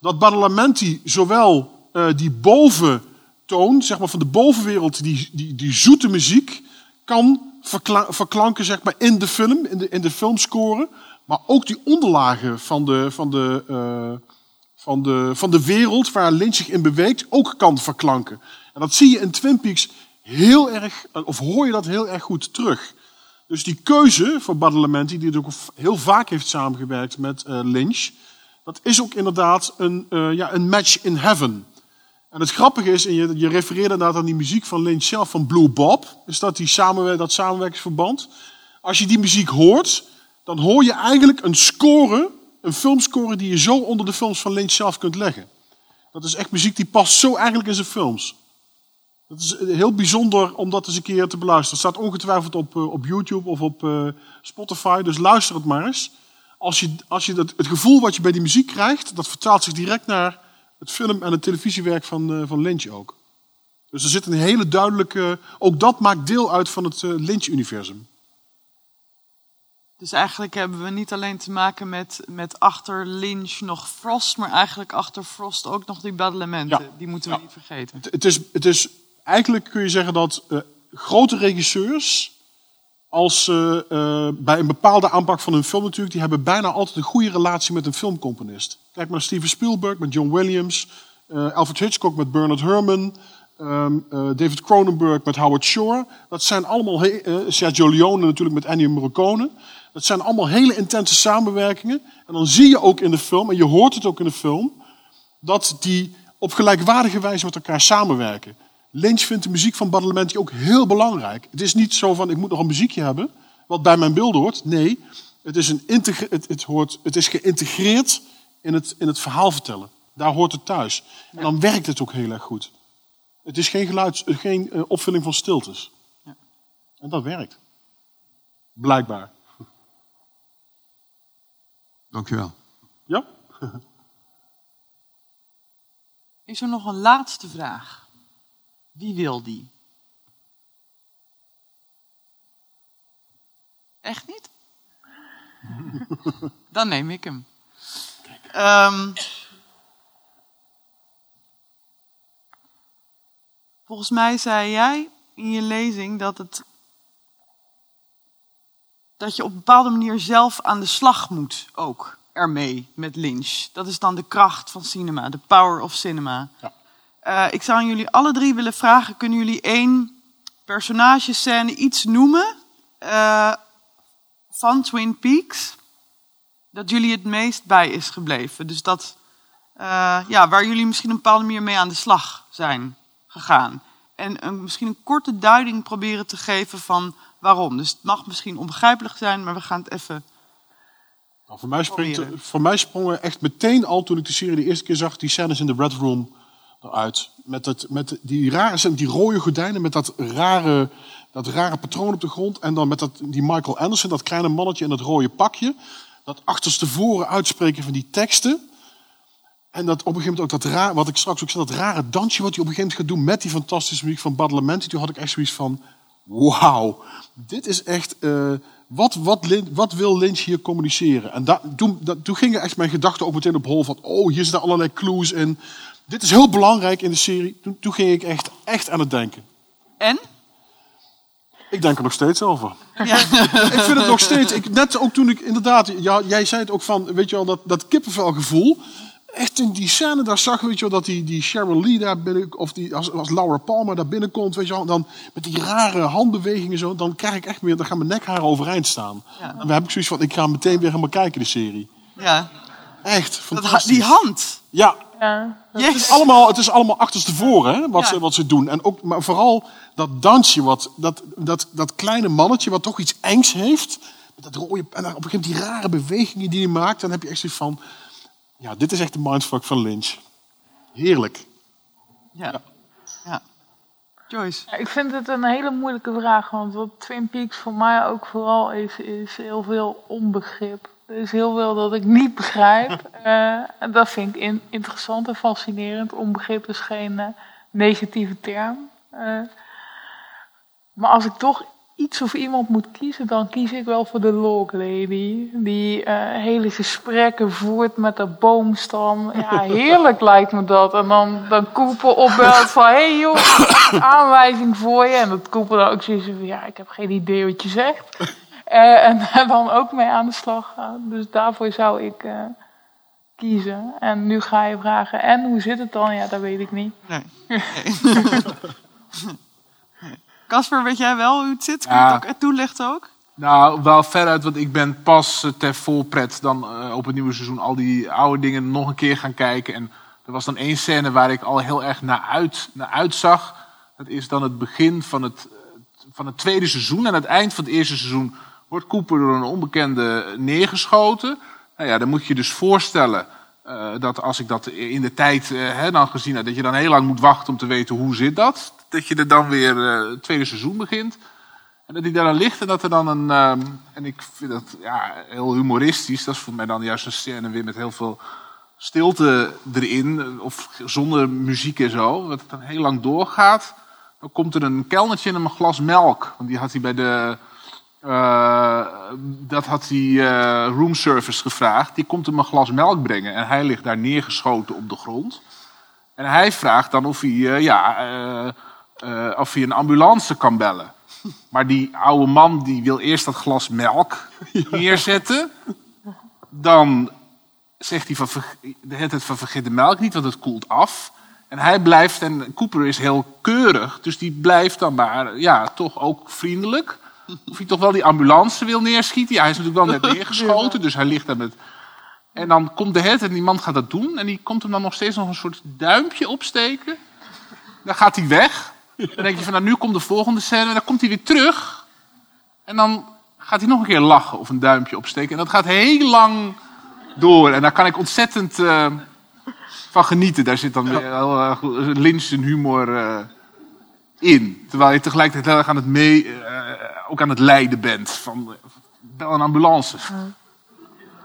dat Badalamenti zowel die boventoon, zeg maar van de bovenwereld, die, die, die zoete muziek, kan verkla- verklanken zeg maar, in de film, in de, in de filmscore. Maar ook die onderlagen van de, van, de, van, de, van de wereld waar Lynch zich in beweegt, ook kan verklanken. En dat zie je in Twin Peaks heel erg, of hoor je dat heel erg goed terug. Dus die keuze van Badalamenti, die ook heel vaak heeft samengewerkt met eh, Lynch, dat is ook inderdaad een, eh, ja, een match in heaven. En het grappige is, en je, je refereerde inderdaad aan die muziek van Lynch zelf, van Blue Bob, is dat die samenwer dat samenwerkingsverband. Als je die muziek hoort, dan hoor je eigenlijk een score, een filmscore die je zo onder de films van Lynch zelf kunt leggen. Dat is echt muziek die past zo eigenlijk in zijn films. Dat is heel bijzonder om dat eens een keer te beluisteren. Het staat ongetwijfeld op, eh, op YouTube of op eh, Spotify, dus luister het maar eens. Als je, als je dat, het gevoel wat je bij die muziek krijgt, dat vertaalt zich direct naar het film- en het televisiewerk van, eh, van Lynch ook. Dus er zit een hele duidelijke... Ook dat maakt deel uit van het eh, Lynch-universum. Dus eigenlijk hebben we niet alleen te maken met, met achter Lynch nog Frost, maar eigenlijk achter Frost ook nog die Badalamenten. Ja. Die moeten we niet vergeten. Het, het is, het is, eigenlijk kun je zeggen dat eh, grote regisseurs, als ze eh, bij een bepaalde aanpak van hun film natuurlijk, die hebben bijna altijd een goede relatie met een filmcomponist. Kijk maar Steven Spielberg met John Williams, eh, Alfred Hitchcock met Bernard Herrmann, ehm, eh, David Cronenberg met Howard Shore. Dat zijn allemaal, he- Sergio Leone natuurlijk met Ennio Morricone. Dat zijn allemaal hele intense samenwerkingen. En dan zie je ook in de film, en je hoort het ook in de film, dat die op gelijkwaardige wijze met elkaar samenwerken. Lynch vindt de muziek van Badalamenti ook heel belangrijk. Het is niet zo van, ik moet nog een muziekje hebben, wat bij mijn beelden hoort. Nee, het is, een het, het, hoort, het is geïntegreerd in het, in het verhaal vertellen. Daar hoort het thuis. En dan werkt het ook heel erg goed. Het is geen, geluids, eh, geen eh, opvulling van stiltes. En dat werkt. Blijkbaar. Dankjewel. Ja? Is er nog een laatste vraag? Wie wil die? Echt niet? Dan neem ik hem. Ehm, volgens mij zei jij in je lezing dat het dat je op een bepaalde manier zelf aan de slag moet ook. ermee met Lynch. Dat is dan de kracht van cinema, de power of cinema. Eh, ik zou aan jullie alle drie willen vragen: kunnen jullie één personage, scène, iets noemen eh, van Twin Peaks dat jullie het meest bij is gebleven? Dus dat, eh, ja, waar jullie misschien een bepaalde manier mee aan de slag zijn gegaan. En een, misschien een korte duiding proberen te geven van waarom. Dus het mag misschien onbegrijpelijk zijn, maar we gaan het even. Nou, voor, mij springt, voor mij sprongen echt meteen al toen ik de serie de eerste keer zag, die scènes in de Red Room eruit. Met, het, met die rare, die rode gordijnen met dat rare, dat rare patroon op de grond. En dan met dat, die Michael Anderson, dat kleine mannetje in dat rode pakje. Dat achterstevoren uitspreken van die teksten. En dat op een gegeven moment ook dat raar, wat ik straks ook zei, dat rare dansje wat hij op een gegeven moment gaat doen met die fantastische muziek van Badalamenti. Toen had ik echt zoiets van, wauw, dit is echt, uh, wat, wat, wat, wil Lynch hier communiceren? En toen, dat, toen gingen echt mijn gedachten ook meteen op hol van, oh, hier zitten allerlei clues in. Dit is heel belangrijk in de serie. Toen, toen ging ik echt, echt aan het denken. En? Ik denk er nog steeds over. Ja. ik vind het nog steeds. Ik, net ook toen ik inderdaad. Ja, jij zei het ook van. Weet je wel, dat, dat kippenvelgevoel. Echt in die scène, daar zag weet je wel, dat die, die Cheryl Lee daar binnen. Of die, als, als Laura Palmer daar binnenkomt. Weet je wel, dan met die rare handbewegingen zo. Dan krijg ik echt meer. Dan gaan mijn nekharen overeind staan. Ja. En dan heb ik zoiets van. Ik ga meteen weer helemaal kijken, de serie. Ja. Echt. Dat, die hand. Ja. Ja. Yes. Het, is allemaal, het is allemaal achterstevoren hè, wat, ja. ze, wat ze doen. En ook, maar vooral dat dansje, wat, dat, dat, dat kleine mannetje wat toch iets engs heeft. Met dat rode, en dan op een gegeven moment die rare bewegingen die hij maakt. Dan heb je echt zoiets van, ja, dit is echt de mindfuck van Lynch. Heerlijk. Ja. ja. ja. Joyce? Ja, ik vind het een hele moeilijke vraag. Want wat Twin Peaks voor mij ook vooral is, is heel veel onbegrip. Er is heel veel dat ik niet begrijp. Uh, en dat vind ik in, interessant en fascinerend. Onbegrip is geen uh, negatieve term. Uh, maar als ik toch iets of iemand moet kiezen, dan kies ik wel voor de Log Lady. Die hele gesprekken voert met de boomstam. Ja, heerlijk lijkt me dat. En dan, dan Koepel opbelt van... Hé hey joh, aanwijzing voor je. En dat Koepel dan ook zoiets van... Ja, ik heb geen idee wat je zegt. Uh, en daar dan ook mee aan de slag gaan. Dus daarvoor zou ik uh, kiezen. En nu ga je vragen, en hoe zit het dan? Ja, dat weet ik niet. Nee. Casper, weet jij wel hoe het zit? Kun je Ja. het ook toelichten ook? Nou, wel veruit, want ik ben pas eh, ter volpret dan eh, op het nieuwe seizoen al die oude dingen nog een keer gaan kijken. En er was dan één scène waar ik al heel erg naar, uit, naar uitzag. Dat is dan het begin van het, van het tweede seizoen. Aan het eind van het eerste seizoen wordt Cooper door een onbekende neergeschoten. Nou ja, dan moet je dus voorstellen eh, dat als ik dat in de tijd hè, dan gezien heb, dat je dan heel lang moet wachten om te weten hoe zit dat. Dat je er dan weer eh, het tweede seizoen begint. En dat hij daar dan ligt en dat er dan een. ehm, en ik vind dat ja, heel humoristisch. Dat is voor mij dan juist een scène weer met heel veel stilte erin. Of zonder muziek en zo. Dat het dan heel lang doorgaat. Dan komt er een kelnertje hem een glas melk. Want die had hij bij de. eh, dat had hij eh roomservice gevraagd. Die komt hem een glas melk brengen. En hij ligt daar neergeschoten op de grond. En hij vraagt dan of hij, ja, eh, of hij een ambulance kan bellen. Maar die oude man die wil eerst dat glas melk neerzetten. Dan zegt hij van, hele tijd van vergeet de melk niet, want het koelt af. En hij blijft, en Cooper is heel keurig, dus die blijft dan maar, ja, toch ook vriendelijk. Of hij toch wel die ambulance wil neerschieten. Ja, hij is natuurlijk wel net neergeschoten, dus hij ligt daar met... En dan komt de tijd, en die man gaat dat doen, en die komt hem dan nog steeds nog een soort duimpje opsteken. Dan gaat hij weg. Dan denk je van, nou, nu komt de volgende scène, en dan komt hij weer terug. En dan gaat hij nog een keer lachen of een duimpje opsteken. En dat gaat heel lang door. En daar kan ik ontzettend eh, van genieten. Daar zit dan weer heel humor eh, in. Terwijl je tegelijkertijd heel erg aan het mee, eh, ook aan het lijden bent. Van, bel een ambulance.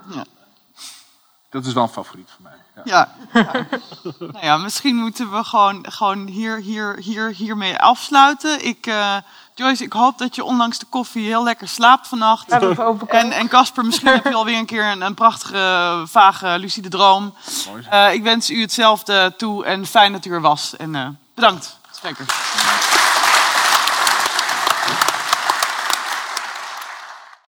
Ja. Dat is wel een favoriet van mij. Ja. Ja. ja. nou ja, misschien moeten we gewoon, gewoon hier, hier, hier, hiermee afsluiten. Ik, eh, Joyce, ik hoop dat je ondanks de koffie heel lekker slaapt vannacht. En, en Casper, misschien heb je alweer een keer een, een prachtige, vage, lucide droom. Eh, ik wens u hetzelfde toe en fijn dat u er was. En eh, bedankt, sprekers.